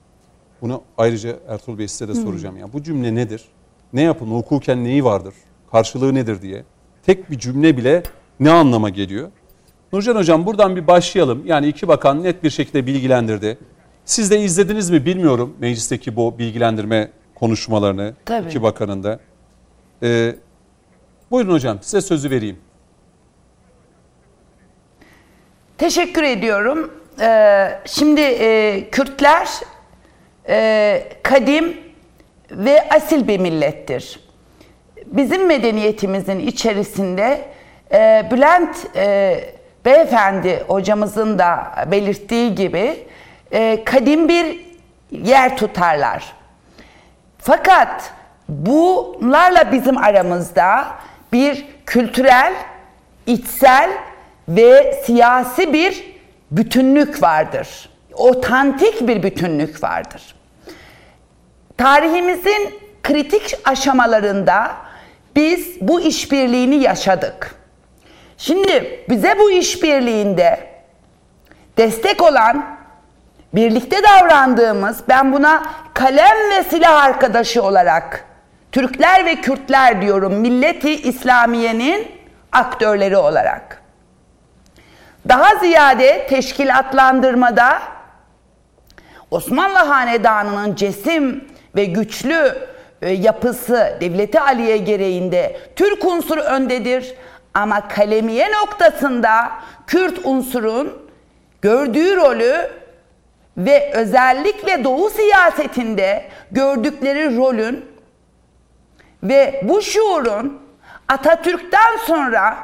Bunu ayrıca Ertuğrul Bey size de soracağım. Yani bu cümle nedir? Ne yapımı, hukuken neyi vardır? Karşılığı nedir diye. Tek bir cümle bile ne anlama geliyor? Nurcan Hocam buradan bir başlayalım. Yani iki bakan net bir şekilde bilgilendirdi. Siz de izlediniz mi bilmiyorum meclisteki bu bilgilendirme konuşmalarını Tabii. iki bakanın da. Ee, buyurun hocam size sözü vereyim. Teşekkür ediyorum. Ee, şimdi e, Kürtler e, kadim ve asil bir millettir. Bizim medeniyetimizin içerisinde e, Bülent e, Beyefendi hocamızın da belirttiği gibi e, kadim bir yer tutarlar. Fakat bunlarla bizim aramızda bir kültürel, içsel ve siyasi bir bütünlük vardır. Otantik bir bütünlük vardır. Tarihimizin kritik aşamalarında biz bu işbirliğini yaşadık. Şimdi bize bu işbirliğinde destek olan, birlikte davrandığımız, ben buna kalem ve silah arkadaşı olarak Türkler ve Kürtler diyorum, milleti İslamiye'nin aktörleri olarak. Daha ziyade teşkilatlandırmada Osmanlı Hanedanı'nın cesim ve güçlü e, yapısı Devleti Aliye gereğinde Türk unsuru öndedir ama kalemiye noktasında Kürt unsurun gördüğü rolü ve özellikle Doğu siyasetinde gördükleri rolün ve bu şuurun Atatürk'ten sonra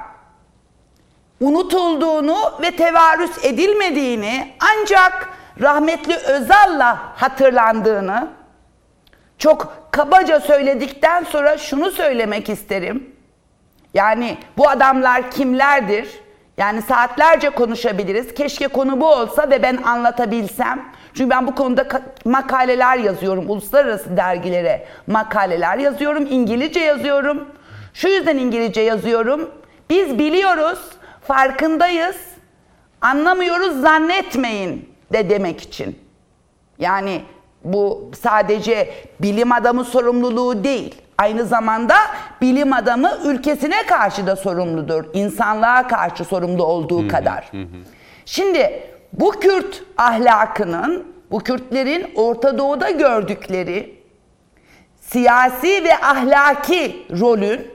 unutulduğunu ve tevarüs edilmediğini ancak rahmetli Özal'la hatırlandığını çok kabaca söyledikten sonra şunu söylemek isterim. Yani bu adamlar kimlerdir? Yani saatlerce konuşabiliriz. Keşke konu bu olsa ve ben anlatabilsem. Çünkü ben bu konuda makaleler yazıyorum. Uluslararası dergilere makaleler yazıyorum. İngilizce yazıyorum. Şu yüzden İngilizce yazıyorum. Biz biliyoruz, farkındayız, anlamıyoruz zannetmeyin de demek için. Yani bu sadece bilim adamı sorumluluğu değil. Aynı zamanda bilim adamı ülkesine karşı da sorumludur. İnsanlığa karşı sorumlu olduğu kadar. Şimdi bu Kürt ahlakının, bu Kürtlerin Orta Doğu'da gördükleri siyasi ve ahlaki rolün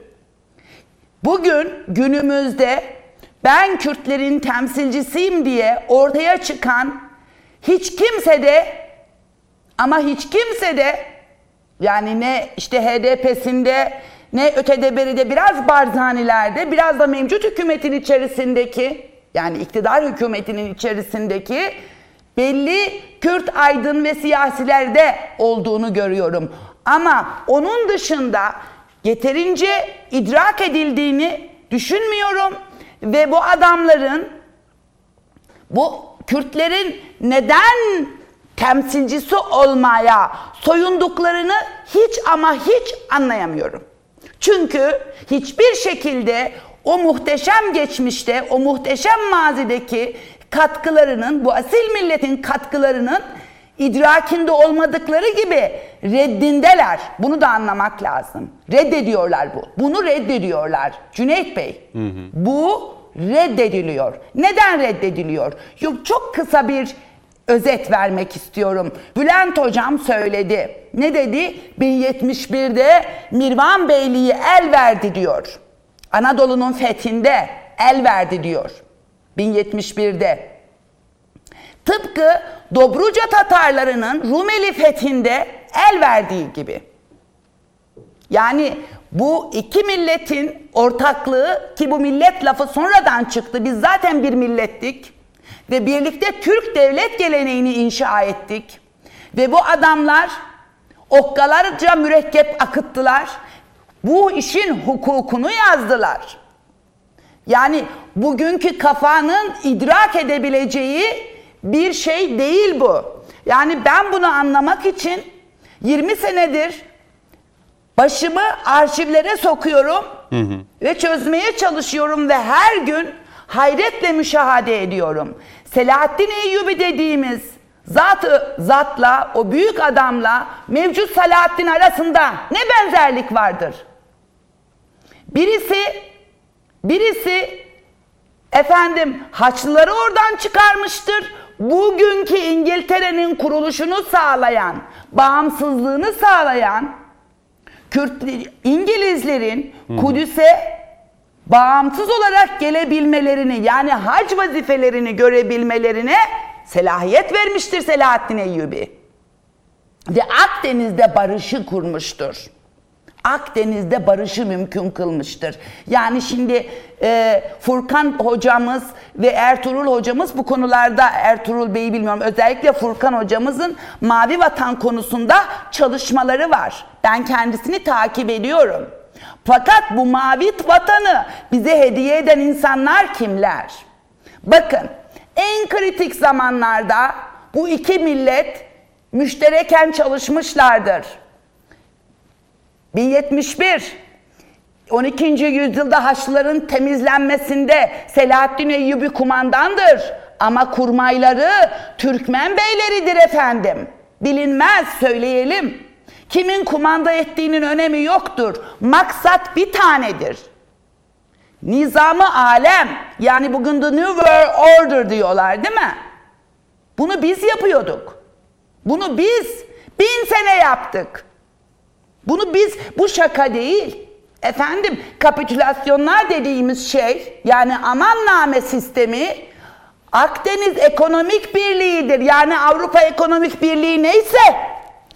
bugün günümüzde ben Kürtlerin temsilcisiyim diye ortaya çıkan hiç kimse de ama hiç kimse de yani ne işte HDP'sinde ne ötede beride biraz Barzani'lerde biraz da mevcut hükümetin içerisindeki yani iktidar hükümetinin içerisindeki belli Kürt aydın ve siyasilerde olduğunu görüyorum. Ama onun dışında yeterince idrak edildiğini düşünmüyorum ve bu adamların bu Kürtlerin neden temsilcisi olmaya soyunduklarını hiç ama hiç anlayamıyorum. Çünkü hiçbir şekilde o muhteşem geçmişte, o muhteşem mazideki katkılarının, bu asil milletin katkılarının idrakinde olmadıkları gibi reddindeler. Bunu da anlamak lazım. Reddediyorlar bu. Bunu reddediyorlar. Cüneyt Bey, hı hı. bu reddediliyor. Neden reddediliyor? Yok çok kısa bir özet vermek istiyorum. Bülent hocam söyledi. Ne dedi? 1071'de Mirvan Beyliği el verdi diyor. Anadolu'nun fethinde el verdi diyor. 1071'de. Tıpkı Dobruca Tatarlarının Rumeli fethinde el verdiği gibi. Yani bu iki milletin ortaklığı ki bu millet lafı sonradan çıktı. Biz zaten bir millettik ve birlikte Türk devlet geleneğini inşa ettik. Ve bu adamlar okkalarca mürekkep akıttılar. Bu işin hukukunu yazdılar. Yani bugünkü kafanın idrak edebileceği bir şey değil bu. Yani ben bunu anlamak için 20 senedir başımı arşivlere sokuyorum hı hı. ve çözmeye çalışıyorum ve her gün hayretle müşahede ediyorum. Selahaddin Eyyubi dediğimiz zatı zatla o büyük adamla mevcut Selahaddin arasında ne benzerlik vardır? Birisi birisi efendim Haçlıları oradan çıkarmıştır. Bugünkü İngiltere'nin kuruluşunu sağlayan, bağımsızlığını sağlayan Kürt İngilizlerin Kudüs'e bağımsız olarak gelebilmelerini yani hac vazifelerini görebilmelerine selahiyet vermiştir Selahaddin Eyyubi. Ve Akdeniz'de barışı kurmuştur. Akdeniz'de barışı mümkün kılmıştır. Yani şimdi e, Furkan hocamız ve Ertuğrul hocamız bu konularda Ertuğrul Bey'i bilmiyorum özellikle Furkan hocamızın Mavi Vatan konusunda çalışmaları var. Ben kendisini takip ediyorum. Fakat bu mavi vatanı bize hediye eden insanlar kimler? Bakın en kritik zamanlarda bu iki millet müştereken çalışmışlardır. 1071 12. yüzyılda Haçlıların temizlenmesinde Selahaddin Eyyubi kumandandır. Ama kurmayları Türkmen beyleridir efendim. Bilinmez söyleyelim. Kimin kumanda ettiğinin önemi yoktur. Maksat bir tanedir. Nizamı alem yani bugün the New World Order diyorlar değil mi? Bunu biz yapıyorduk. Bunu biz bin sene yaptık. Bunu biz bu şaka değil. Efendim kapitülasyonlar dediğimiz şey yani amanname sistemi Akdeniz Ekonomik Birliği'dir. Yani Avrupa Ekonomik Birliği neyse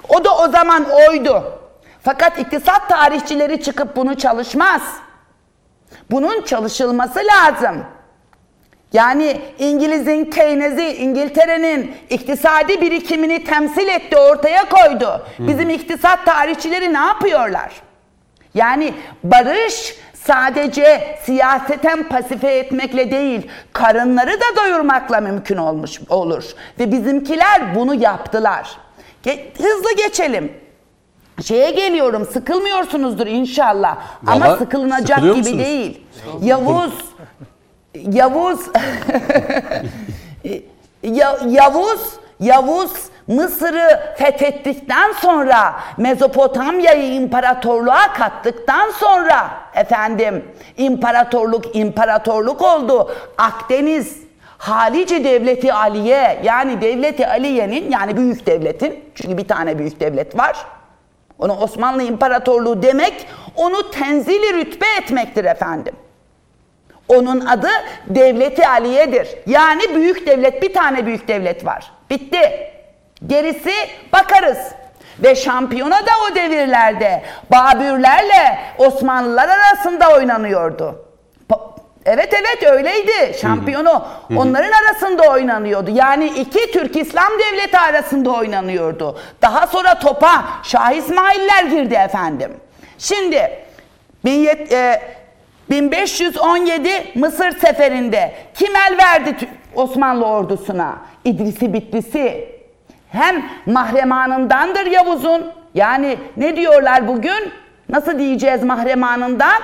o da o zaman oydu. Fakat iktisat tarihçileri çıkıp bunu çalışmaz. Bunun çalışılması lazım. Yani İngiliz'in Keynes'i, İngiltere'nin iktisadi birikimini temsil etti, ortaya koydu. Bizim iktisat tarihçileri ne yapıyorlar? Yani barış sadece siyaseten pasife etmekle değil, karınları da doyurmakla mümkün olmuş olur. Ve bizimkiler bunu yaptılar. Ge- hızlı geçelim. Şeye geliyorum, sıkılmıyorsunuzdur inşallah. Ama Vallahi sıkılınacak sıkılıyor gibi musunuz? değil. Yavuz, Yavuz, Ya- Yavuz, Yavuz Mısır'ı fethettikten sonra Mezopotamya'yı imparatorluğa kattıktan sonra efendim imparatorluk imparatorluk oldu. Akdeniz Halice Devleti Aliye yani Devleti Aliye'nin yani büyük devletin çünkü bir tane büyük devlet var. Onu Osmanlı İmparatorluğu demek onu tenzili rütbe etmektir efendim. Onun adı Devleti Aliye'dir. Yani büyük devlet, bir tane büyük devlet var. Bitti. Gerisi bakarız. Ve şampiyona da o devirlerde Babürlerle Osmanlılar arasında oynanıyordu. Evet evet öyleydi. Şampiyonu onların arasında oynanıyordu. Yani iki Türk İslam devleti arasında oynanıyordu. Daha sonra topa Şah İsmailler girdi efendim. Şimdi 1700 e, 1517 Mısır seferinde kim el verdi Osmanlı ordusuna? İdrisi Bitlisi. Hem mahremanındandır Yavuz'un. Yani ne diyorlar bugün? Nasıl diyeceğiz mahremanından?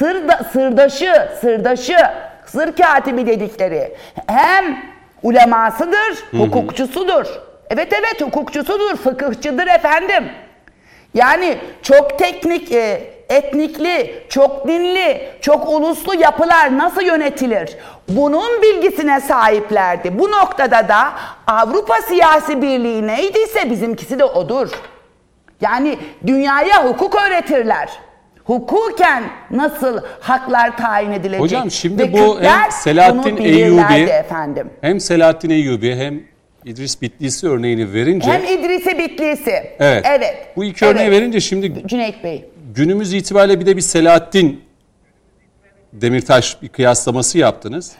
Sırda, sırdaşı, sırdaşı, sır katibi dedikleri. Hem ulemasıdır, hukukçusudur. Evet evet hukukçusudur, fıkıhçıdır efendim. Yani çok teknik, e, etnikli, çok dinli, çok uluslu yapılar nasıl yönetilir? Bunun bilgisine sahiplerdi. Bu noktada da Avrupa Siyasi Birliği neydiyse bizimkisi de odur. Yani dünyaya hukuk öğretirler. Hukuken nasıl haklar tayin edilecek? Hocam şimdi Ve bu Kürtler hem Selahattin Eyyubi efendim. hem Selahattin Eyyubi hem İdris Bitlisi örneğini verince Hem İdrisi Bitlisi. evet. Evet. Bu iki örneği Evet. verince şimdi Cüneyt Bey. günümüz itibariyle bir de bir Selahattin Demirtaş bir kıyaslaması yaptınız.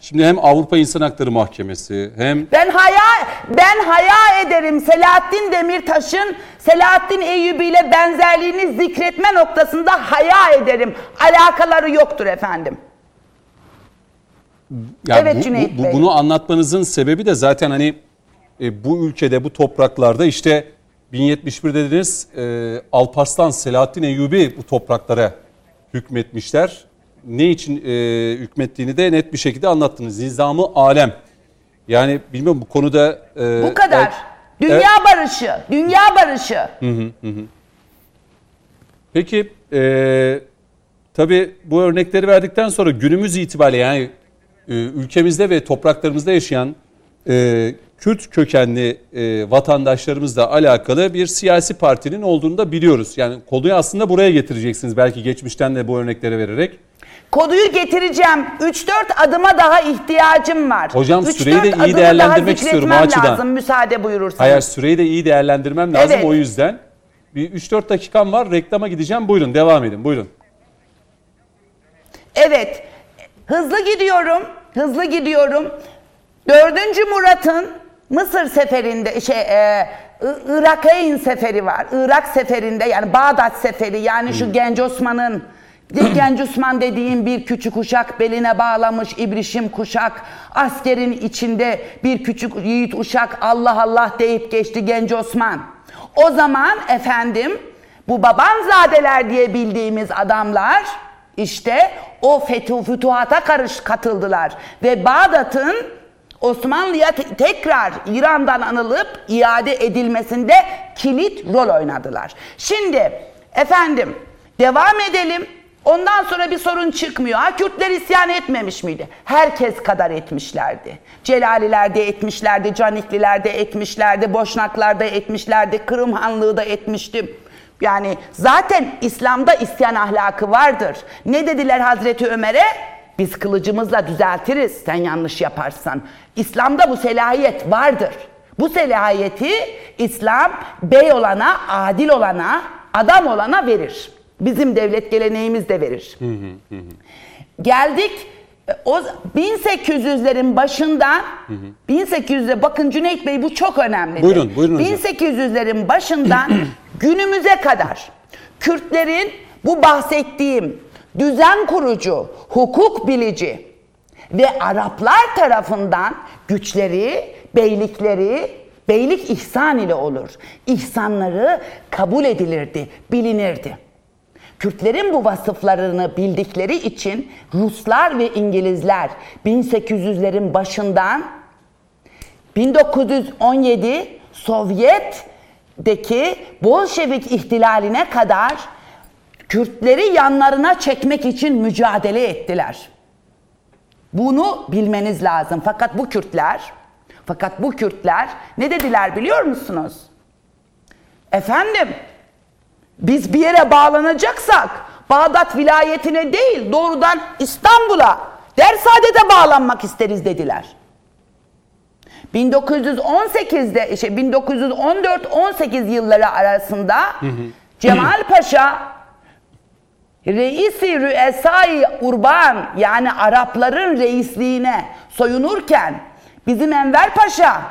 Şimdi hem Avrupa İnsan Hakları Mahkemesi hem Ben haya ben haya ederim Selahattin Demirtaş'ın Selahattin Eyyubi ile benzerliğini zikretme noktasında haya ederim. Alakaları yoktur efendim. Ya Evet, bu- Cüneyt bu, Bey. bunu anlatmanızın sebebi de zaten hani e, bu ülkede bu topraklarda işte 1071 dediniz e, Alparslan Selahattin Eyyubi bu topraklara hükmetmişler. Ne için e, hükmettiğini de net bir şekilde anlattınız. Nizamı alem. Yani bilmiyorum bu konuda e, Bu kadar. evet, Dünya evet. barışı, dünya barışı. Peki e, tabii bu örnekleri verdikten sonra günümüz itibariyle yani e, ülkemizde ve topraklarımızda yaşayan e, Kürt kökenli e, vatandaşlarımızla alakalı bir siyasi partinin olduğunu da biliyoruz. Yani konuyu aslında buraya getireceksiniz belki geçmişten de bu örnekleri vererek. Konuyu getireceğim. 3-4 adıma daha ihtiyacım var. Hocam, 3-4 süreyi de iyi değerlendirmek istiyorum o açıdan. lazım müsaade buyurursanız. Hayır süreyi de iyi değerlendirmem lazım Evet. o yüzden. Bir 3-4 dakikam var reklama gideceğim buyurun devam edin buyurun. Evet. Hızlı gidiyorum. Hızlı gidiyorum. Dördüncü Murat'ın Mısır seferinde şey e, Irak'ın seferi var. Irak seferinde yani Bağdat seferi yani şu Genç Osman'ın Genç Osman dediğim bir küçük uşak beline bağlamış ibrişim kuşak askerin içinde bir küçük yiğit uşak Allah Allah deyip geçti Genç Osman. O zaman efendim bu babanzadeler diye bildiğimiz adamlar işte o fetu, fütuhata karış katıldılar ve Bağdat'ın Osmanlı'ya te- tekrar İran'dan anılıp iade edilmesinde kilit rol oynadılar. Şimdi efendim devam edelim. Ondan sonra bir sorun çıkmıyor. Ha Kürtler isyan etmemiş miydi? Herkes kadar etmişlerdi. Celaliler de etmişlerdi, Canikliler de etmişlerdi, Boşnaklar da etmişlerdi, Kırım Hanlığı da etmişti. Yani zaten İslam'da isyan ahlakı vardır. Ne dediler Hazreti Ömer'e? Biz kılıcımızla düzeltiriz sen yanlış yaparsan. İslam'da bu selahiyet vardır. Bu selahiyeti İslam bey olana, adil olana, adam olana verir. Bizim devlet geleneğimiz de verir. Geldik e, o 1800'lerin başından 1800'e bakın Cüneyt Bey bu çok önemli. Buyurun, buyurun hocam. 1800'lerin başından günümüze kadar Kürtlerin bu bahsettiğim düzen kurucu, hukuk bilici ve Araplar tarafından güçleri, beylikleri, beylik ihsan ile olur. İhsanları kabul edilirdi, bilinirdi. Kürtlerin bu vasıflarını bildikleri için Ruslar ve İngilizler 1800'lerin başından 1917 Sovyet'deki Bolşevik ihtilaline kadar Kürtleri yanlarına çekmek için mücadele ettiler. Bunu bilmeniz lazım. Fakat bu Kürtler, fakat bu Kürtler ne dediler biliyor musunuz? Efendim, biz bir yere bağlanacaksak Bağdat vilayetine değil doğrudan İstanbul'a, Dersade'de bağlanmak isteriz dediler. 1918'de işte 1914-18 yılları arasında Cemal Paşa Reisi Rüesai Urban yani Arapların reisliğine soyunurken bizim Enver Paşa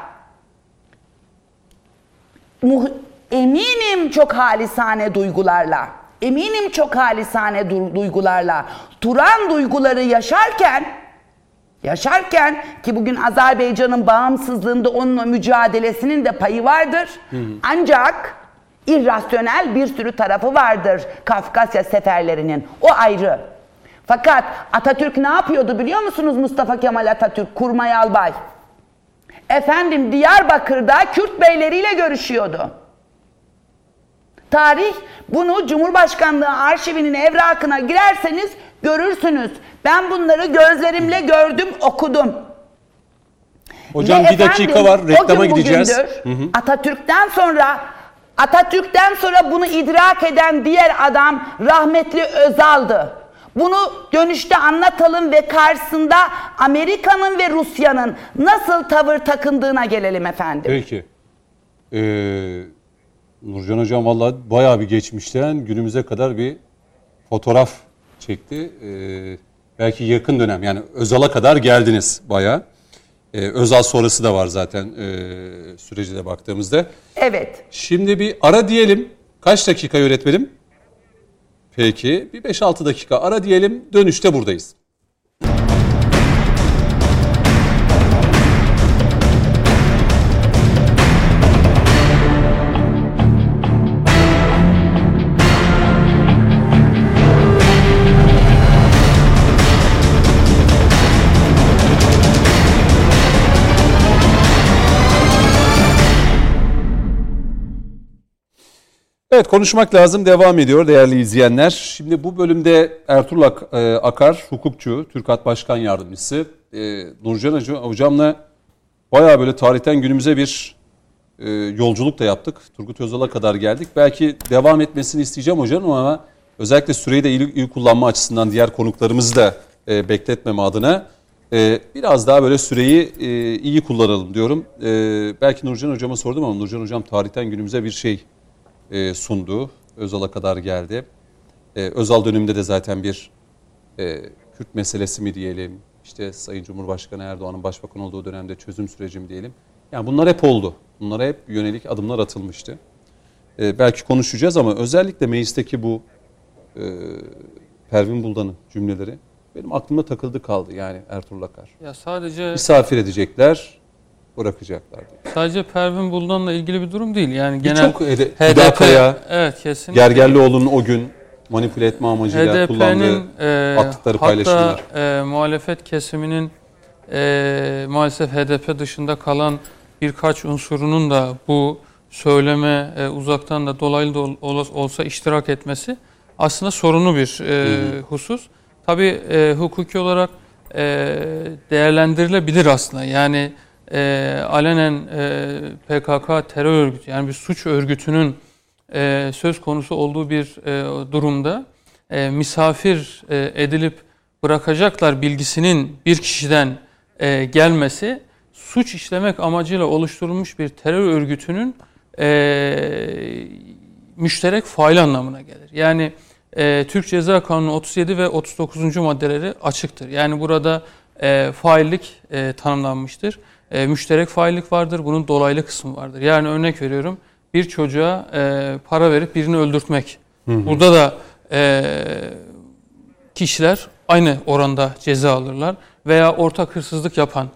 eminim çok halisane duygularla eminim çok halisane du- duygularla Turan duyguları yaşarken yaşarken ki bugün Azerbaycan'ın bağımsızlığında onun mücadelesinin de payı vardır. Ancak irrasyonel bir sürü tarafı vardır Kafkasya seferlerinin. O ayrı. Fakat Atatürk ne yapıyordu biliyor musunuz Mustafa Kemal Atatürk, Kurmay Albay? Efendim Diyarbakır'da Kürt beyleriyle görüşüyordu. Tarih bunu Cumhurbaşkanlığı arşivinin evrakına girerseniz görürsünüz. Ben bunları gözlerimle gördüm, okudum. Hocam Ve bir dakika efendim, var. Reklama gideceğiz. bugündür Atatürk'ten sonra Atatürk'ten sonra bunu idrak eden diğer adam rahmetli Özal'dı. Bunu dönüşte anlatalım ve karşısında Amerika'nın ve Rusya'nın nasıl tavır takındığına gelelim efendim. Peki. Ee, Nurcan Hocam valla bayağı bir geçmişten günümüze kadar bir fotoğraf çekti. Ee, belki yakın dönem yani Özal'a kadar geldiniz bayağı. Ee, Özal sonrası da var zaten e, süreci de baktığımızda. Evet. Şimdi bir ara diyelim. Kaç dakika öğretmenim? Peki bir 5-6 dakika ara diyelim. Dönüşte buradayız. Evet konuşmak lazım devam ediyor değerli izleyenler. Şimdi bu bölümde Ertuğrul e, Akar, hukukçu, TÜRKAT Başkan Yardımcısı. E, Nurcan Hoca- Hocam'la bayağı böyle tarihten günümüze bir e, yolculuk da yaptık. Turgut Özal'a kadar geldik. Belki devam etmesini isteyeceğim hocanın ama özellikle süreyi de iyi, iyi kullanma açısından diğer konuklarımızı da bekletmeme adına biraz daha böyle süreyi iyi kullanalım diyorum. Belki Nurcan Hocam'a sordum ama Nurcan Hocam tarihten günümüze bir şey e, sundu. Özal'a kadar geldi. E, Özal döneminde de zaten bir e, Kürt meselesi mi diyelim, işte Sayın Cumhurbaşkanı Erdoğan'ın başbakan olduğu dönemde çözüm süreci mi diyelim. Yani bunlar hep oldu. Bunlara hep yönelik adımlar atılmıştı. E, belki konuşacağız ama özellikle meclisteki bu e, Pervin Buldan'ın cümleleri benim aklımda takıldı kaldı yani Ertuğrul Akar. Ya sadece Misafir edecekler, bırakacaklar diye. sadece Pervin Buldan'la ilgili bir durum değil. Yani genel Hede- Hüdakaya, evet kesinlikle. Gergerlioğlu'nun o gün manipüle etme amacıyla kullandığı e, attıkları paylaşımlar. hatta e, muhalefet kesiminin e, maalesef HDP dışında kalan birkaç unsurunun da bu söyleme e, uzaktan da dolaylı da ol- olsa iştirak etmesi aslında sorunlu bir e, husus. Tabii e, hukuki olarak e, değerlendirilebilir aslında. Yani e, alenen e, PKK terör örgütü yani bir suç örgütünün e, söz konusu olduğu bir e, durumda e, misafir e, edilip bırakacaklar bilgisinin bir kişiden e, gelmesi suç işlemek amacıyla oluşturulmuş bir terör örgütünün e, müşterek fail anlamına gelir. Yani e, Türk Ceza Kanunu 37 ve 39. maddeleri açıktır. Yani burada e, faillik e, tanımlanmıştır. E, müşterek faillik vardır, bunun dolaylı kısmı vardır. Yani örnek veriyorum bir çocuğa e, para verip birini öldürtmek. Hı hı. Burada da e, kişiler aynı oranda ceza alırlar. Veya ortak hırsızlık yapan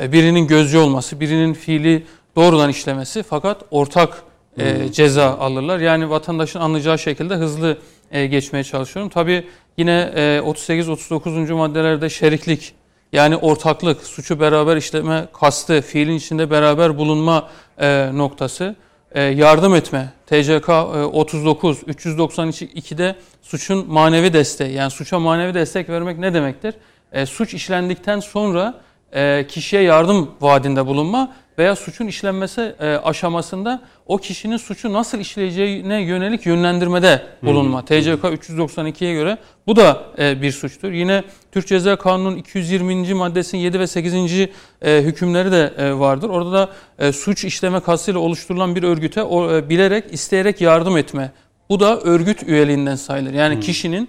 e, birinin gözcü olması, birinin fiili doğrudan işlemesi fakat ortak e, ceza alırlar. Yani vatandaşın anlayacağı şekilde hızlı e, geçmeye çalışıyorum. Tabi yine e, 38-39. maddelerde şeriklik yani ortaklık, suçu beraber işleme kastı, fiilin içinde beraber bulunma e, noktası, e, yardım etme, TCK e, 39, 392'de suçun manevi desteği, yani suça manevi destek vermek ne demektir? E, suç işlendikten sonra e, kişiye yardım vaadinde bulunma veya suçun işlenmesi e, aşamasında o kişinin suçu nasıl işleyeceğine yönelik yönlendirmede bulunma. TCK 392'ye göre bu da e, bir suçtur. Yine Türk Ceza Kanunu'nun 220. maddesinin 7 ve 8. E, hükümleri de e, vardır. Orada da e, suç işleme kastıyla oluşturulan bir örgüte o, e, bilerek, isteyerek yardım etme. Bu da örgüt üyeliğinden sayılır. Yani hmm. kişinin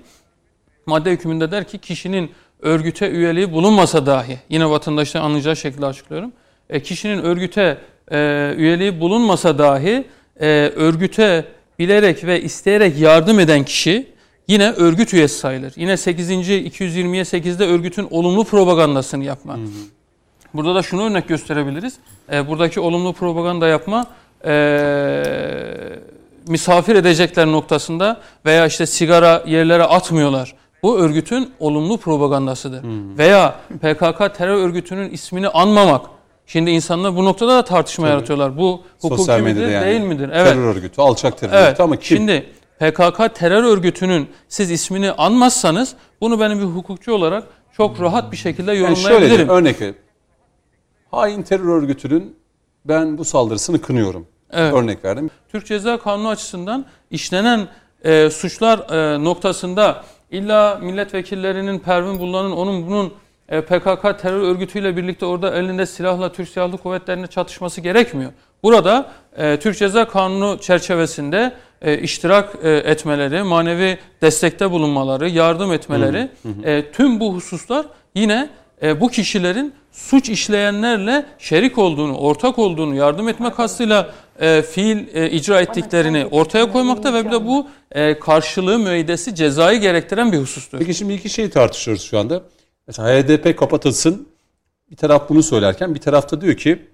madde hükmünde der ki kişinin örgüte üyeliği bulunmasa dahi yine vatandaşların anlayacağı şekilde açıklıyorum e, kişinin örgüte e, üyeliği bulunmasa dahi e, örgüte bilerek ve isteyerek yardım eden kişi yine örgüt üyesi sayılır. Yine 8. 220'ye 8'de örgütün olumlu propagandasını yapma. Hı hı. Burada da şunu örnek gösterebiliriz. E, buradaki olumlu propaganda yapma e, misafir edecekler noktasında veya işte sigara yerlere atmıyorlar. Bu örgütün olumlu propagandasıdır. Hmm. Veya PKK terör örgütünün ismini anmamak Şimdi insanlar bu noktada da tartışma Tabii. yaratıyorlar. Bu hukuki midir yani. değil midir? Evet. Terör örgütü, alçak terör evet. örgütü ama kim? Şimdi PKK terör örgütünün siz ismini anmazsanız bunu benim bir hukukçu olarak çok rahat bir şekilde yorumlayabilirim. Yani şöyle örnek ver. Hain terör örgütünün ben bu saldırısını kınıyorum. Evet. Örnek verdim. Türk Ceza Kanunu açısından işlenen e, suçlar e, noktasında illa milletvekillerinin Pervin Bullan'ın onun bunun e, PKK terör örgütüyle birlikte orada elinde silahla Türk Silahlı Kuvvetleri'ne çatışması gerekmiyor. Burada e, Türk Ceza Kanunu çerçevesinde e, iştirak e, etmeleri, manevi destekte bulunmaları, yardım etmeleri hı hı. E, tüm bu hususlar yine e, bu kişilerin suç işleyenlerle şerik olduğunu, ortak olduğunu, yardım etme kastıyla e, fiil e, icra ettiklerini ortaya koymakta ve bir de bu e, karşılığı müeydesi cezayı gerektiren bir husustur. Peki şimdi iki şeyi tartışıyoruz şu anda. Mesela HDP kapatılsın. Bir taraf bunu söylerken bir tarafta diyor ki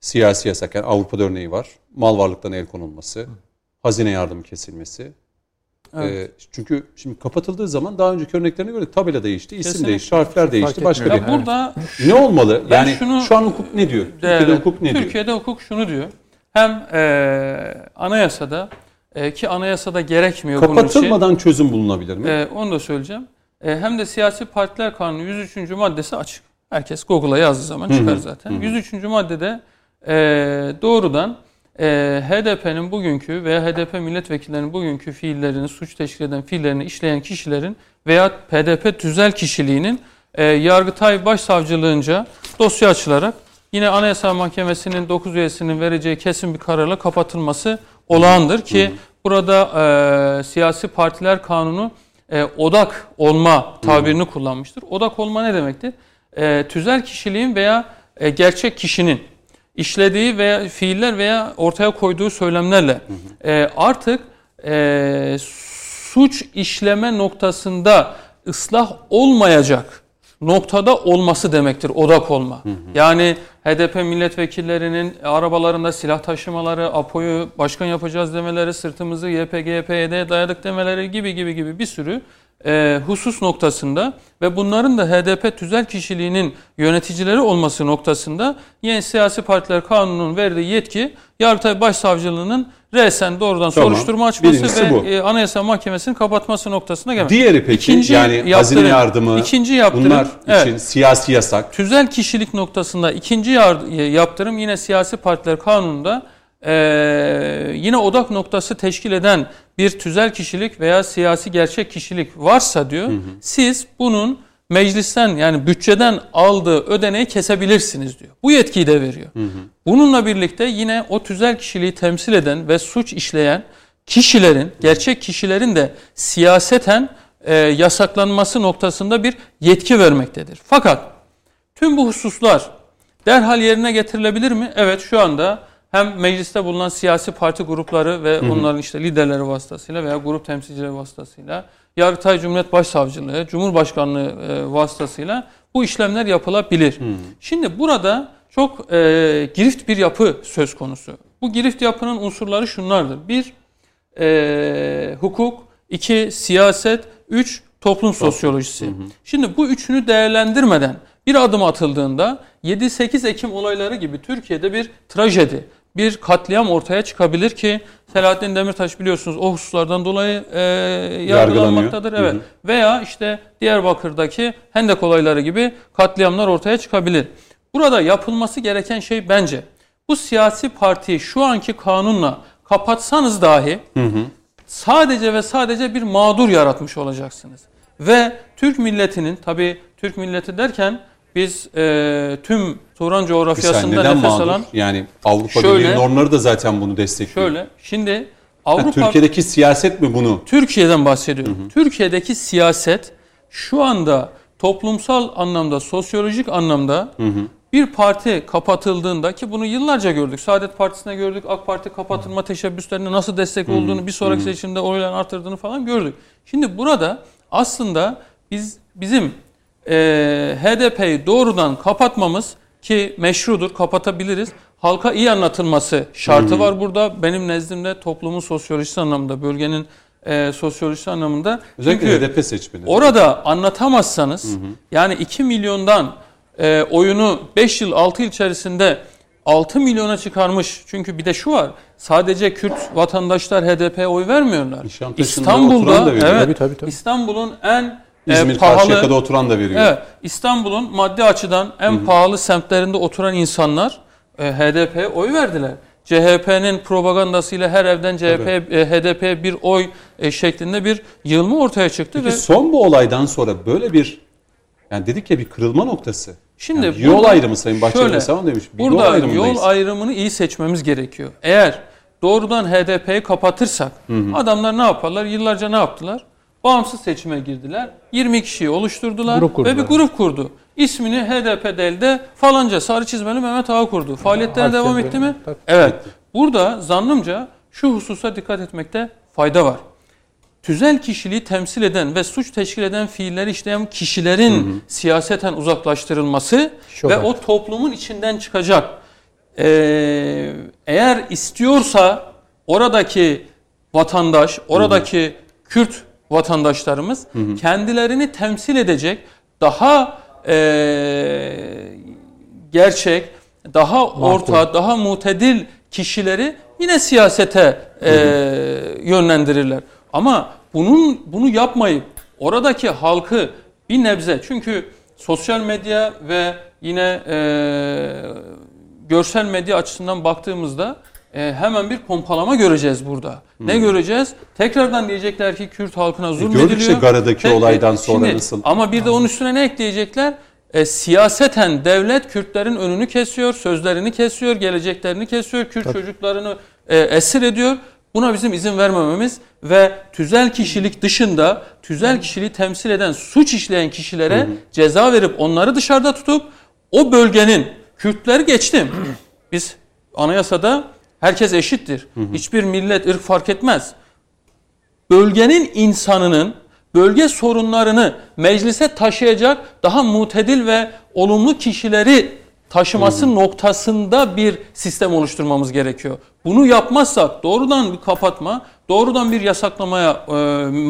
siyasi yasak yani Avrupa'da örneği var. Mal varlıktan el konulması, hazine yardımı kesilmesi. Evet. E, çünkü şimdi kapatıldığı zaman daha önceki örneklerine göre tabela değişti, isim Kesinlikle. değişti, harfler değişti, başka bir. Burada ne olmalı? Yani şunu, şu an hukuk ne diyor? Türkiye'de hukuk ne Türkiye'de diyor? Türkiye'de hukuk şunu diyor. Hem e, anayasada e, ki anayasada gerekmiyor Kapatılmadan bunun için. çözüm bulunabilir mi? E, onu da söyleyeceğim. E, hem de siyasi partiler kanunu 103. maddesi açık. Herkes Google'a yazdığı zaman çıkar zaten. 103. maddede e, doğrudan e, HDP'nin bugünkü veya HDP milletvekillerinin bugünkü fiillerini, suç teşkil eden fiillerini işleyen kişilerin veya PDP tüzel kişiliğinin e, Yargıtay Başsavcılığınca dosya açılarak yine Anayasa Mahkemesi'nin 9 üyesinin vereceği kesin bir kararla kapatılması olağandır ki burada e, siyasi partiler kanunu e, odak olma tabirini kullanmıştır. Odak olma ne demektir? E, tüzel kişiliğin veya e, gerçek kişinin işlediği veya fiiller veya ortaya koyduğu söylemlerle e, artık e, suç işleme noktasında ıslah olmayacak noktada olması demektir odak olma. Hı hı. Yani HDP milletvekillerinin arabalarında silah taşımaları, APO'yu başkan yapacağız demeleri, sırtımızı YPG, YPYD'ye dayadık demeleri gibi gibi gibi bir sürü e, husus noktasında ve bunların da HDP tüzel kişiliğinin yöneticileri olması noktasında yeni siyasi partiler kanunun verdiği yetki Yargıtay Başsavcılığının resen doğrudan tamam. soruşturma açması Birincisi ve bu. E, Anayasa Mahkemesi'nin kapatması noktasına gelmek. Diğeri peki ikinci yani yaptırım, hazine yardımı ikinci yaptırım, bunlar evet, için siyasi yasak. Tüzel kişilik noktasında ikinci yaptırım yine siyasi partiler kanununda e, yine odak noktası teşkil eden bir tüzel kişilik veya siyasi gerçek kişilik varsa diyor hı hı. siz bunun meclisten yani bütçeden aldığı ödeneği kesebilirsiniz diyor. Bu yetkiyi de veriyor. Bununla birlikte yine o tüzel kişiliği temsil eden ve suç işleyen kişilerin, gerçek kişilerin de siyaseten e, yasaklanması noktasında bir yetki vermektedir. Fakat tüm bu hususlar derhal yerine getirilebilir mi? Evet şu anda hem mecliste bulunan siyasi parti grupları ve onların işte liderleri vasıtasıyla veya grup temsilcileri vasıtasıyla Yargıtay Cumhuriyet Başsavcılığı, Cumhurbaşkanlığı e, vasıtasıyla bu işlemler yapılabilir. Şimdi burada çok e, girift bir yapı söz konusu. Bu girift yapının unsurları şunlardır. Bir, e, hukuk, iki, siyaset, üç, toplum sosyolojisi. Şimdi bu üçünü değerlendirmeden bir adım atıldığında 7-8 Ekim olayları gibi Türkiye'de bir trajedi, bir katliam ortaya çıkabilir ki Selahattin Demirtaş biliyorsunuz o hususlardan dolayı e, yargılanmaktadır. Evet. Hı hı. Veya işte Diyarbakır'daki Hendek olayları gibi katliamlar ortaya çıkabilir. Burada yapılması gereken şey bence bu siyasi partiyi şu anki kanunla kapatsanız dahi sadece ve sadece bir mağdur yaratmış olacaksınız. Ve Türk milletinin tabi Türk milleti derken biz e, tüm Turan coğrafyasında nefes mağdur? alan Yani Avrupa Şöyle- Birliği normları da zaten bunu destekliyor. şöyle şimdi Ha, Avrupa Türkiye'deki siyaset mi bunu? Türkiye'den bahsediyorum. Türkiye'deki siyaset şu anda toplumsal anlamda, sosyolojik anlamda bir parti kapatıldığında ki bunu yıllarca gördük. Saadet Partisi'ne gördük. AK Parti kapatılma teşebbüslerine nasıl destek olduğunu, bir sonraki seçimde oyların arttırdığını falan gördük. Şimdi burada aslında biz bizim e, HDP'yi doğrudan kapatmamız ki meşrudur, kapatabiliriz. Halka iyi anlatılması şartı var burada. Benim nezdimde toplumun sosyolojisi anlamında, bölgenin e, sosyolojisi anlamında. Özellikle Çünkü HDP seçmeni. Orada anlatamazsanız yani 2 milyondan e, oyunu 5 yıl 6 yıl içerisinde 6 milyona çıkarmış. Çünkü bir de şu var. Sadece Kürt vatandaşlar HDP'ye oy vermiyorlar. İstanbul'da evet, tabii, tabii. İstanbul'un en e, İzmir pahalı Karşıyaka'da oturan da veriyor. Evet, İstanbul'un maddi açıdan en pahalı semtlerinde oturan insanlar e, HDP'ye oy verdiler. CHP'nin propagandasıyla her evden CHP, e, HDP'ye bir oy e, şeklinde bir yığılma ortaya çıktı Peki ve son bu olaydan sonra böyle bir yani dedik ya bir kırılma noktası. Şimdi Yani yol burada- ayrımı Sayın Bahçeli şöyle, mesela demiş. Bir burada yol yol ayrımını iyi seçmemiz gerekiyor. Eğer doğrudan HDP'yi kapatırsak adamlar ne yaparlar? Yıllarca ne yaptılar? Bağımsız seçime girdiler. 20 kişiyi oluşturdular Grup ve bir grup kurdu. İsmini HDP değil de falanca sarı çizmeli Mehmet Ağa kurdu. Faaliyetlerine Harf devam etti mi? tabii. Evet. Burada zannımca şu hususa dikkat etmekte fayda var. Tüzel kişiliği temsil eden ve suç teşkil eden fiilleri işleyen kişilerin siyaseten uzaklaştırılması Çok ve o toplumun içinden çıkacak. Ee, eğer istiyorsa oradaki vatandaş, oradaki Kürt vatandaşlarımız kendilerini temsil edecek daha ee, gerçek, daha orta, daha mutedil kişileri yine siyasete ee, yönlendirirler. Ama bunun bunu yapmayıp oradaki halkı bir nebze çünkü sosyal medya ve yine ee, görsel medya açısından baktığımızda e, hemen bir pompalama göreceğiz burada. Ne göreceğiz? Tekrardan diyecekler ki Kürt halkına zulmediliyor. gördük işte Gara'daki Tek- olaydan sonra Şimdi, nasıl? Ama bir de onun üstüne ne ekleyecekler? E, siyaseten devlet Kürtlerin önünü kesiyor, sözlerini kesiyor, geleceklerini kesiyor, Kürt çocuklarını e, esir ediyor. Buna bizim izin vermememiz ve tüzel kişilik dışında tüzel kişiliği temsil eden suç işleyen kişilere ceza verip onları dışarıda tutup o bölgenin Kürtleri geçtim. Biz anayasada herkes eşittir. Hiçbir millet, ırk fark etmez bölgenin insanının bölge sorunlarını meclise taşıyacak daha mutedil ve olumlu kişileri taşıması noktasında bir sistem oluşturmamız gerekiyor. Bunu yapmazsak doğrudan bir kapatma, doğrudan bir yasaklamaya e,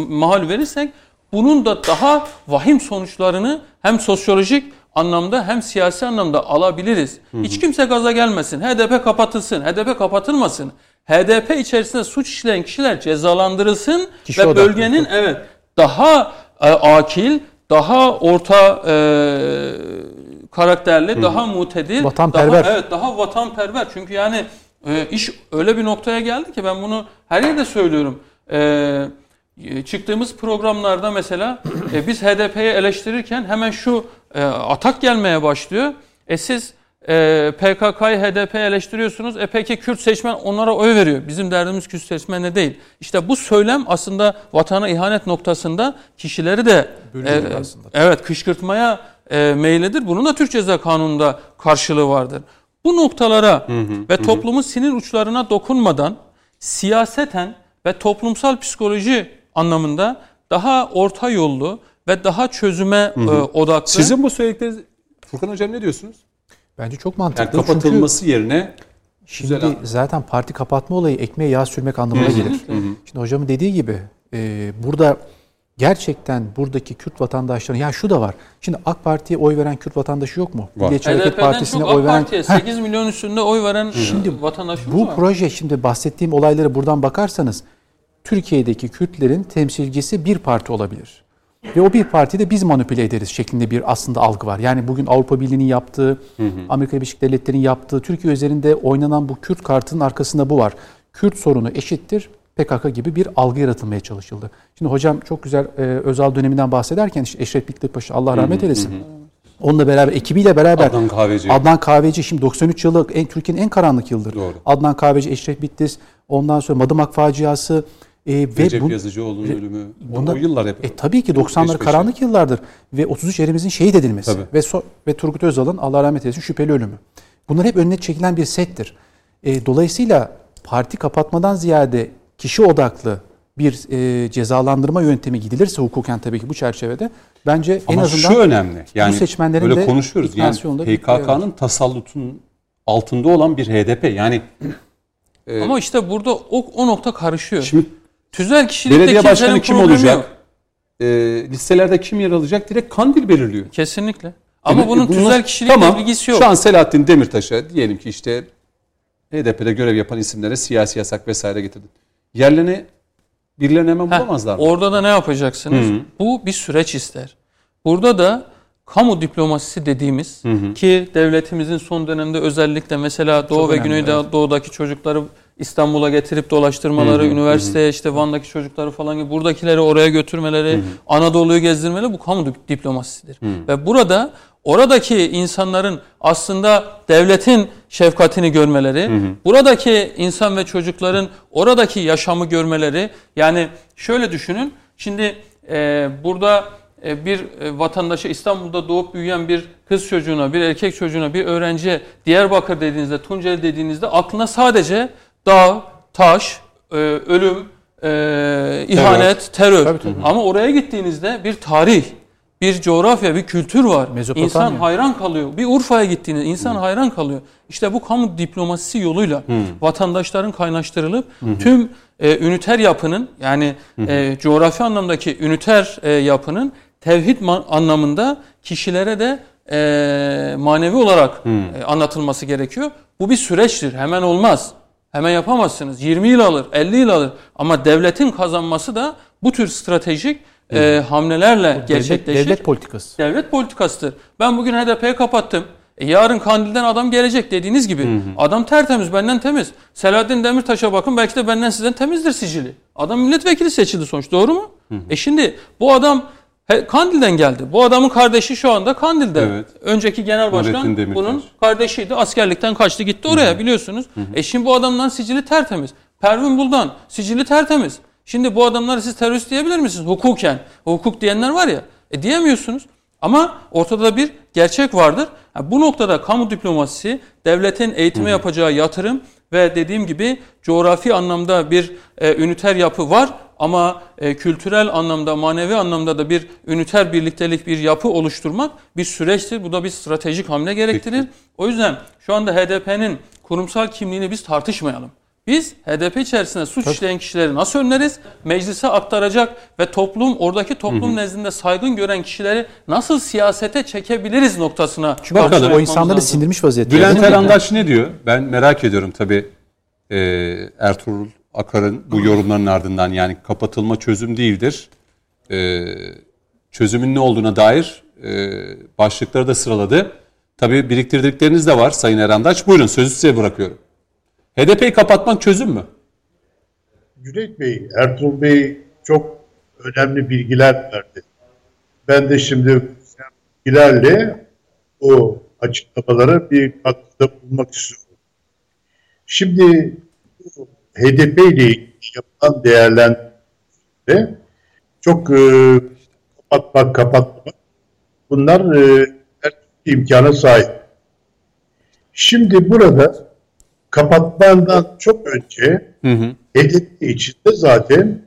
mahal verirsek bunun da daha vahim sonuçlarını hem sosyolojik anlamda hem siyasi anlamda alabiliriz. Hiç kimse gaza gelmesin. HDP kapatılsın, HDP kapatılmasın. HDP içerisinde suç işleyen kişiler cezalandırılsın Kişi ve odaklı. bölgenin evet daha e, akil, daha orta e, karakterli, daha mutedil, Vatanperver. daha evet daha vatanperver. Çünkü yani e, iş öyle bir noktaya geldi ki ben bunu her yerde söylüyorum. E, E, çıktığımız programlarda mesela e, biz HDP'yi eleştirirken hemen şu e, atak gelmeye başlıyor. E siz e, PKK'yı HDP eleştiriyorsunuz. E peki Kürt seçmen onlara oy veriyor. Bizim derdimiz Kürt seçmenle değil. İşte bu söylem aslında vatana ihanet noktasında kişileri de e, aslında. evet kışkırtmaya e, meyledir. Bunun da Türk Ceza Kanunu'nda karşılığı vardır. Bu noktalara hı hı, ve hı. toplumun sinir uçlarına dokunmadan siyaseten ve toplumsal psikoloji anlamında daha orta yollu ve daha çözüme hı hı. E, odaklı. Sizin bu söyledikleriniz Furkan Hocam ne diyorsunuz? Bence çok mantıklı. Yani kapatılması Çünkü yerine Şimdi güzel zaten parti kapatma olayı ekmeğe yağ sürmek anlamına gelir. Şimdi hocamın dediği gibi e, burada gerçekten buradaki Kürt vatandaşların ya şu da var. Şimdi AK Parti'ye oy veren Kürt vatandaşı yok mu? Var. Milliyetçi Hareket Partisi'ne oy veren Parti'ye 8 milyon üstünde oy veren şimdi vatandaş Bu var. proje şimdi bahsettiğim olayları buradan bakarsanız Türkiye'deki Kürtlerin temsilcisi bir parti olabilir. Ve o bir partide biz manipüle ederiz şeklinde bir aslında algı var. Yani bugün Avrupa Birliği'nin yaptığı, hı hı. Amerika Birleşik Devletleri'nin yaptığı, Türkiye üzerinde oynanan bu Kürt kartının arkasında bu var. Kürt sorunu eşittir PKK gibi bir algı yaratılmaya çalışıldı. Şimdi hocam çok güzel e, Özal döneminden bahsederken işte Eşref Bikli Allah rahmet eylesin. Hı hı. Onunla beraber, ekibiyle beraber Adnan Kahveci. Adnan Kahveci şimdi 93 yılı en Türkiye'nin en karanlık yıldır. Doğru. Adnan Kahveci, Eşref Bitlis, ondan sonra Madımak faciası, e, Recep ve Yazıcıoğlu'nun ölümü. Bunlar, o yıllar hep. E, tabii ki 90'lar karanlık yıllardır. Ve 33 erimizin şehit edilmesi. Tabii. Ve, so, ve Turgut Özal'ın Allah rahmet eylesin şüpheli ölümü. Bunlar hep önüne çekilen bir settir. E, dolayısıyla parti kapatmadan ziyade kişi odaklı bir e, cezalandırma yöntemi gidilirse hukuken tabii ki bu çerçevede bence Ama en azından şu önemli. Yani bu seçmenlerin böyle de konuşuyoruz. Yani PKK'nın tasallutunun altında olan bir HDP. Yani e, Ama işte burada o, o nokta karışıyor. Şimdi Tüzel kişilikte belediye başkanı kim olacak? E, listelerde kim yer alacak? Direkt Kandil belirliyor. Kesinlikle. Ama yani, bunun bunlar, tüzel kişilikle tamam, ilgisi yok. Şu an Selahattin Demirtaş'a diyelim ki işte HDP'de görev yapan isimlere siyasi yasak vesaire getirdin. Yerlerini birilerini hemen Heh, bulamazlar mı? Orada da ne yapacaksınız? Hı-hı. Bu bir süreç ister. Burada da kamu diplomasisi dediğimiz hı hı. ki devletimizin son dönemde özellikle mesela Doğu Çok ve Güneydoğu'daki evet. çocukları İstanbul'a getirip dolaştırmaları, hı hı, üniversiteye hı. işte Van'daki çocukları falan gibi buradakileri oraya götürmeleri, hı hı. Anadolu'yu gezdirmeleri bu kamu diplomasisidir. Hı. Ve burada oradaki insanların aslında devletin şefkatini görmeleri, hı hı. buradaki insan ve çocukların oradaki yaşamı görmeleri yani şöyle düşünün. Şimdi e, burada e, bir e, vatandaşa İstanbul'da doğup büyüyen bir kız çocuğuna, bir erkek çocuğuna, bir öğrenciye Diyarbakır dediğinizde, Tunceli dediğinizde aklına sadece dağ, taş, e, ölüm, ihanet, evet. terör. Tabii, tabii. Ama oraya gittiğinizde bir tarih, bir coğrafya, bir kültür var. İnsan hayran kalıyor. Bir Urfa'ya gittiğinizde insan Hı. hayran kalıyor. İşte bu kamu diplomasisi yoluyla Hı. vatandaşların kaynaştırılıp Hı. tüm e, üniter yapının yani e, coğrafi anlamdaki üniter e, yapının tevhid anlamında kişilere de e, manevi olarak hmm. e, anlatılması gerekiyor. Bu bir süreçtir. Hemen olmaz. Hemen yapamazsınız. 20 yıl alır, 50 yıl alır. Ama devletin kazanması da bu tür stratejik e, hamlelerle o gerçekleşir. Devlet, devlet politikası. Devlet politikasıdır. Ben bugün HDP'yi kapattım. E yarın Kandil'den adam gelecek dediğiniz gibi. Hı hı. Adam tertemiz, benden temiz. Selahattin Demirtaş'a bakın belki de benden sizden temizdir sicili. Adam milletvekili seçildi sonuç doğru mu? Hı hı. E şimdi bu adam He, Kandil'den geldi. Bu adamın kardeşi şu anda Kandil'de. Evet. Önceki genel başkan bunun kardeşiydi. Askerlikten kaçtı gitti oraya Hı-hı. biliyorsunuz. Hı-hı. E şimdi bu adamdan sicili tertemiz. Pervin Buldan sicili tertemiz. Şimdi bu adamları siz terörist diyebilir misiniz? Hukuken. Hukuk diyenler var ya. E diyemiyorsunuz. Ama ortada bir gerçek vardır. Yani bu noktada kamu diplomasisi, devletin eğitime Hı-hı. yapacağı yatırım ve dediğim gibi coğrafi anlamda bir e, üniter yapı var ama e, kültürel anlamda, manevi anlamda da bir üniter birliktelik, bir yapı oluşturmak bir süreçtir. Bu da bir stratejik hamle gerektirir. O yüzden şu anda HDP'nin kurumsal kimliğini biz tartışmayalım. Biz HDP içerisinde suç Tabii. işleyen kişileri nasıl önleriz? Meclise aktaracak ve toplum oradaki toplum hı hı. nezdinde saygın gören kişileri nasıl siyasete çekebiliriz noktasına. Çünkü Bakalım. o insanları lazım. sindirmiş vaziyette. Bülent Erandaş ne diyor? Ben merak ediyorum tabii. Ee, Ertuğrul Akar'ın bu yorumların ardından yani kapatılma çözüm değildir. Ee, çözümün ne olduğuna dair e, başlıkları da sıraladı. Tabii biriktirdikleriniz de var Sayın Erandaç. Buyurun sözü size bırakıyorum. HDP'yi kapatmak çözüm mü? Cüneyt Bey, Ertuğrul Bey çok önemli bilgiler verdi. Ben de şimdi bilgilerle o açıklamalara bir katkıda bulunmak istiyorum. Şimdi HDP ile ilgili yapılan değerlendirme çok e, kapatmak, kapatmak bunlar e, her imkana sahip. Şimdi burada kapatmandan çok önce hı hı. HDP içinde zaten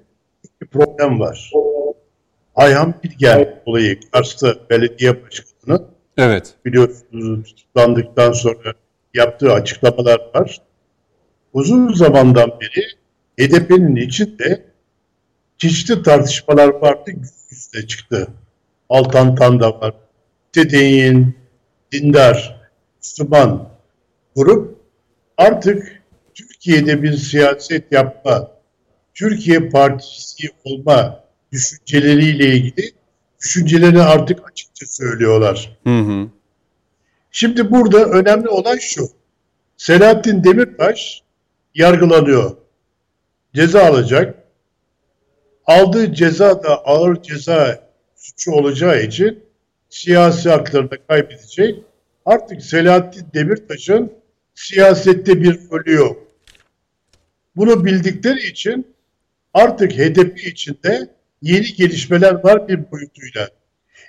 bir problem var. Ayhan Bilgen olayı Kars'ta belediye başkanının evet. biliyorsunuz tutuklandıktan sonra yaptığı açıklamalar var. Uzun zamandan beri HDP'nin içinde çeşitli tartışmalar vardı, üste çıktı. Altan Tanda var, Tedeyin, Dindar, Müslüman grup artık Türkiye'de bir siyaset yapma, Türkiye Partisi olma düşünceleriyle ilgili düşüncelerini artık açıkça söylüyorlar. Hı hı. Şimdi burada önemli olan şu. Selahattin Demirtaş yargılanıyor. Ceza alacak. Aldığı ceza da ağır ceza suçu olacağı için siyasi haklarını kaybedecek. Artık Selahattin Demirtaş'ın siyasette bir rolü yok. Bunu bildikleri için artık HDP içinde yeni gelişmeler var bir boyutuyla.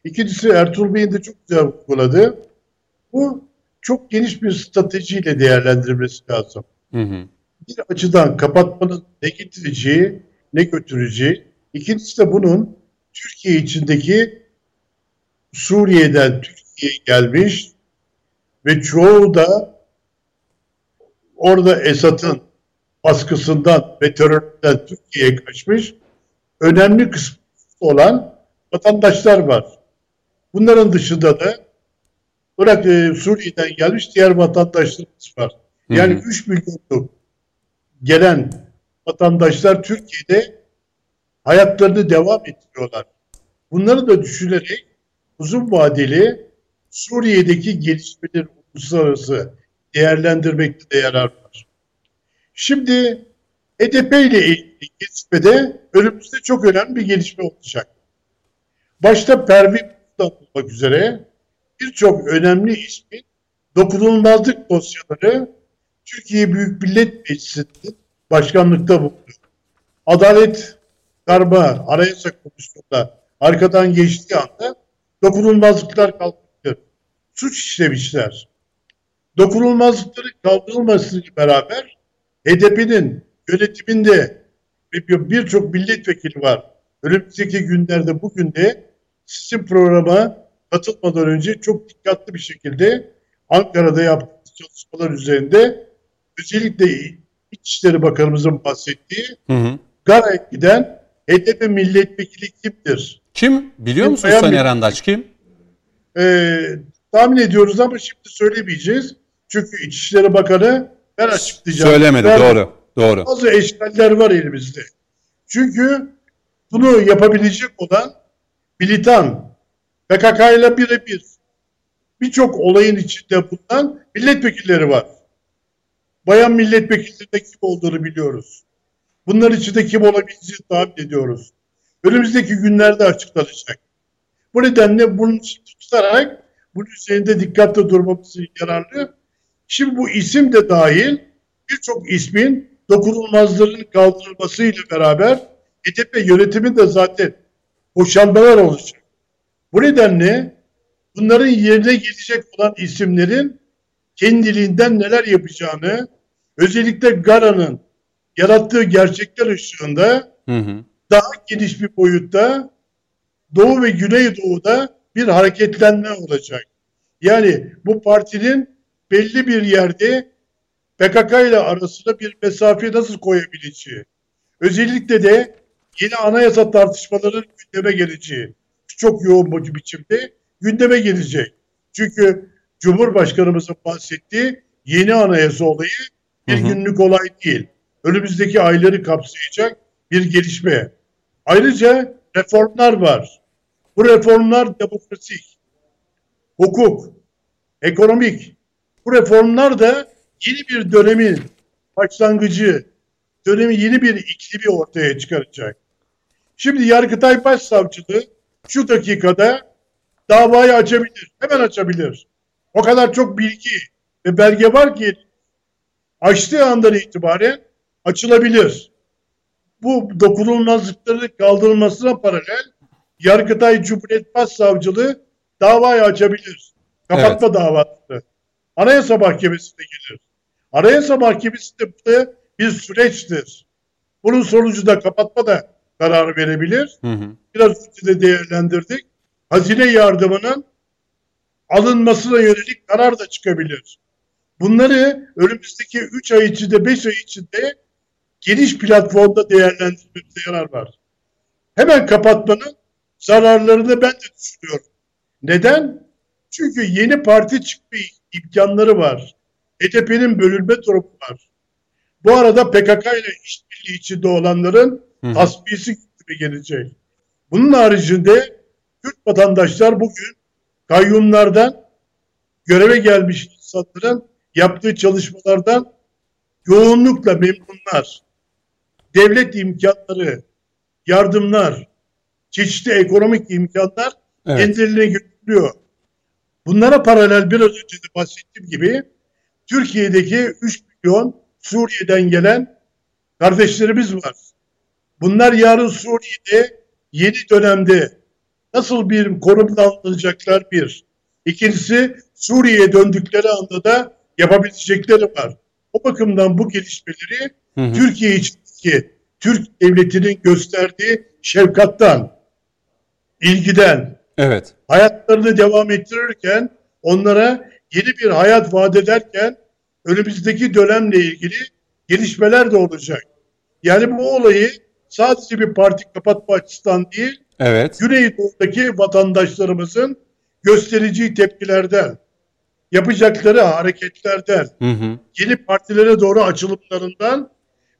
İkincisi Ertuğrul Bey'in de çok güzel vurguladı. Bu çok geniş bir stratejiyle değerlendirilmesi lazım. Hı hı. Bir açıdan kapatmanın ne getireceği, ne götüreceği. İkincisi de bunun Türkiye içindeki Suriye'den Türkiye'ye gelmiş ve çoğu da orada Esad'ın baskısından ve terörden Türkiye'ye kaçmış önemli kısmı olan vatandaşlar var. Bunların dışında da Irak e, Suriye'den gelmiş diğer vatandaşlarımız var. Yani hı hı. 3 milyonluk gelen vatandaşlar Türkiye'de hayatlarını devam ettiriyorlar. Bunları da düşünerek uzun vadeli Suriye'deki gelişmeleri uluslararası değerlendirmekte de yarar var. Şimdi HDP ile ilgili gelişmede önümüzde çok önemli bir gelişme olacak. Başta Pervin olmak üzere birçok önemli ismin dokunulmazlık dosyaları Türkiye Büyük Millet Meclisi'nin başkanlıkta bulundu. Adalet Karma Anayasa Komisyonu'nda arkadan geçtiği anda dokunulmazlıklar kaldırıldı. Suç işlemişler. Dokunulmazlıkların kaldırılmasıyla beraber HDP'nin yönetiminde birçok milletvekili var. Önümüzdeki günlerde bugün de sizin programa katılmadan önce çok dikkatli bir şekilde Ankara'da yaptığımız çalışmalar üzerinde özellikle İçişleri Bakanımızın bahsettiği hı hı. Gara'ya giden HDP milletvekili kimdir? Kim? Biliyor musun Sayın Erandaç kim? Ee, tahmin ediyoruz ama şimdi söylemeyeceğiz. Çünkü İçişleri Bakanı ben açıklayacağım. Söylemedi ben, doğru. Doğru. Bazı eşkaller var elimizde. Çünkü bunu yapabilecek olan militan PKK ile birebir birçok olayın içinde bulunan milletvekilleri var. Bayan milletvekillerinde kim olduğunu biliyoruz. Bunlar içinde kim olabileceğini tahmin ediyoruz. Önümüzdeki günlerde açıklanacak. Bu nedenle bunu tutarak bunun üzerinde dikkatli durmamız yararlı. Şimdi bu isim de dahil birçok ismin dokunulmazlığın kaldırılmasıyla beraber HDP yönetimi de zaten boşanmalar olacak. Bu nedenle bunların yerine gelecek olan isimlerin kendiliğinden neler yapacağını özellikle Gara'nın yarattığı gerçekler ışığında hı hı. daha geniş bir boyutta Doğu ve Güneydoğu'da bir hareketlenme olacak. Yani bu partinin belli bir yerde PKK ile arasında bir mesafe nasıl koyabileceği, özellikle de yeni anayasa tartışmaları gündeme geleceği çok yoğun bir biçimde gündeme gelecek. Çünkü Cumhurbaşkanımızın bahsettiği yeni anayasa olayı bir hı hı. günlük olay değil. Önümüzdeki ayları kapsayacak bir gelişme. Ayrıca reformlar var. Bu reformlar demokratik, hukuk, ekonomik. Bu reformlar da yeni bir dönemin başlangıcı, dönemi yeni bir iklimi ortaya çıkaracak. Şimdi Yargıtay Başsavcılığı şu dakikada davayı açabilir. Hemen açabilir. O kadar çok bilgi ve belge var ki açtığı andan itibaren açılabilir. Bu dokunulmazlıkların kaldırılmasına paralel Yargıtay Cumhuriyet Başsavcılığı davayı açabilir. Kapatma davası. Anayasa Mahkemesi'ne gelir. Anayasa Mahkemesi de bir süreçtir. Bunun sonucu da kapatma da karar verebilir. Hı hı. Biraz önce de değerlendirdik. Hazine yardımının alınmasına yönelik karar da çıkabilir. Bunları önümüzdeki 3 ay içinde 5 ay içinde geniş platformda değerlendirmemize yarar var. Hemen kapatmanın zararlarını ben de düşünüyorum. Neden? Çünkü yeni parti çıkma imkanları var. HDP'nin bölünme durumu var. Bu arada PKK ile işbirliği içinde olanların Hı tasfiyesi gibi gelecek. Bunun haricinde Türk vatandaşlar bugün kayyumlardan göreve gelmiş insanların yaptığı çalışmalardan yoğunlukla memnunlar. Devlet imkanları, yardımlar, çeşitli ekonomik imkanlar Evet. kendilerine götürüyor. Bunlara paralel biraz önce de bahsettiğim gibi Türkiye'deki 3 milyon Suriye'den gelen kardeşlerimiz var. Bunlar yarın Suriye'de yeni dönemde nasıl bir konumda alınacaklar bir. İkincisi Suriye'ye döndükleri anda da yapabilecekleri var. O bakımdan bu gelişmeleri Hı hı. Türkiye içindeki Türk devletinin gösterdiği şefkattan, ilgiden, Evet. hayatlarını devam ettirirken onlara yeni bir hayat vaat ederken önümüzdeki dönemle ilgili gelişmeler de olacak. Yani bu olayı sadece bir parti kapatma açısından değil, Evet. Güneydoğu'daki vatandaşlarımızın göstereceği tepkilerden, yapacakları hareketlerden, Hı hı. yeni partilere doğru açılımlarından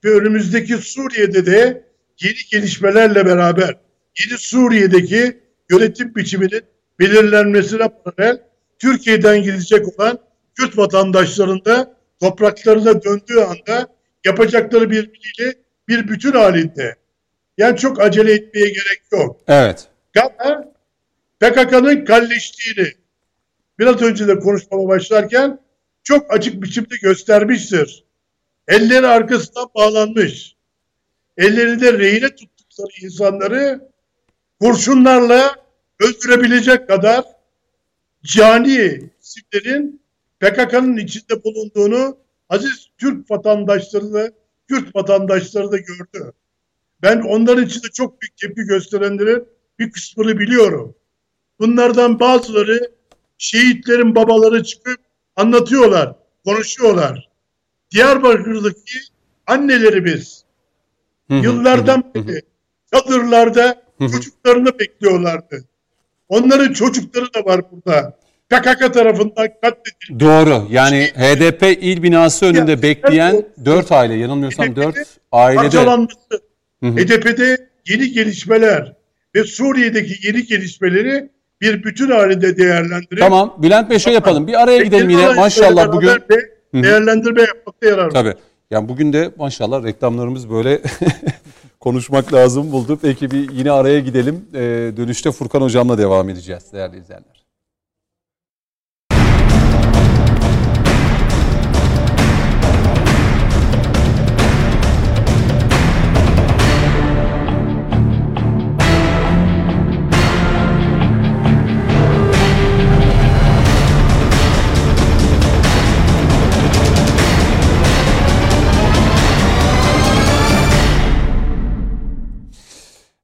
ve önümüzdeki Suriye'de de yeni gelişmelerle beraber yeni Suriye'deki yönetim biçiminin belirlenmesine paralel Türkiye'den gidecek olan Kürt vatandaşların da topraklarına döndüğü anda yapacakları birbiriyle bir bütün halinde. Yani çok acele etmeye gerek yok. Evet. Gana PKK'nın kalleştiğini biraz önce de konuşmama başlarken çok açık biçimde göstermiştir. Elleri arkasından bağlanmış. Ellerinde rehine tuttukları insanları kurşunlarla öldürebilecek kadar cani isimlerin PKK'nın içinde bulunduğunu aziz Türk vatandaşları da Kürt vatandaşları da gördü. Ben onların içinde çok büyük tepki gösterenlerin bir kısmını biliyorum. Bunlardan bazıları şehitlerin babaları çıkıp anlatıyorlar, konuşuyorlar. Diyarbakır'daki annelerimiz yıllardan beri çadırlarda çocuklarını bekliyorlardı. Onların çocukları da var burada. PKK tarafından katledildi. Doğru. Yani HDP il binası önünde Ya, bekleyen evet. 4 aile yanılmıyorsam HDP'de 4 ailede. Parçalanması. HDP'de yeni gelişmeler ve Suriye'deki yeni gelişmeleri bir bütün halinde değerlendirip Tamam Bülent Bey şey yapalım. Bir araya gidelim yine. Maşallah bugün. de değerlendirme yapmakta yarar var. Tabii. Yani bugün de maşallah reklamlarımız böyle konuşmak lazım buldu. Peki bir yine araya gidelim. Ee, dönüşte Furkan Hocam'la devam edeceğiz değerli izleyenler.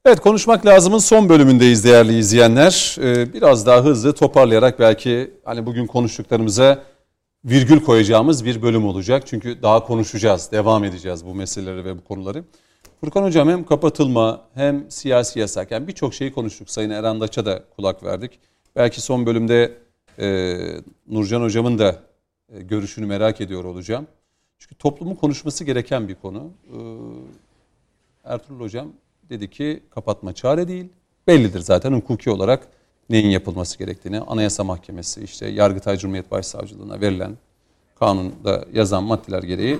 Evet konuşmak lazımın son bölümündeyiz değerli izleyenler. Ee, biraz daha hızlı toparlayarak belki hani bugün konuştuklarımıza virgül koyacağımız bir bölüm olacak. Çünkü daha konuşacağız, devam edeceğiz bu meseleleri ve bu konuları. Furkan Hocam hem kapatılma hem siyasi yasak yani birçok şeyi konuştuk. Sayın Eren Daç'a da kulak verdik. Belki son bölümde e, Nurcan Hocam'ın da e, görüşünü merak ediyor olacağım. Çünkü toplumun konuşması gereken bir konu. Ee, Ertuğrul Hocam dedi ki kapatma çare değil. Bellidir zaten hukuki olarak neyin yapılması gerektiğini. Anayasa Mahkemesi işte Yargıtay Cumhuriyet Başsavcılığına verilen kanunda yazan maddeler gereği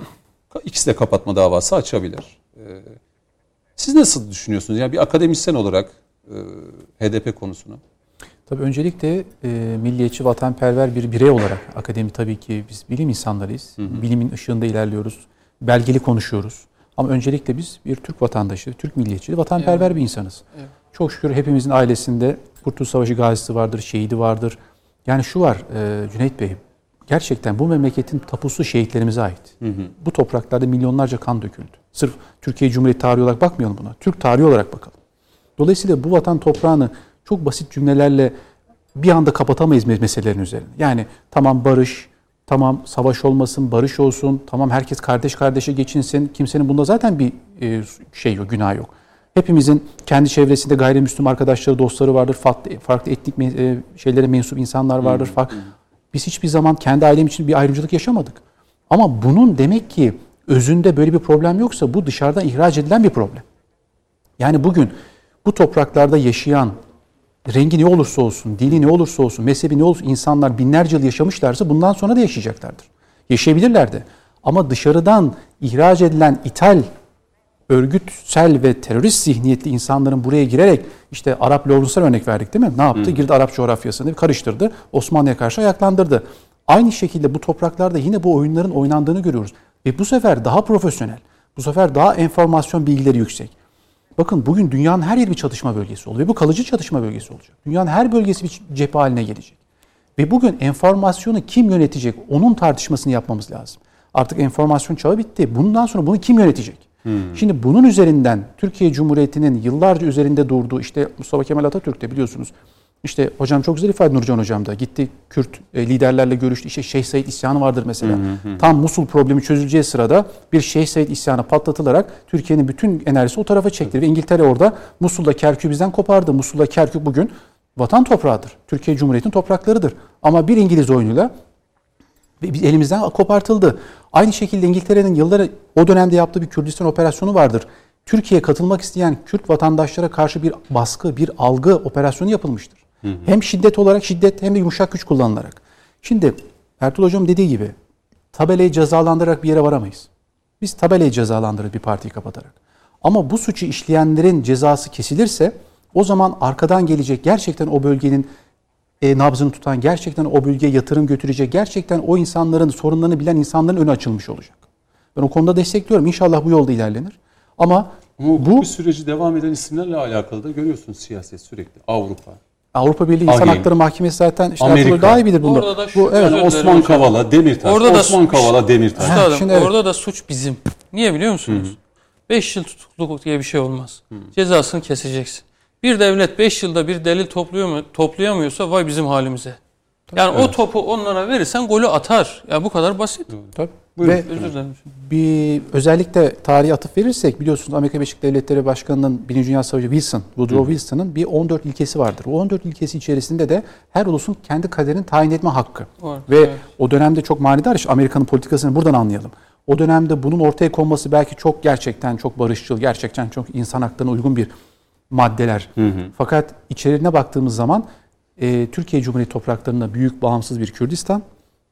ikisi de kapatma davası açabilir. Ee, Siz nasıl düşünüyorsunuz? Yani bir akademisyen olarak e, HDP konusunu. Tabii öncelikle e, milliyetçi, vatanperver bir birey olarak akademi tabii ki biz bilim insanlarıyız. Hı hı. Bilimin ışığında ilerliyoruz. Belgeli konuşuyoruz. Ama öncelikle biz bir Türk vatandaşı, Türk milliyetçi, vatanperver evet. bir insanız. Evet. Çok şükür hepimizin ailesinde Kurtuluş Savaşı gazisi vardır, şehidi vardır. Yani şu var e, Cüneyt Bey, gerçekten bu memleketin tapusu şehitlerimize ait. Hı hı. Bu topraklarda milyonlarca kan döküldü. Sırf Türkiye Cumhuriyeti tarihi olarak bakmayalım buna. Türk tarihi olarak bakalım. Dolayısıyla bu vatan toprağını çok basit cümlelerle bir anda kapatamayız meselelerin üzerine. Yani tamam barış, tamam savaş olmasın, barış olsun, tamam herkes kardeş kardeşe geçinsin. Kimsenin bunda zaten bir e, şey yok, günah yok. Hepimizin kendi çevresinde gayrimüslim arkadaşları, dostları vardır. Farklı, farklı etnik e, şeylere mensup insanlar vardır. Farklı. Biz hiçbir zaman kendi ailem için bir ayrımcılık yaşamadık. Ama bunun demek ki özünde böyle bir problem yoksa bu dışarıdan ihraç edilen bir problem. Yani bugün bu topraklarda yaşayan rengi ne olursa olsun, dili ne olursa olsun, mezhebi ne olursa insanlar binlerce yıl yaşamışlarsa bundan sonra da yaşayacaklardır. Yaşayabilirler de. Ama dışarıdan ihraç edilen ithal, örgütsel ve terörist zihniyetli insanların buraya girerek işte Arap Lawrence'a örnek verdik değil mi? Ne yaptı? Hmm. Girdi Arap coğrafyasını karıştırdı. Osmanlı'ya karşı ayaklandırdı. Aynı şekilde bu topraklarda yine bu oyunların oynandığını görüyoruz. Ve bu sefer daha profesyonel, bu sefer daha enformasyon bilgileri yüksek. Bakın bugün dünyanın her yeri bir çatışma bölgesi oluyor. Ve bu kalıcı çatışma bölgesi olacak. Dünyanın her bölgesi bir cephe haline gelecek. Ve bugün enformasyonu kim yönetecek? Onun tartışmasını yapmamız lazım. Artık enformasyon çağı bitti. Bundan sonra bunu kim yönetecek? Hmm. Şimdi bunun üzerinden Türkiye Cumhuriyeti'nin yıllarca üzerinde durduğu işte Mustafa Kemal Atatürk de biliyorsunuz işte hocam çok güzel ifade Nurcan hocam da gitti Kürt e, liderlerle görüştü. İşte Şeyh Said isyanı vardır mesela. Hı hı hı. Tam Musul problemi çözüleceği sırada bir Şeyh Said isyanı patlatılarak Türkiye'nin bütün enerjisi o tarafa çekti. Ve İngiltere orada Musul'da Kerkük'ü bizden kopardı. Musul'da Kerkük bugün vatan toprağıdır. Türkiye Cumhuriyeti'nin topraklarıdır. Ama bir İngiliz oyunuyla elimizden kopartıldı. Aynı şekilde İngiltere'nin yılları o dönemde yaptığı bir Kürdistan operasyonu vardır. Türkiye'ye katılmak isteyen Kürt vatandaşlara karşı bir baskı, bir algı operasyonu yapılmıştır. Hı hı. Hem şiddet olarak şiddet hem de yumuşak güç kullanılarak. Şimdi Ertuğrul Hocam dediği gibi tabelayı cezalandırarak bir yere varamayız. Biz tabelayı cezalandırırız bir partiyi kapatarak. Ama bu suçu işleyenlerin cezası kesilirse o zaman arkadan gelecek gerçekten o bölgenin e, nabzını tutan, gerçekten o bölgeye yatırım götürecek, gerçekten o insanların sorunlarını bilen insanların önü açılmış olacak. Ben o konuda destekliyorum. İnşallah bu yolda ilerlenir. Ama bu, bu süreci devam eden isimlerle alakalı da görüyorsunuz siyaset sürekli. Avrupa, Avrupa Birliği İnsan Hakları Mahkemesi zaten işte Amerika. daha iyi bilir bunu. Orada da şu, Bu evet Osman Kavala, Demirtaş. Orada Osman Kavala, Demirtaş. Üstadım, Şimdi evet. orada da suç bizim. Niye biliyor musunuz? 5 yıl tutukluk diye bir şey olmaz. Hı. Cezasını keseceksin. Bir devlet 5 yılda bir delil topluyor mu, toplayamıyorsa vay bizim halimize. Yani evet. o topu onlara verirsen golü atar. Ya bu kadar basit. Tabii. Buyurun. Ve Özür dilerim. bir özellikle tarihi atıf verirsek biliyorsunuz Amerika Birleşik Devletleri Başkanı'nın Birinci Dünya Savaşı Wilson, Woodrow Wilson'ın bir 14 ilkesi vardır. O 14 ilkesi içerisinde de her ulusun kendi kaderini tayin etme hakkı. Var, Ve evet. o dönemde çok manidar iş Amerika'nın politikasını buradan anlayalım. O dönemde bunun ortaya konması belki çok gerçekten çok barışçıl, gerçekten çok insan haklarına uygun bir maddeler. Hı hı. Fakat içeriğine baktığımız zaman e, Türkiye Cumhuriyeti topraklarında büyük bağımsız bir Kürdistan,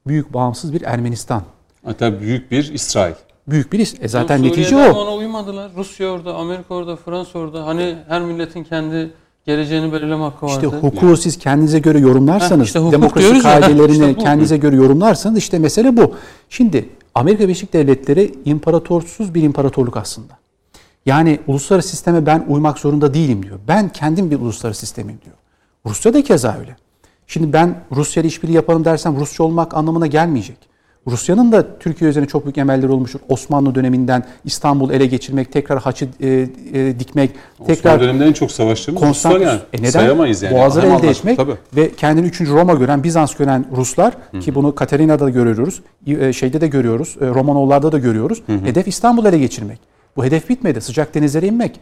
büyük bağımsız bir Ermenistan Hatta büyük bir İsrail. Büyük bir e zaten Suriye'de netice o. ona uymadılar. Rusya orada, Amerika orada, Fransa orada. Hani her milletin kendi geleceğini belirleme hakkı vardı. İşte hukuku yani. siz kendinize göre yorumlarsanız, Heh, işte demokrasi kaidelerini işte kendinize göre yorumlarsanız işte mesele bu. Şimdi Amerika Birleşik Devletleri imparatorsuz bir imparatorluk aslında. Yani uluslararası sisteme ben uymak zorunda değilim diyor. Ben kendim bir uluslararası sistemim diyor. Rusya da keza öyle. Şimdi ben Rusya ile işbirliği yapalım dersem Rusça olmak anlamına gelmeyecek. Rusya'nın da Türkiye üzerine çok büyük emelleri olmuştur. Osmanlı döneminden İstanbul ele geçirmek, tekrar haçı e, e, dikmek, Osmanlı tekrar döneminde en çok savaştığımız Ruslar yani. E neden? Sayamayız yani. Boğazları elde etmek tabii. ve kendini 3. Roma gören, Bizans gören Ruslar Hı-hı. ki bunu Katerina'da da görüyoruz, e, şeyde de görüyoruz, e, Romanovlarda da görüyoruz. Hı-hı. Hedef İstanbul ele geçirmek. Bu hedef bitmedi. Sıcak denizlere inmek.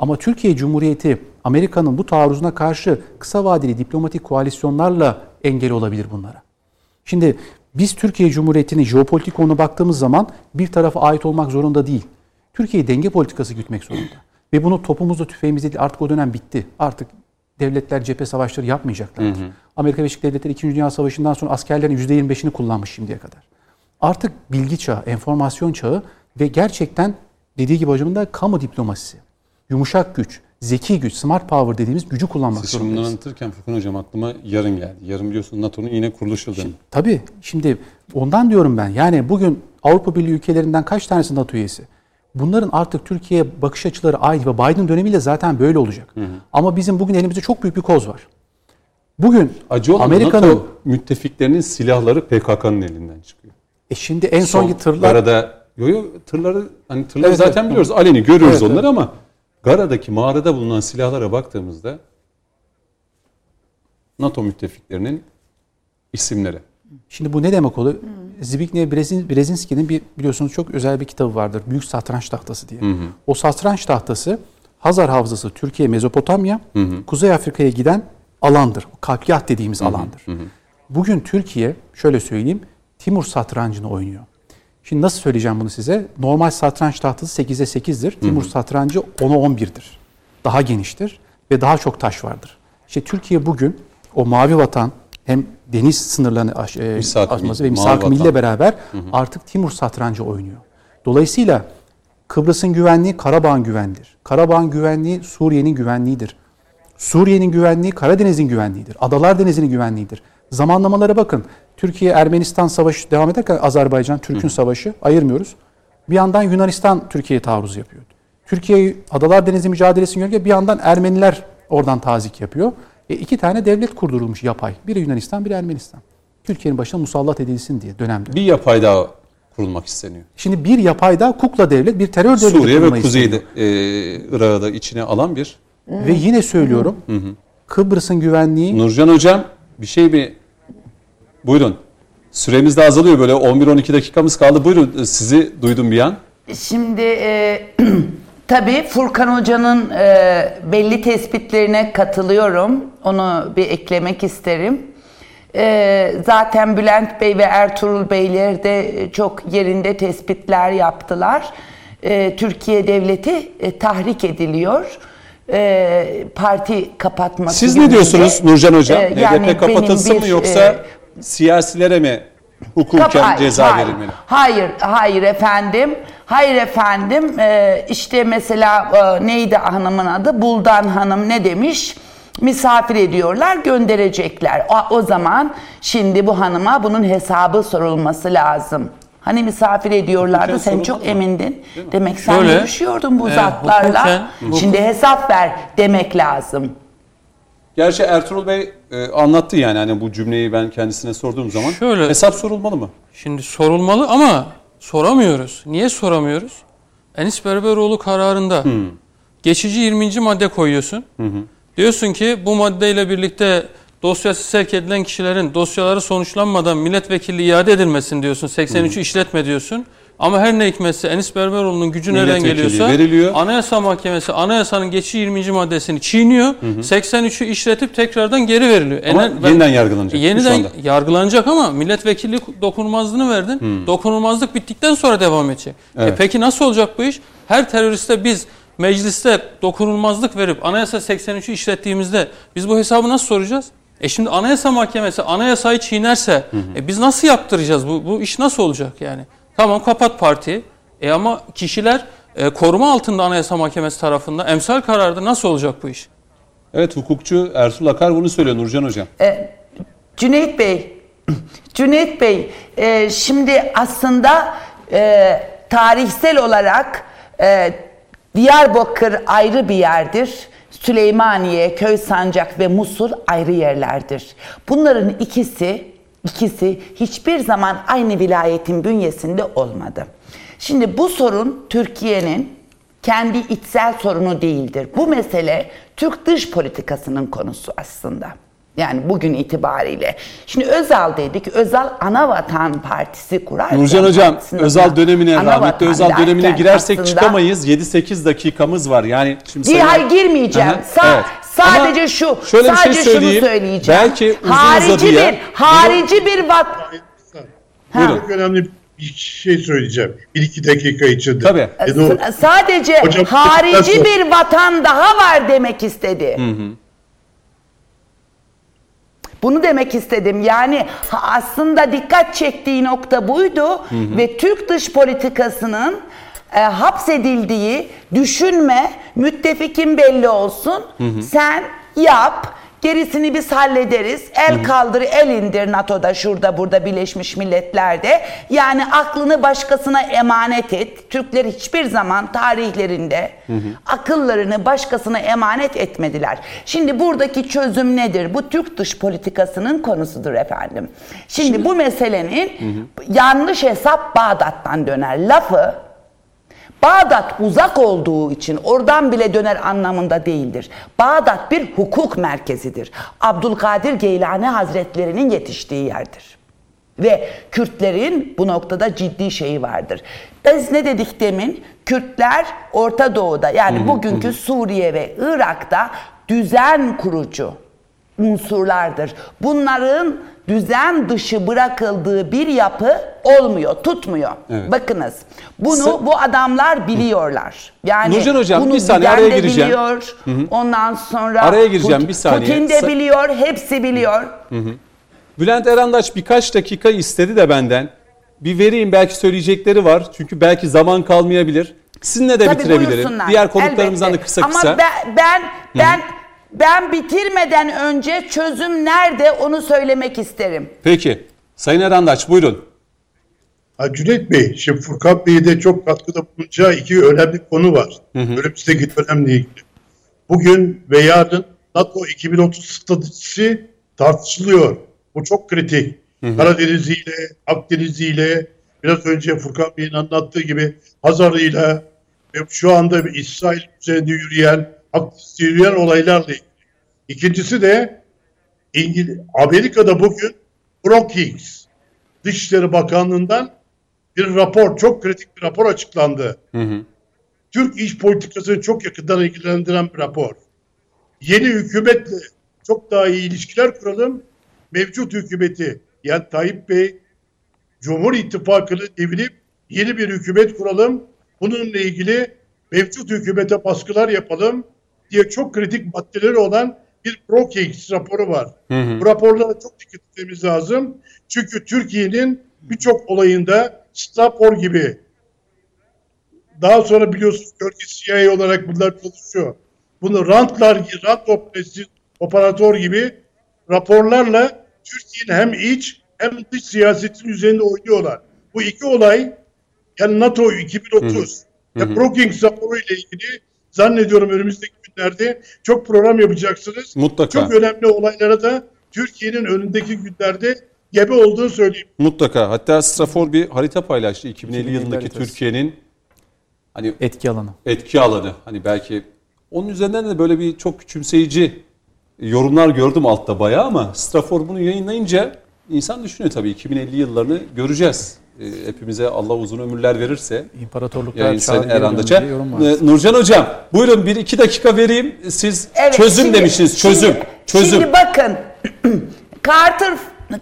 Ama Türkiye Cumhuriyeti Amerika'nın bu taarruzuna karşı kısa vadeli diplomatik koalisyonlarla engel olabilir bunlara. Şimdi biz Türkiye Cumhuriyeti'nin jeopolitik konuna baktığımız zaman bir tarafa ait olmak zorunda değil. Türkiye denge politikası gütmek zorunda. Ve bunu topumuzda tüfeğimizde değil. Artık o dönem bitti. Artık devletler cephe savaşları yapmayacaklardır. Hı hı. Amerika Birleşik Devletleri 2. Dünya Savaşı'ndan sonra askerlerin %25'ini kullanmış şimdiye kadar. Artık bilgi çağı, enformasyon çağı ve gerçekten dediği gibi hocamın da kamu diplomasisi. Yumuşak güç, zeki güç, smart power dediğimiz gücü kullanmak Siz şimdi zorundayız. anlatırken Furkan Hocam aklıma yarın geldi. Yarın biliyorsun NATO'nun yine kuruluş yıl dönümü. Tabii şimdi ondan diyorum ben. Yani bugün Avrupa Birliği ülkelerinden kaç tanesi NATO üyesi? Bunların artık Türkiye'ye bakış açıları aynı ve Biden dönemiyle zaten böyle olacak. Ama bizim bugün elimizde çok büyük bir koz var. Bugün Acı Amerika'nın müttefiklerinin silahları PKK'nın elinden çıkıyor. e şimdi en son, tırlar Garada, yo yo tırları hani tırları Evet, zaten evet. biliyoruz. Aleni görüyoruz Evet, onları ama Gara'daki mağarada bulunan silahlara baktığımızda NATO müttefiklerinin isimleri. Şimdi bu ne demek oluyor? Zbigniew Brezin- Brzezinski'nin bir biliyorsunuz çok özel bir kitabı vardır. Büyük Satranç Tahtası diye. O satranç tahtası Hazar Havzası, Türkiye, Mezopotamya, Kuzey Afrika'ya giden alandır. Kalkiyat dediğimiz alandır. Bugün Türkiye şöyle söyleyeyim Timur satrancını oynuyor. Şimdi nasıl söyleyeceğim bunu size? Normal satranç tahtası 8'e 8'dir. Timur satrancı 10'a 11'dir. Daha geniştir ve daha çok taş vardır. İşte Türkiye bugün o mavi vatan hem deniz sınırlarını aş, e, aşması Milli, ve misak Vatan. beraber artık Timur satrancı oynuyor. Dolayısıyla Kıbrıs'ın güvenliği Karabağ'ın güvenliğidir. Karabağ'ın güvenliği Suriye'nin güvenliğidir. Suriye'nin güvenliği Karadeniz'in güvenliğidir. Adalar Denizi'nin güvenliğidir. Zamanlamalara bakın. Türkiye-Ermenistan savaşı devam ederken Azerbaycan, Türk'ün savaşı ayırmıyoruz. Bir yandan Yunanistan Türkiye'ye taarruz yapıyor. Türkiye Adalar Denizi mücadelesini görürken bir yandan Ermeniler oradan tazik yapıyor. E iki tane devlet kurdurulmuş yapay. Biri Yunanistan, biri Ermenistan. Türkiye'nin başına musallat edilsin diye dönemde. Bir yapay daha kurulmak isteniyor. Şimdi bir yapay daha kukla devlet, bir terör devleti Suriye ve Kuzey'de e, Irak'ı da içine alan bir. Ve yine söylüyorum, Kıbrıs'ın güvenliği Nurcan Hocam bir şey mi? Buyurun. Süremiz de azalıyor böyle 11-12 dakikamız kaldı. Buyurun sizi duydum bir an. Şimdi e, tabii Furkan Hoca'nın e, belli tespitlerine katılıyorum. Onu bir eklemek isterim. E, zaten Bülent Bey ve Ertuğrul Beyler de çok yerinde tespitler yaptılar. E, Türkiye Devleti e, tahrik ediliyor. E, parti kapatması Siz ne diyorsunuz Nurcan Hocam? E, yani HDP kapatılsın benim mı bir, yoksa e, siyasilere mi hukuken ceza hayır. verilmeli? Hayır, hayır efendim. Hayır efendim. Ee, işte mesela e, neydi hanımın adı? Buldan Hanım ne demiş? Misafir ediyorlar, gönderecekler. O, o zaman şimdi bu hanıma bunun hesabı sorulması lazım. Hani misafir ediyorlardı, Hukuken sen çok mı? emindin. Demek sen Şöyle, görüşüyordun bu e, zatlarla. hukuken- Şimdi hesap ver demek lazım. Gerçi Ertuğrul Bey e, anlattı yani hani bu cümleyi ben kendisine sorduğum zaman. Şöyle- Hesap sorulmalı mı? Şimdi sorulmalı ama soramıyoruz. Niye soramıyoruz? Enis Berberoğlu kararında geçici 20. madde koyuyorsun. Diyorsun ki bu maddeyle birlikte dosyası sevk edilen kişilerin dosyaları sonuçlanmadan milletvekili iade edilmesin diyorsun. 83'ü işletme diyorsun. Ama her ne hikmetse Enis Berberoğlu'nun gücü nereden geliyorsa veriliyor. Anayasa Mahkemesi anayasanın geçici 20. maddesini çiğniyor. 83'ü işletip tekrardan geri veriliyor. Ama ben- yeniden yargılanacak. Yeniden yargılanacak ama milletvekilliği dokunulmazlığını verdin. Dokunulmazlık bittikten sonra devam edecek. E Evet. peki nasıl olacak bu iş? Her teröriste biz mecliste dokunulmazlık verip anayasa 83'ü işlettiğimizde biz bu hesabı nasıl soracağız? E şimdi anayasa mahkemesi anayasayı çiğnerse e biz nasıl yaptıracağız? Bu, bu iş nasıl olacak yani? Tamam kapat partiyi. E ama kişiler e, koruma altında anayasa mahkemesi tarafından emsal kararda nasıl olacak bu iş? Evet hukukçu Ertuğrul Akar bunu söylüyor Nurcan Hocam. Cüneyt Bey, Cüneyt Bey, e, şimdi aslında e, tarihsel olarak e, Diyarbakır ayrı bir yerdir. Süleymaniye, Köy Sancak ve Musul ayrı yerlerdir. Bunların ikisi ikisi hiçbir zaman aynı vilayetin bünyesinde olmadı. Şimdi bu sorun Türkiye'nin kendi içsel sorunu değildir. Bu mesele Türk dış politikasının konusu aslında. Yani bugün itibariyle. Şimdi Özal dedik. Özal Anavatan Partisi kurar. Nurcan Hocam Özal dönemine, rahmetli Özal dönemine girersek çıkamayız. 7-8 dakikamız var. Yani şimdi Bir hayır girmeyeceğim. Aha, Sa- evet. Sadece Ama şu, şöyle bir şey sadece söyleyeyim. şunu söyleyeceğim. Belki uzun harici uzadıya- bir, harici bir vat... Buyurun. Çok önemli bir şey söyleyeceğim. Bir iki dakika içinde. Tabii. E, doğru. S- Sadece Hocam, harici nasıl? bir vatan daha var demek istedi. Bunu demek istedim. Yani aslında dikkat çektiği nokta buydu ve Türk dış politikasının e, hapsedildiği düşünme Müttefikin belli olsun. Sen yap. Gerisini biz hallederiz. El kaldır, el indir NATO'da, şurada, burada Birleşmiş Milletler'de. Yani aklını başkasına emanet et. Türkler hiçbir zaman tarihlerinde akıllarını başkasına emanet etmediler. Şimdi buradaki çözüm nedir? Bu Türk dış politikasının konusudur efendim. Şimdi, bu meselenin yanlış hesap Bağdat'tan döner lafı Bağdat uzak olduğu için oradan bile döner anlamında değildir. Bağdat bir hukuk merkezidir. Abdülkadir Geylani Hazretlerinin yetiştiği yerdir. Ve Kürtlerin bu noktada ciddi şeyi vardır. Biz ne dedik demin? Kürtler Orta Doğu'da yani bugünkü Suriye ve Irak'ta düzen kurucu unsurlardır. Bunların düzen dışı bırakıldığı bir yapı olmuyor, tutmuyor. Evet. Bakınız. Bunu Sa- bu adamlar biliyorlar. Yani Nurcan Hocam, bunu bir saniye, araya gireceğim. biliyor. Ondan sonra Araya gireceğim, Put- bir saniye. Putin de biliyor, hepsi biliyor. Bülent Erandaç birkaç dakika istedi de benden. Bir vereyim belki söyleyecekleri var. Çünkü belki zaman kalmayabilir. Sizinle de Tabii bitirebilirim. Diğer konuklarımızdan Elbette. da kısa Ama kısa. ben ben ben, ben bitirmeden önce çözüm nerede onu söylemek isterim. Peki. Sayın Erandaç buyurun. Ha, Cüneyt Bey, şimdi Furkan Bey'e de çok katkıda bulunacağı iki önemli konu var. Önümüzdeki dönemle ilgili. Bugün ve yarın NATO 2030 stratejisi tartışılıyor. Bu çok kritik. Karadeniz'iyle, Akdeniz'iyle, biraz önce Furkan Bey'in anlattığı gibi Hazar'ıyla ve şu anda bir İsrail üzerinde yürüyen, Yürüyen olaylarla ilgili. İkincisi de İngiliz, Amerika'da bugün Brookings Dışişleri Bakanlığı'ndan bir rapor, çok kritik bir rapor açıklandı. Türk iş politikasını çok yakından ilgilendiren bir rapor. Yeni hükümetle çok daha iyi ilişkiler kuralım. Mevcut hükümeti yani Tayyip Bey Cumhur İttifakı'nı devirip yeni bir hükümet kuralım. Bununla ilgili mevcut hükümete baskılar yapalım diye çok kritik maddeleri olan bir Brookings raporu var. Bu raporlara çok dikkat etmemiz lazım. Çünkü Türkiye'nin birçok olayında Stapor gibi daha sonra biliyorsunuz gölge CIA olarak bunlar çalışıyor. Bunu rantlar, rant operası, operatör gibi raporlarla Türkiye'nin hem iç hem dış siyasetin üzerinde oynuyorlar. Bu iki olay yani NATO 2030 ve Brookings raporu ile ilgili zannediyorum önümüzdeki günlerde çok program yapacaksınız. Mutlaka. Çok önemli olaylara da Türkiye'nin önündeki günlerde gebe olduğunu söyleyeyim. Mutlaka. Hatta Strafor bir harita paylaştı 2050 2050 yılındaki haritası. Türkiye'nin hani Etki alanı. etki alanı. Hani belki onun üzerinden de böyle bir çok küçümseyici yorumlar gördüm altta bayağı ama Strafor bunu yayınlayınca insan düşünüyor tabii 2050 yıllarını göreceğiz. Ee, Hepimize Allah uzun ömürler verirse. İmparatorluklar yorum var. Ee, Nurcan Hocam buyurun bir iki dakika vereyim. Siz Evet, çözüm şimdi- demiştiniz. Çözüm. Şimdi, çözüm. Şimdi bakın Carter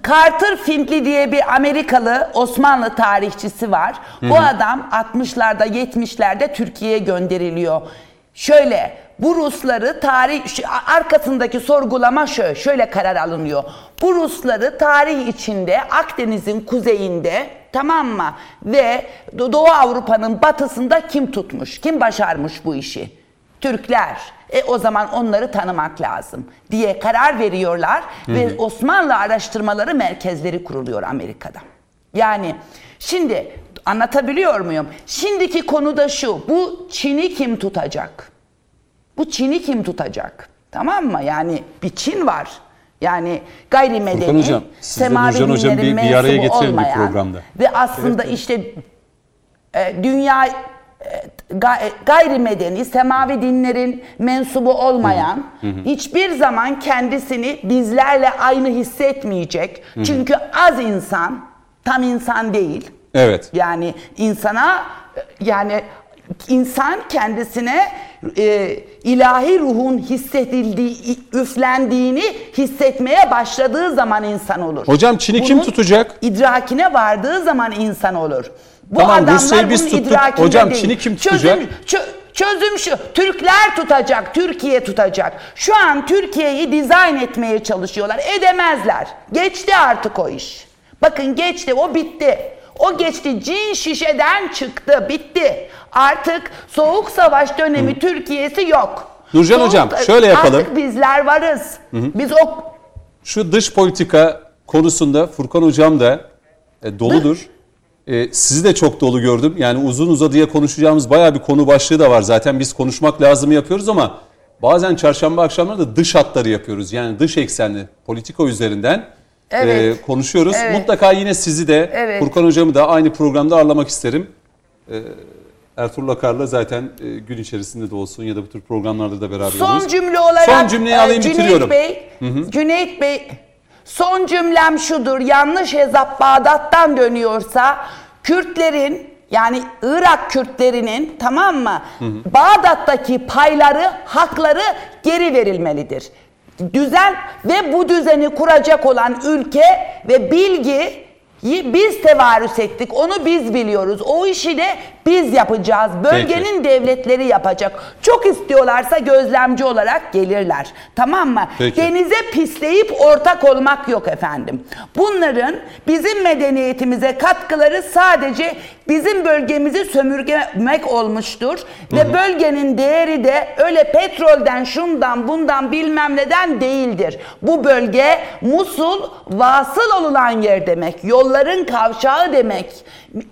Carter Findley diye bir Amerikalı Osmanlı tarihçisi var. Bu adam 60'larda 70'lerde Türkiye'ye gönderiliyor. Şöyle bu Rusları tarih arkasındaki sorgulama şöyle, şöyle karar alınıyor. Bu Rusları tarih içinde Akdeniz'in kuzeyinde tamam mı? Ve Do- Doğu Avrupa'nın batısında kim tutmuş? Kim başarmış bu işi? Türkler. E o zaman onları tanımak lazım diye karar veriyorlar ve Osmanlı araştırmaları merkezleri kuruluyor Amerika'da. Yani şimdi anlatabiliyor muyum? Şimdiki konu da şu. Bu Çin'i kim tutacak? Bu Çin'i kim tutacak? Tamam mı? Yani bir Çin var. Yani gayrimedeni, Furkan Hocam, semavi Nurcan Hocam bir- bir araya mensubu getirelim bir olmayan programda. Ve aslında işte e, dünya e, e, gayrimedeni, semavi dinlerin mensubu olmayan hiçbir zaman kendisini bizlerle aynı hissetmeyecek. Çünkü az insan, tam insan değil. Evet. Yani insana yani insan kendisine e, ilahi ruhun hissedildiği, üflendiğini hissetmeye başladığı zaman insan olur. Hocam Çin'i kim Bunun tutacak? idrakine vardığı zaman insan olur. Bu Tamam, adamlar Rusya'yı biz bunun tuttuk. idrakinde Hocam, değil. Çin'i kim Çözüm, tutacak? çö- çözüm şu. Türkler tutacak, Türkiye tutacak. Şu an Türkiye'yi dizayn etmeye çalışıyorlar. Edemezler. Geçti artık o iş. Bakın geçti, o bitti. O geçti cin şişeden çıktı bitti. Artık soğuk savaş dönemi Türkiye'si yok. Nurcan Soğuk- hocam, şöyle yapalım. Artık bizler varız. Biz o Şu dış politika konusunda Furkan hocam da e, doludur. E, sizi de çok dolu gördüm. Yani uzun uzadıya konuşacağımız bayağı bir konu başlığı da var. Zaten biz konuşmak lazım yapıyoruz ama bazen çarşamba akşamları da dış hatları yapıyoruz. Yani dış eksenli politika üzerinden Evet. e, konuşuyoruz. Evet. Mutlaka yine sizi de Evet. Furkan hocamı da aynı programda ağırlamak isterim. E, Ertuğrul Akar'la zaten e, gün içerisinde de olsun ya da bu tür programlarda da beraber Son oluruz. cümle olarak Son cümleyi e, alayım, Cüneyt bitiriyorum. Bey, Cüneyt Bey son cümlem şudur. Yanlış hesap Bağdat'tan dönüyorsa Kürtlerin yani Irak Kürtlerinin tamam mı? Bağdat'taki payları, hakları geri verilmelidir. Düzen ve bu düzeni kuracak olan ülke ve bilgi biz tevarüs ettik. Onu biz biliyoruz. O işi de biz yapacağız. Bölgenin devletleri yapacak. Çok istiyorlarsa gözlemci olarak gelirler. Tamam mı? Peki. Denize pisleyip ortak olmak yok efendim. Bunların bizim medeniyetimize katkıları sadece bizim bölgemizi sömürgemek olmuştur. Ve bölgenin değeri de öyle petrolden, şundan, bundan bilmem neden değildir. Bu bölge Musul vasıl olunan yer demek. Yolların kavşağı demek.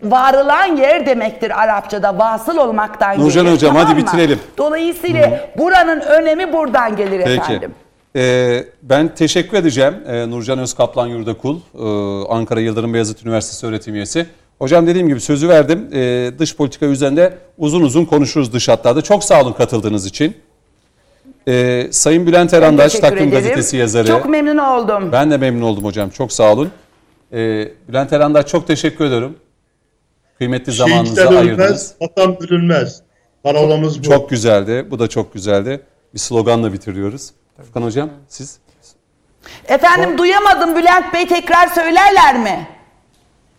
Varılan yer demektir Arapçada. Vasıl olmaktan Nurcan gelir. hocam, hadi mı? bitirelim. Dolayısıyla buranın önemi buradan gelir Peki. efendim. Ee, ben teşekkür edeceğim ee, Nurcan Özkaplan Yurdakul, ee, Ankara Yıldırım Beyazıt Üniversitesi öğretim üyesi. Hocam dediğim gibi sözü verdim. Ee, dış politika üzerinde uzun uzun konuşuruz dış hatlarda. Çok sağ olun katıldığınız için. Ee, Sayın Bülent Erandaş, Takvim ederim. Gazetesi yazarı. Çok memnun oldum. Ben de memnun oldum hocam. Çok sağ olun. Ee, Bülent Erandaş çok teşekkür ederim. Kıymetli zamanınızı Şehitler ayırdınız. ölmez, vatan bölünmez. Parolamız bu. Çok güzeldi. Bu da çok güzeldi. Bir sloganla bitiriyoruz. Furkan hocam siz? Efendim duyamadım Bülent Bey tekrar söylerler mi?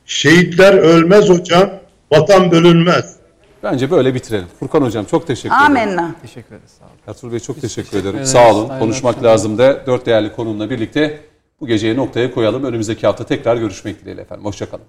Şehitler ölmez hocam, vatan bölünmez. Bence böyle bitirelim. Furkan hocam çok teşekkür ederim. Amenna. Teşekkür ederiz. Sağ olun. Ertuğrul Bey çok teşekkür, ederim. ederiz. Sağ olun. Konuşmak lazım da dört değerli konumla birlikte bu geceyi noktaya koyalım. Önümüzdeki hafta tekrar görüşmek dileğiyle efendim. Hoşçakalın.